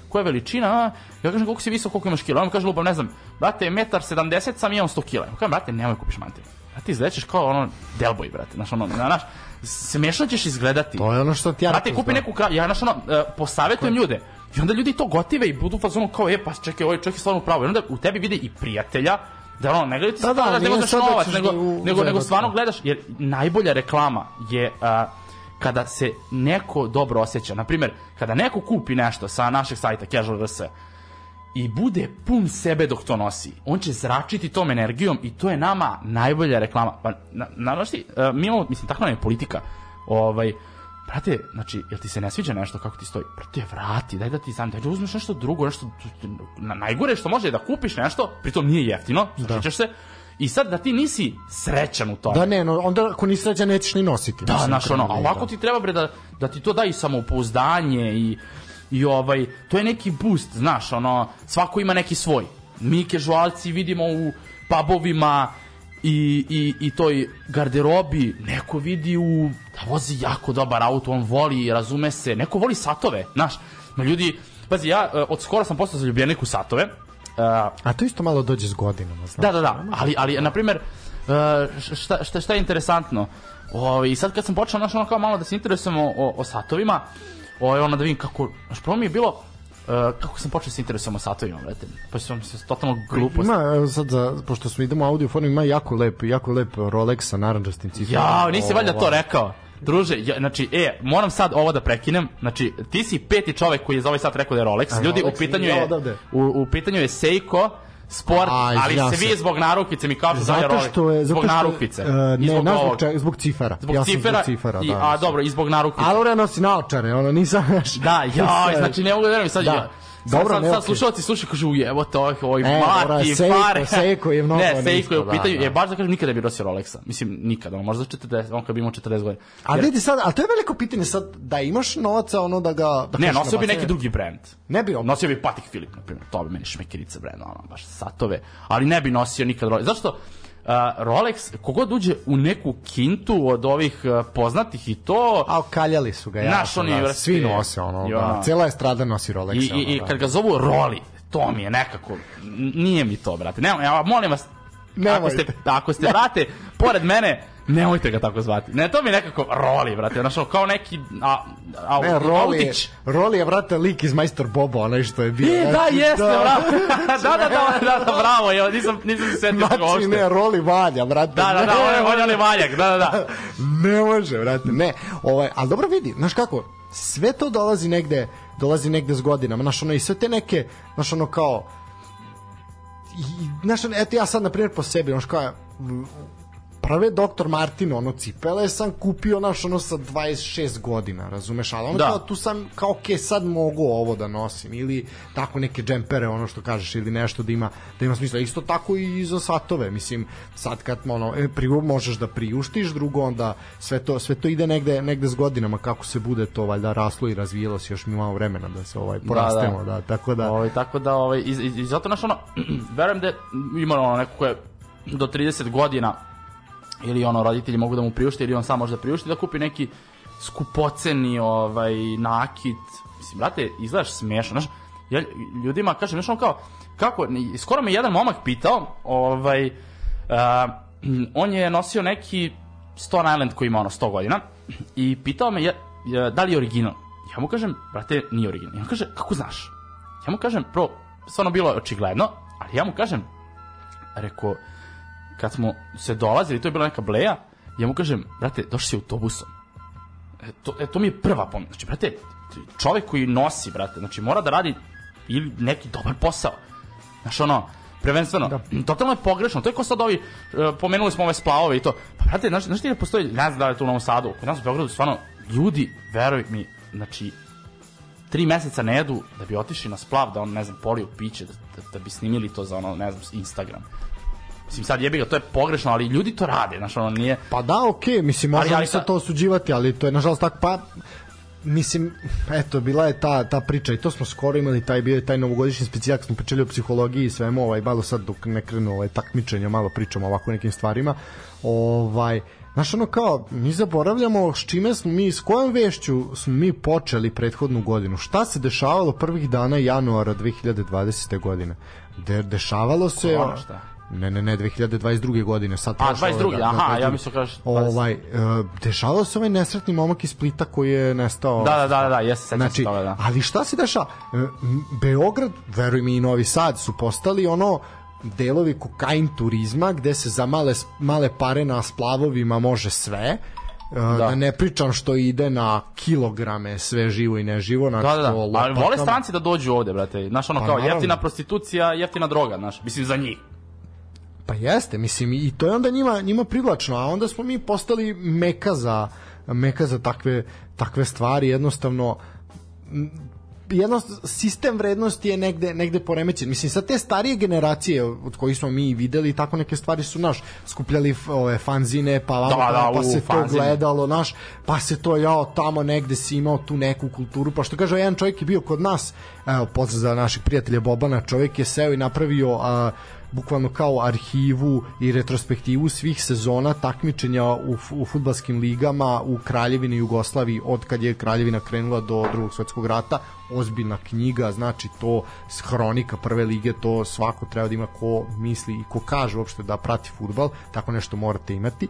koja je veličina, a? ja kažem koliko si visok, koliko imaš kila. On kaže lupam, ne znam, brate, metar 70, sam imam 100 kila. Ja kažem, brate, nemoj kupiš mantil. Brate, izgledaš kao ono delboj, brate, znaš, ono, znaš, smešno ćeš izgledati. To je ono što ti ja Brate, kupi da. neku kravu, ja znaš ono, uh, posavetujem ljude. I onda ljudi to gotive i budu u fazonu kao, e, pa čekaj, ovaj čovjek je stvarno pravo. I onda u tebi vide i prijatelja, Da ono, ne gledaš Da, da, da, nego da novac, nego, da nego, nego zajebati, stvarno da. gledaš, jer najbolja reklama je a, kada se neko dobro osjeća. Naprimjer, kada neko kupi nešto sa našeg sajta Casual RS i bude pun sebe dok to nosi, on će zračiti tom energijom i to je nama najbolja reklama. Pa, na, na, ti, e, mi imamo, mislim, takva nam je politika. Ovaj, brate, znači, jel ti se ne sviđa nešto kako ti stoji? Brate, vrati, daj da ti sam, daj da uzmeš nešto drugo, nešto, na, najgore što može je da kupiš nešto, pritom nije jeftino, zaštićeš se, i sad da ti nisi srećan u tome. Da ne, no, onda ako nisi srećan nećeš ni nositi. Da, znaš, ono, a krenu, ovako da. ti treba bre da, da ti to da i samopouzdanje i, i ovaj, to je neki boost, znaš, ono, svako ima neki svoj. Mi kežualci vidimo u pubovima i, i, i toj garderobi, neko vidi u, da vozi jako dobar auto, on voli, razume se, neko voli satove, znaš, ma ljudi, pazi, ja e, od skora sam postao zaljubljenik u satove, A to isto malo dođe s godinama, znaš. Da, da, da, ali, ali na primjer, uh, šta, šta, šta je interesantno? O, I sad kad sam počeo, znaš, ono kao malo da se interesujemo o, o satovima, o, ono da vidim kako, znaš, prvo mi je bilo, uh, kako sam počeo da se interesujem o satovima, brate, pa sam se totalno glupost. Ima, sad, za, pošto smo idemo audio formu, ima jako lep, jako lep Rolex sa narandžastim ciframa. Ja, nisi valjda to Ovaj, rekao. Druže, ja, znači, e, moram sad ovo da prekinem. Znači, ti si peti čovek koji je za ovaj sat rekao da je Rolex. A Ljudi, Rolex u pitanju je, u, u pitanju je Seiko, sport, A, ali izvinjavam se vi zbog narukvice mi kažu je Zato Rolex. što je... Zato zbog što, narukvice. I ne, zbog ne zbog, čega, zbog cifara. Zbog ja sam cifera, zbog cifara, i, da. a dobro, i zbog narukvice. Ali ona nosi naočare, ono, nisam... Da, [LAUGHS] joj, znači ne mogu da verujem sad. Da. Ja. Dobro, sad, sad, sad slušalci slušaju kažu evo to ovih ovih E, dobro, mati pare. Seiko je [LAUGHS] mnogo Ne, Seiko je u pitanju, da, da. je baš da kažem nikada ne bi nosio Rolexa. Mislim nikada, ono, možda 40, on kad bi imao 40 godina. A Jer- vidi sad, ali to je veliko pitanje sad, da imaš novaca, ono da ga... Da Ne, kažeš nosio bi neki drugi brend. Ne bi on. Nosio bi Patek Filip, na primjer. To bi meni šmekerica brend, ono, baš satove. Ali ne bi nosio nikad Rolex. Zašto? Rolex, kogod uđe u neku kintu od ovih poznatih i to... A okaljali su ga, ja. Naš oni, da, svi nose, ono, I da, ono- cela estrada nosi Rolex. I, i, i ono, kad da. ga zovu Roli, to mi je nekako, nije mi to, brate. Ne, ja, molim vas, ako Nemojte. ste, ako ste, brate, pored mene, nemojte ga tako zvati. Ne, to mi je nekako Roli, brate, ono, kao neki a, a, Ne, Roli je. Roli je, vrate, lik iz Majstor Boba, onaj što je bio. E, da, znači, jeste, bravo. [LAUGHS] da, da, da, da, da, bravo, jo, nisam, nisam se setio Znači, uopšte. ne, Roli valja, brate. Da, da, da, on je, onaj valjak, da, da, da. [LAUGHS] ne može, brate, ne. Ovaj, ali dobro vidi, znaš kako, sve to dolazi negde, dolazi negde s godinama, znaš, ono, i sve te neke, znaš, ono, kao, i, znaš, eto ja sad, na primjer, po sebi, znaš, kao, prve doktor Martin, ono, cipele sam kupio, znaš, ono, sa 26 godina, razumeš, ali ono, Da. kao, tu sam, kao, ok, sad mogu ovo da nosim, ili tako neke džempere, ono što kažeš, ili nešto da ima, da ima smisla, isto tako i za satove, mislim, sad kad, ono, e, prvo možeš da priuštiš, drugo, onda sve to, sve to ide negde, negde s godinama, kako se bude to, valjda, raslo i razvijelo se, još mi imamo vremena da se, ovaj, porastemo, da, tako da, Ovaj, tako da, ovaj, i, i, i zato, znaš, ono, [CLEARS THROAT] verujem da ima ono neko ko je do 30 godina ili ono roditelji mogu da mu priušte ili on sam može da priušti da kupi neki skupoceni ovaj nakit. Mislim brate izgledaš smešno znaš ja ljudima kažem ono kao kako skoro me jedan momak pitao ovaj a, [CLEARS THROAT] on je nosio neki Stone Island koji ima ono 100 godina i pitao me je, da li je original? Ja mu kažem brate nije original. I on kaže kako znaš? Ja mu kažem prvo stvarno bilo je očigledno ali ja mu kažem rekao kad smo se dolazili, to je bila neka bleja, ja mu kažem, brate, došli si autobusom. E, to, e, to mi je prva pomoć. Znači, brate, čovek koji nosi, brate, znači mora da radi ili neki dobar posao. Znaš, ono, prvenstveno, da. totalno je pogrešno. To je ko sad ovi, e, pomenuli smo ove splavove i to. Pa, brate, znaš, znaš ti ne postoji, ne znam da li je to u Novom Sadu, kod nas u Beogradu, stvarno, ljudi, veruj mi, znači, tri meseca ne jedu da bi otišli na splav, da on, ne znam, poliju piće, da, da, da bi snimili to za ono, ne znam, Instagram. Mislim, sad jebi ga, to je pogrešno, ali ljudi to rade, znaš, ono nije... Pa da, okej, mislim, možemo Ali- ali sad sa- to osuđivati, ali to je nažalost tako, pa mislim, eto, bila je ta, ta priča i to smo skoro imali, taj bio je taj novogodišnji specijak, smo pričali o psihologiji i svemu, ovaj, malo sad dok ne krenu ovaj, takmičenja, malo pričamo ovako nekim stvarima, ovaj, Znaš, ono kao, mi zaboravljamo s čime smo mi, s kojom vešću smo mi počeli prethodnu godinu. Šta se dešavalo prvih dana januara 2020. godine? De, dešavalo se... Korona, šta? Ne, ne, ne, 2022. godine, sad A, prošlo, 22., da, da, aha, 22.. ja mislio kažeš 20. Ovaj, e, dešavalo se ovaj nesretni momak iz Splita koji je nestao. Da, da, da, da, jeste, sećam Znači, se toga, da. ali šta se dešava? E, Beograd, veruj mi i Novi Sad su postali ono delovi kokain turizma gde se za male, male pare na splavovima može sve da. da ne pričam što ide na kilograme sve živo i neživo znači Da, da, da. Ali vole stranci da dođu ovde, brate. Znaš, ono Pa, kao naravno. jeftina prostitucija, jeftina droga, znaš. Mislim, za njih. Pa jeste, mislim i to je onda njima njima privlačno, a onda smo mi postali meka za meka za takve takve stvari, jednostavno m, jedno sistem vrednosti je negde negde poremećen. Mislim sa te starije generacije od kojih smo mi videli tako neke stvari su naš skupljali ove fanzine, pa Da, tamo, da, pa u, se to fanzine. gledalo, naš, pa se to jao tamo negde si imao tu neku kulturu. Pa što kaže jedan čovjek je bio kod nas, evo pozdrav za našeg prijatelja Bobana, čovjek je seo i napravio a, bukvalno kao arhivu i retrospektivu svih sezona takmičenja u, u futbalskim ligama u Kraljevini Jugoslaviji od kad je Kraljevina krenula do drugog svetskog rata. Ozbiljna knjiga, znači to s hronika prve lige, to svako treba da ima ko misli i ko kaže uopšte da prati futbal, tako nešto morate imati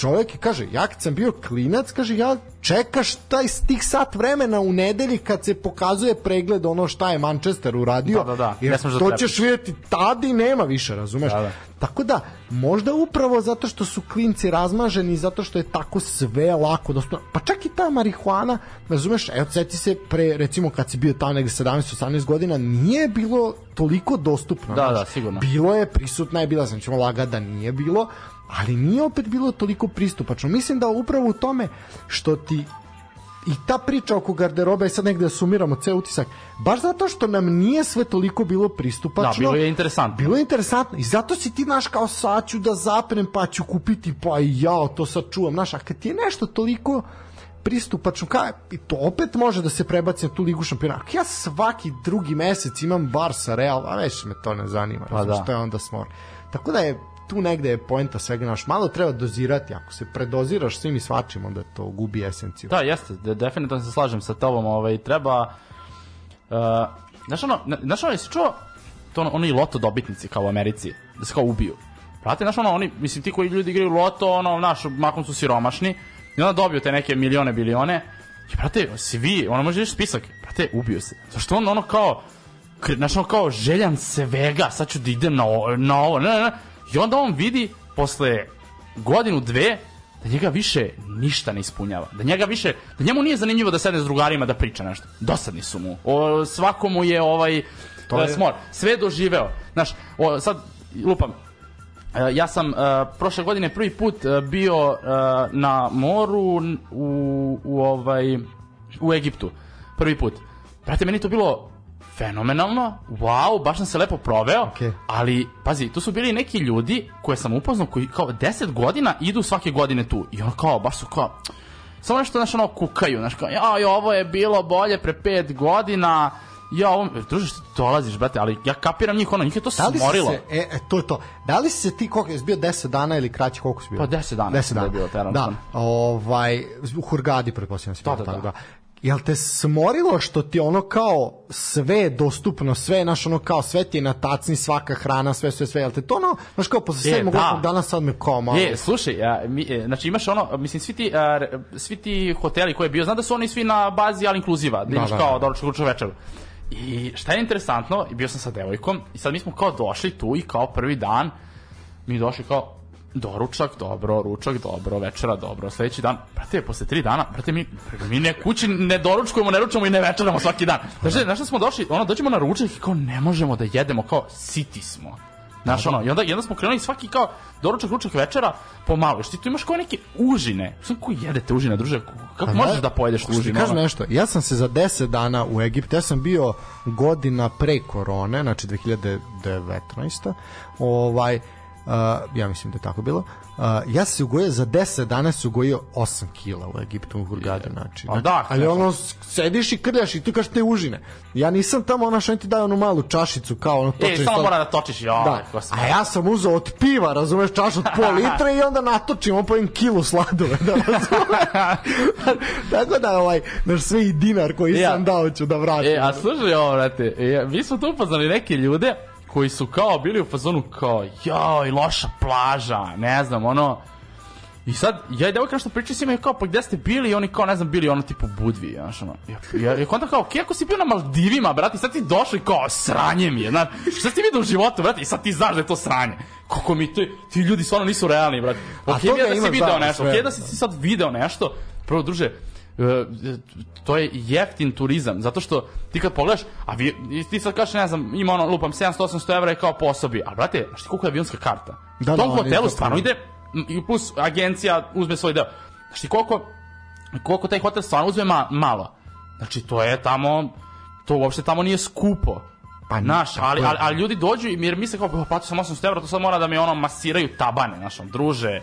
čovjek je, kaže, ja kad sam bio klinac, kaže, ja čekaš taj tih sat vremena u nedelji kad se pokazuje pregled ono šta je Manchester uradio, Da, da, da. jer smeš da to ćeš vidjeti tada i nema više, razumeš? Da, da. Tako da, možda upravo zato što su klinci razmaženi, zato što je tako sve lako dostupno, pa čak i ta marihuana, razumeš, evo seti se pre, recimo kad si bio tamo negde 17-18 godina, nije bilo toliko dostupno. Da, znaš. da, sigurno. Bilo je, prisutna je bila, znači ćemo laga da nije bilo, ali nije opet bilo toliko pristupačno. Mislim da upravo u tome što ti i ta priča oko garderobe, sad negde da sumiramo ceo utisak, baš zato što nam nije sve toliko bilo pristupačno. Da, bilo je interesantno. Bilo je interesantno i zato si ti naš kao sad ću da zapnem pa ću kupiti pa i ja to sad čuvam, znaš, a kad ti je nešto toliko pristupačno, ka, i to opet može da se prebaci na tu ligu šampiona. Ako ja svaki drugi mesec imam Barsa, Real, a već me to ne zanima, pa da. što je onda smor. Tako da je tu negde je poenta svega naš. Malo treba dozirati, ako se predoziraš svim i svačim, onda to gubi esenciju. Da, jeste, de, definitivno se slažem sa tobom, ovaj, treba, uh, znaš ono, na- znaš ono, jesi čuo, to ono, oni loto dobitnici kao u Americi, da se kao ubiju. Brate, znaš ono, oni, mislim, ti koji ljudi igraju loto, ono, znaš, makom su siromašni, i onda dobiju te neke milione, bilione, i brate, svi, ono može reći spisak, brate, ubiju se. Zašto on ono kao, znaš ono kao željan svega, sad ću da idem na ovo, na ovo, ne, ne, ne. I onda on vidi, posle godinu, dve, da njega više ništa ne ispunjava. Da njega više, da njemu nije zanimljivo da sedne s drugarima da priča nešto. Dosadni su mu. O, svakomu je ovaj To je- je... smor. Sve doživeo. Znaš, o, sad lupam. E, ja sam e, prošle godine prvi put e, bio e, na moru u, u ovaj u Egiptu. Prvi put. Brate, meni to bilo fenomenalno, wow, baš sam se lepo proveo, Okej. ali, pazi, tu su bili neki ljudi koje sam upoznao koji kao 10 godina idu svake godine tu i ono kao, baš su kao, samo nešto, znaš, ono, kukaju, znaš, kao, ja, ovo je bilo bolje pre 5 godina, ja, ovo, druže, što ti dolaziš, brate, ali ja kapiram njih, ono, njih je to Da smorilo. se, e, to je to. Da li si se ti, koliko, jesi bio 10 dana ili kraće, koliko si bio? Pa 10 dana 10 mislim da dana. je bio teran Da, ovaj, u Hurgadi, pretpostavljam si Da, bio, da, tako da. da. Jel te smorilo što ti ono kao sve je dostupno, sve je naš ono kao sve ti je na tacni, svaka hrana, sve, sve, sve, jel te to ono, znaš kao posle E, sedmog da. osmog dana sad me kao malo. Je, slušaj, a, mi, e, znači imaš ono, mislim, svi ti, a, svi ti hoteli koji je bio, znam da su oni svi na bazi all inclusiva, da imaš da, kao da. doručak, ručak, večeru. I šta je interesantno, bio sam sa devojkom, i sad mi smo kao došli tu i kao prvi dan, mi došli kao, doručak, dobro, ručak, dobro, večera, dobro, sledeći dan, brate, posle tri dana, brate, mi, mi ne kući ne doručkujemo, ne ručamo i ne večeramo svaki dan. Znači, znaš šta smo došli, ono, dođemo na ručak i kao ne možemo da jedemo, kao siti smo. Znaš, ono, i onda, i onda smo krenuli svaki kao doručak, ručak, večera, pomalo. Što ti tu imaš kao neke užine. Sam koji jedete užine, druže? Kako Pa možeš ne, da pojedeš užine? Kažem ono? nešto, ja sam se za 10 dana u Egiptu, ja sam bio godina pre korone, znači 2019. Ovaj, uh, ja mislim da je tako bilo. Uh, ja se ugojio za 10 dana se ugojio 8 kila u Egiptu u Hurgadu, znači. Pa da, ali ono sediš i krljaš i tu kažeš te užine. Ja nisam tamo ona što ti daju onu malu čašicu kao ono E, točeni samo mora da točiš, jo, Da. A ja sam uzeo od piva, razumeš, čašu od pol [LAUGHS] litra i onda natočim opavim kilu sladove, da. [LAUGHS] Tako da, ovaj, naš sve i dinar koji Ja. sam dao ću da vratim. E, a slušaj ovo, brate, e, mi smo tu upoznali neke ljude koji su kao bili u fazonu kao, joj, loša plaža, ne znam, ono, I sad, ja i devojka nešto pričam s njima kao, pa gde ste bili? I oni kao, ne znam, bili ono tipu Budvi, znaš, ono. Ja, ja, kontam kao, ok, ako si bio na Maldivima, brate, i sad ti došao i kao, sranje mi je, znaš, šta si vidio u životu, brate, i sad ti znaš da je to sranje. Kako mi to, ti ljudi stvarno nisu realni, brate. A toga mi je da si video nešto, sve, ok, da si ti sad video nešto, prvo, druže, to je jeftin turizam, zato što ti kad pogledaš, a vi, ti sad kažeš, ne znam, ima ono, lupam, 700-800 evra je kao po osobi, a brate, znaš ti koliko je avionska karta? Da, Da, da, Tom oni hotelu to stvarno ide, i plus agencija uzme svoj deo. Znaš ti koliko, koliko taj hotel stvarno uzme ma, malo? Znači, to je tamo, to uopšte tamo nije skupo. Pa, tako ali, ali, ali ljudi dođu i jer misle kao, "Pa, platio sam 800 evra, to sad mora da mi ono masiraju tabane, znaš, druže.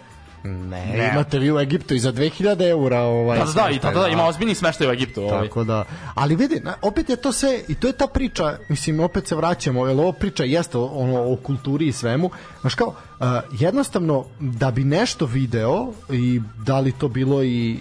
Ne, Ne. imate vi u Egiptu i za 2000 eura ovaj Da, da, da, i smeštaj, tada da, ima ozbiljni smeštaj u Egiptu. Ovaj. Tako da, ali vidi, na- opet je to sve, i to je ta priča, mislim, opet se vraćamo, jer ovo priča jeste ono, o kulturi i svemu, znaš kao, uh, jednostavno, da bi nešto video, i da li to bilo i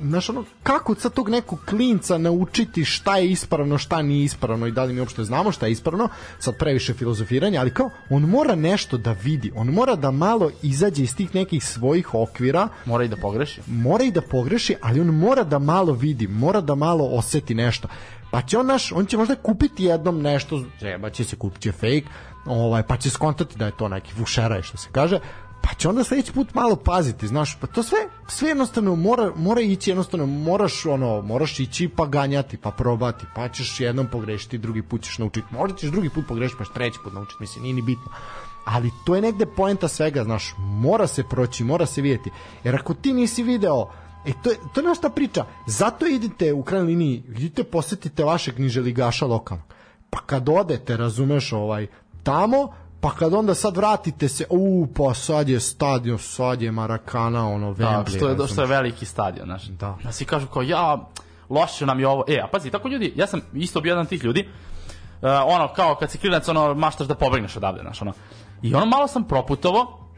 znaš ono, kako sad tog nekog klinca naučiti šta je ispravno, šta nije ispravno i da li mi uopšte znamo šta je ispravno, sad previše filozofiranja, ali kao, on mora nešto da vidi, on mora da malo izađe iz tih nekih svojih okvira, Mora i da pogreši. mora i da pogreši, ali on mora da malo vidi, mora da malo oseti nešto. Pa će on naš, on će možda kupiti jednom nešto, zeba će se kupiti fake, ovaj, pa će skontati da je to neki vušeraj što se kaže, pa će onda sledeći put malo paziti, znaš, pa to sve, sve jednostavno mora, mora ići, jednostavno moraš, ono, moraš ići pa ganjati, pa probati, pa ćeš jednom pogrešiti, drugi put ćeš naučiti, možda ćeš drugi put pogrešiti, pa ćeš treći put naučiti, mislim, nije ni bitno ali to je negde poenta svega, znaš, mora se proći, mora se vidjeti. Jer ako ti nisi video, e to je, to je naša priča, zato idite u krajnjoj liniji, idite posetite vašeg niželigaša lokalnog. Pa kad odete, razumeš, ovaj, tamo, pa kad onda sad vratite se, u, pa sad je stadion, sad je Marakana, ono, Da, Wembley, što je, što je veliki stadion, znaš. Da. Da svi kažu kao, ja, loše nam je ovo. E, a pazi, tako ljudi, ja sam isto bio jedan od tih ljudi, uh, ono, kao kad si klinac, ono, maštaš da pobegneš odavde, znaš, ono. I ono malo sam proputovo,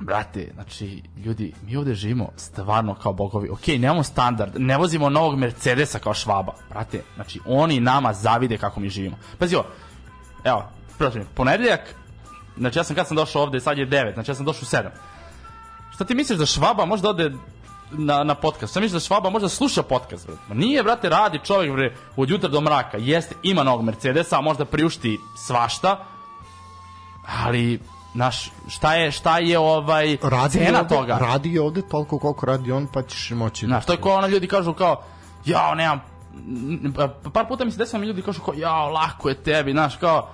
brate, znači, ljudi, mi ovde živimo stvarno kao bogovi. Ok, nemamo standard, ne vozimo novog Mercedesa kao švaba, brate, znači, oni nama zavide kako mi živimo. Pazi ovo, evo, prosim, ponedeljak, znači ja sam kad sam došao ovde, sad je 9, znači ja sam došao u 7. Šta ti misliš da Švaba možda ode na, na podcast? Šta misliš da Švaba možda sluša podcast? Bre? Ma nije, brate, radi čovjek bre, od jutra do mraka. Jeste, ima novog Mercedesa, a možda priušti svašta, ali Naš, šta je, šta je ovaj radi cena ovde, toga? Radi ovde toliko koliko radi on, pa ćeš moći. Znaš, to je kao ono ljudi kažu kao, jao, nemam, pa par puta mi se desilo mi ljudi kažu kao, jao, lako je tebi, znaš, kao,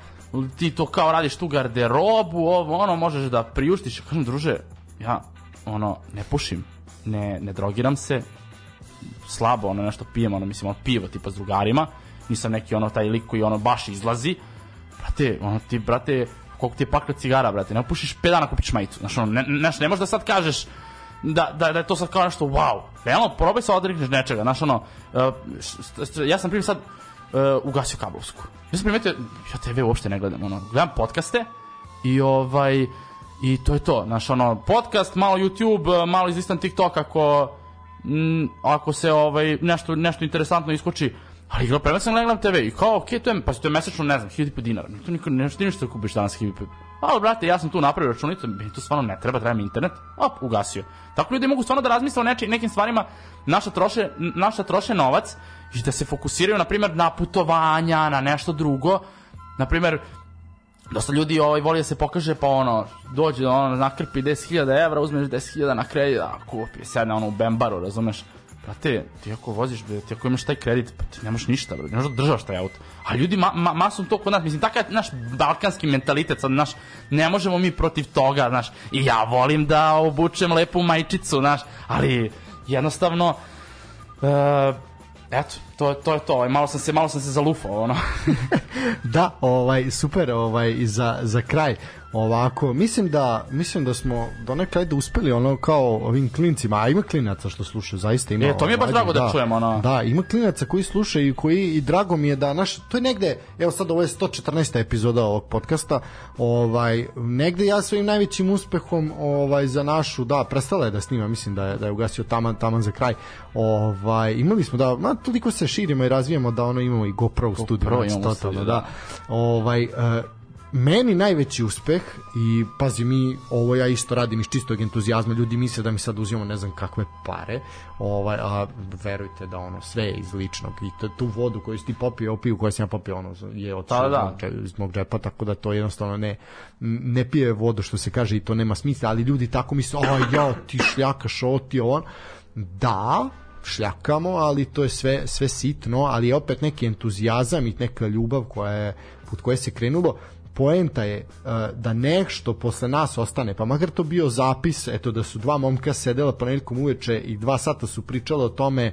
ti to kao radiš tu garderobu, ovo, ono, možeš da priuštiš. Kažem, druže, ja, ono, ne pušim, ne, ne drogiram se, slabo, ono, nešto pijem, ono, mislim, ono, pivo, tipa s drugarima, nisam neki, ono, taj lik koji, ono, baš izlazi, brate, ono, ti, brate, koliko ti je pakla cigara, brate, ne pušiš 5 dana kupiš majicu, znaš, ono, ne, ne, ne možeš da sad kažeš, da, da, da je to sad kao nešto wow. Realno, probaj se odrekneš nečega. Znaš, ono, uh, ja sam primjer sad uh, ugasio kablovsku. Ja sam primetio, ja TV uopšte ne gledam, ono, gledam podcaste i ovaj, i to je to, znaš, ono, podcast, malo YouTube, uh, malo izlistan TikTok ako, mm, ako se ovaj, nešto, nešto interesantno iskoči, ali igra prema sam gledam TV i kao, okej, to je, pa to je mesečno, ne znam, 1000 dinara. To niko, ne, ti ništa kupiš danas 1000 Ali, brate, ja sam tu napravio računicu, meni to stvarno ne treba, treba mi internet. Op, ugasio. Tako ljudi mogu stvarno da razmisle o neči, nekim stvarima, naša troše, naša troše novac i da se fokusiraju, na primjer, na putovanja, na nešto drugo. Na primjer, dosta ljudi ovaj, voli da se pokaže, pa ono, dođe, ono, nakrpi 10.000 evra, uzmeš 10.000 na kredit, a kupi, sedne ono u Bembaru, razumeš? Brate, ti ako voziš, bre, ti ako imaš taj kredit, pa ti nemaš ništa, bre, ne možeš da državaš taj auto. A ljudi ma, ma, masom to kod nas, mislim, takav naš balkanski mentalitet, sad, naš, ne možemo mi protiv toga, znaš, i ja volim da obučem lepu majčicu, znaš, ali jednostavno, e, eto, to, to je to, ovaj, malo sam se, malo sam se zalufao, ono. [LAUGHS] da, ovaj super, ovaj za za kraj ovako, mislim da mislim da smo donekle da uspeli ono kao ovim klincima, a ima klinaca što slušaju, zaista ima. E, to mi je baš ovaj, drago da čujem, ono. Da, ima klinaca koji slušaju i koji i drago mi je da naš to je negde, evo sad ovo je 114. epizoda ovog podcasta, ovaj negde ja svojim najvećim uspehom ovaj za našu, da, prestala je da snima, mislim da je da je ugasio taman taman za kraj. Ovaj imali smo da ma toliko se širimo i razvijamo da ono imamo i GoPro GoPro znači, imamo u totalno, da. da. Ovaj e, meni najveći uspeh i pazi mi ovo ja isto radim iz čistog entuzijazma ljudi misle da mi sad uzimamo ne znam kakve pare ovaj a verujte da ono sve je iz ličnog i tu vodu koju si ti popio opiju koju sam ja popio ono je od Da, da. iz mog džepa tako da to jednostavno ne ne pije vodu što se kaže i to nema smisla ali ljudi tako misle aj ja ti šljakaš ovo ti on da šljakamo, ali to je sve, sve sitno, ali je opet neki entuzijazam i neka ljubav koja je, put koje se krenulo, poenta je uh, da nešto posle nas ostane, pa makar to bio zapis, eto da su dva momka sedela ponedjeljkom uveče i dva sata su pričale o tome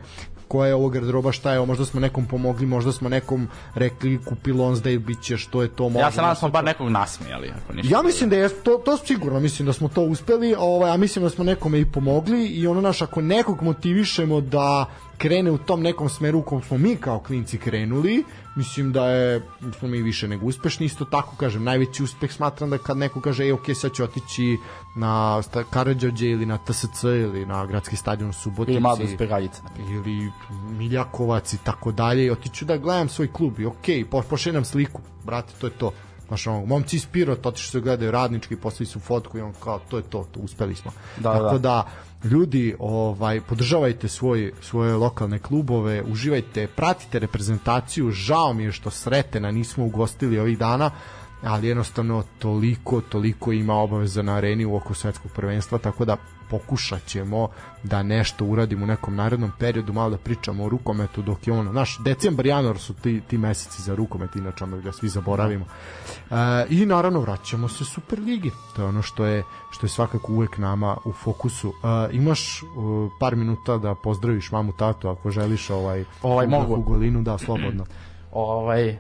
koja je ovo garderoba, šta je ovo, možda smo nekom pomogli, možda smo nekom rekli kupi Lonsdale, bit će što je to može. Ja se nadam da smo bar nekog nasmijali. Ako ništa. Ja mislim da je to to sigurno mislim da smo to uspeli, ovaj a mislim da smo nekome i pomogli i ono naš ako nekog motivišemo da krene u tom nekom smeru u kom smo mi kao klinci krenuli, mislim da je smo mi više nego uspešni, isto tako kažem, najveći uspeh smatram da kad neko kaže ej ok, sad ću otići na Karadžođe ili na TSC ili na gradski stadion u Subotici Ili malo uspeh Galjice. ili Miljakovac i tako dalje i otiću da gledam svoj klub i okej, po, pošaljem sliku, brate, to je to. Znaš, ono, momci iz Pirota otišli su da gledaju radnički, poslali su fotku i on kao, to je to, to uspeli smo. Da, Tako da. da, ljudi, ovaj, podržavajte svoj, svoje lokalne klubove, uživajte, pratite reprezentaciju, žao mi je što Sretena nismo ugostili ovih dana, ali jednostavno toliko, toliko ima obaveza na areni u oko svetskog prvenstva, tako da pokušat ćemo da nešto uradimo u nekom narednom periodu, malo da pričamo o rukometu dok je ono, naš decembar, januar su ti, ti meseci za rukomet, inače ono da svi zaboravimo. E, I naravno vraćamo se Superligi, to je ono što je, što je svakako uvek nama u fokusu. E, imaš uh, par minuta da pozdraviš mamu, tatu, ako želiš ovaj, Ovaj, mogu. u Golinu, da, slobodno. ovaj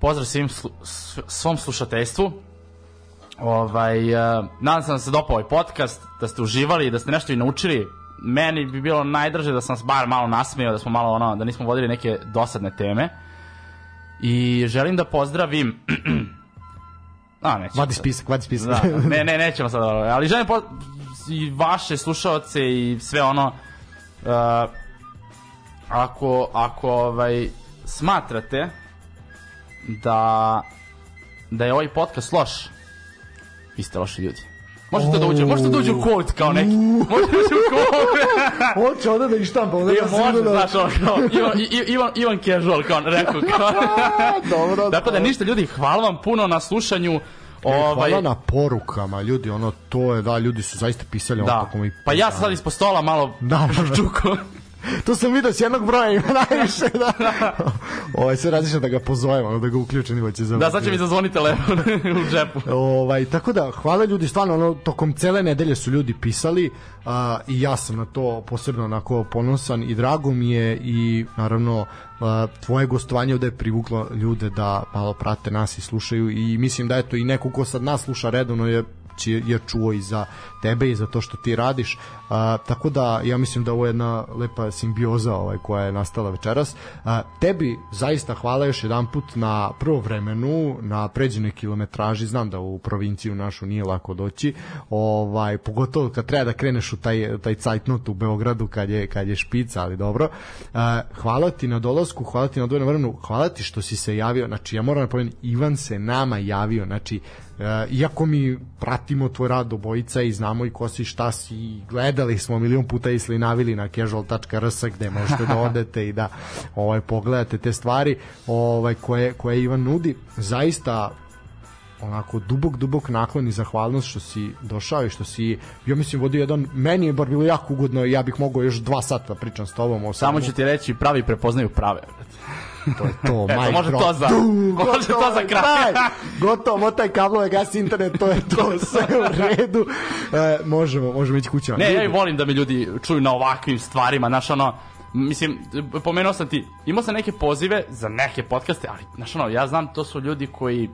pozdrav svim slu, svom slušateljstvu. Ovaj uh, nadam se da se dopao ovaj podcast, da ste uživali, da ste nešto i naučili. Meni bi bilo najdraže da sam bar malo nasmejao, da smo malo ono, da nismo vodili neke dosadne teme. I želim da pozdravim [CLEARS THROAT] A, neću. Vadi spisak, vadi spisak. Da, [LAUGHS] ne, ne, nećemo sad, ali želim po, i vaše slušaoce i sve ono uh, ako, ako ovaj, smatrate da da je ovaj podcast loš vi ste loši ljudi možete da uđe, možete da uđe u quote kao neki možete da uđe u quote Hoće ovde da ih štampa, ovde da može, da... znaš, ono, kao, Ivan, Ivan, Ivan Casual, kao, rekao, kao. [LAUGHS] Dobro, Tako da ništa, ljudi, hvala vam puno na slušanju. Ovaj, Hvala na porukama, ljudi, ono, to je, da, ljudi su zaista pisali ono Da. i... Pa ja sam sad ispod stola malo Da, čuko. [LAUGHS] to sam vidio s jednog broja ima [LAUGHS] najviše, da. ovaj, sve različno da ga pozovem, ono, da ga uključim, hoće za... Da, sad će mi zazvoni telefon [LAUGHS] u džepu. Ovaj, tako da, hvala ljudi, stvarno, ono, tokom cele nedelje su ljudi pisali a, i ja sam na to posebno onako ponosan i drago mi je i naravno a, tvoje gostovanje ovde je privuklo ljude da malo prate nas i slušaju i mislim da eto i neko ko sad nas sluša redovno je je čuo i za tebe i za to što ti radiš. A, tako da ja mislim da ovo je jedna lepa simbioza ovaj, koja je nastala večeras. A, tebi zaista hvala još jedan put na prvo vremenu na pređenoj kilometraži. Znam da u provinciju našu nije lako doći ovaj pogotovo kad treba da kreneš u taj taj cajtnot u Beogradu kad je kad je špica ali dobro. A, hvala ti na dolasku hvala ti na odvojenom vremenu. Hvala ti što si se javio. Znači ja moram da pomenem Ivan se nama javio. Znači E, iako mi pratimo tvoj rad obojica i znamo i ko si šta si gledali smo milion puta i slinavili na casual.rs gde možete da odete i da ovaj pogledate te stvari ovaj koje koje Ivan nudi zaista onako dubok, dubok naklon i zahvalnost što si došao i što si, ja mislim, vodio jedan, meni je bar bilo jako ugodno ja bih mogao još dva sata da pričam s tobom o Samo ću ti reći, pravi prepoznaju prave. To je to, Eto, mic može to za- [LAUGHS] može to za kraj. gotovo, motaj kablove, gasi internet, to je to, [LAUGHS] sve u redu. E, možemo, možemo ići kućama. Ne, ja i volim da me ljudi čuju na ovakvim stvarima, znaš ono, mislim, pomenuo sam ti, imao sam neke pozive za neke podcaste, ali, znaš ono, ja znam, to su ljudi koji,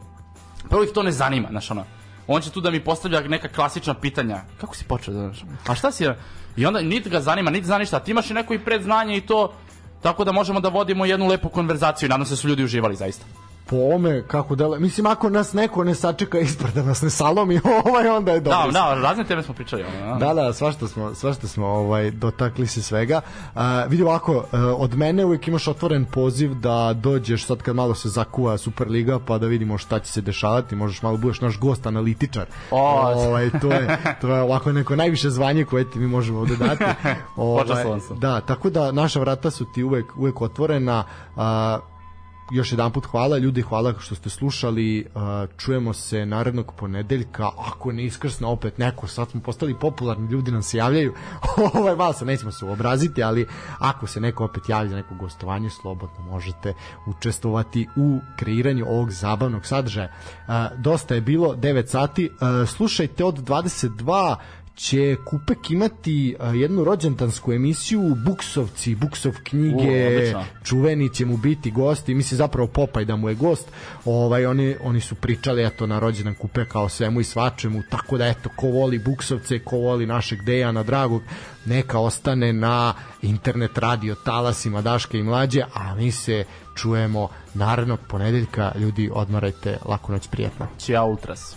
prvo ih to ne zanima, znaš ono, on će tu da mi postavlja neka klasična pitanja, kako si počeo, znaš, a šta si, i onda niti ga zanima, niti zna ništa, a ti imaš i neko i predznanje i to, tako da možemo da vodimo jednu lepu konverzaciju nadam se da su ljudi uživali zaista. Po ome kako dele, mislim ako nas neko ne sačeka ispred da nas ne salomi, [LAUGHS] ovaj onda je dobro. Da, da, razne teme smo pričali. ono, Da, da, svašta smo, svašta smo ovaj, dotakli se svega. Uh, vidi ovako, uh, od mene uvijek imaš otvoren poziv da dođeš sad kad malo se zakuva Superliga pa da vidimo šta će se dešavati, možeš malo budeš naš gost analitičar. O, ovaj, to, je, to je ovako neko najviše zvanje koje ti mi možemo ovde dati. [LAUGHS] Ovaj, da, tako da naša vrata su ti uvek, uvek otvorena. Uh, još jedan put hvala. Ljudi, hvala što ste slušali. Uh, čujemo se narednog ponedeljka ako ne iskrsne opet neko. Sad smo postali popularni, ljudi nam se javljaju. [LAUGHS] Ovaj se nećemo se uobraziti ali ako se neko opet javlja neko gostovanje slobodno možete učestvovati u kreiranju ovog zabavnog sadržaja. Uh, dosta je bilo 9 sati. Uh, slušajte od 22 će Kupek imati a, jednu rođendansku emisiju Buksovci, Buksov knjige, U, čuveni će mu biti gosti, mislim zapravo Popaj da mu je gost. Ovaj oni oni su pričali eto na rođendan Kupeka o svemu i svačemu, tako da eto ko voli Buksovce, ko voli našeg Dejana dragog, neka ostane na internet radio talasima Daške i mlađe, a mi se čujemo narednog ponedeljka. Ljudi, odmarajte, laku noć, prijatno. Ćao, ultras.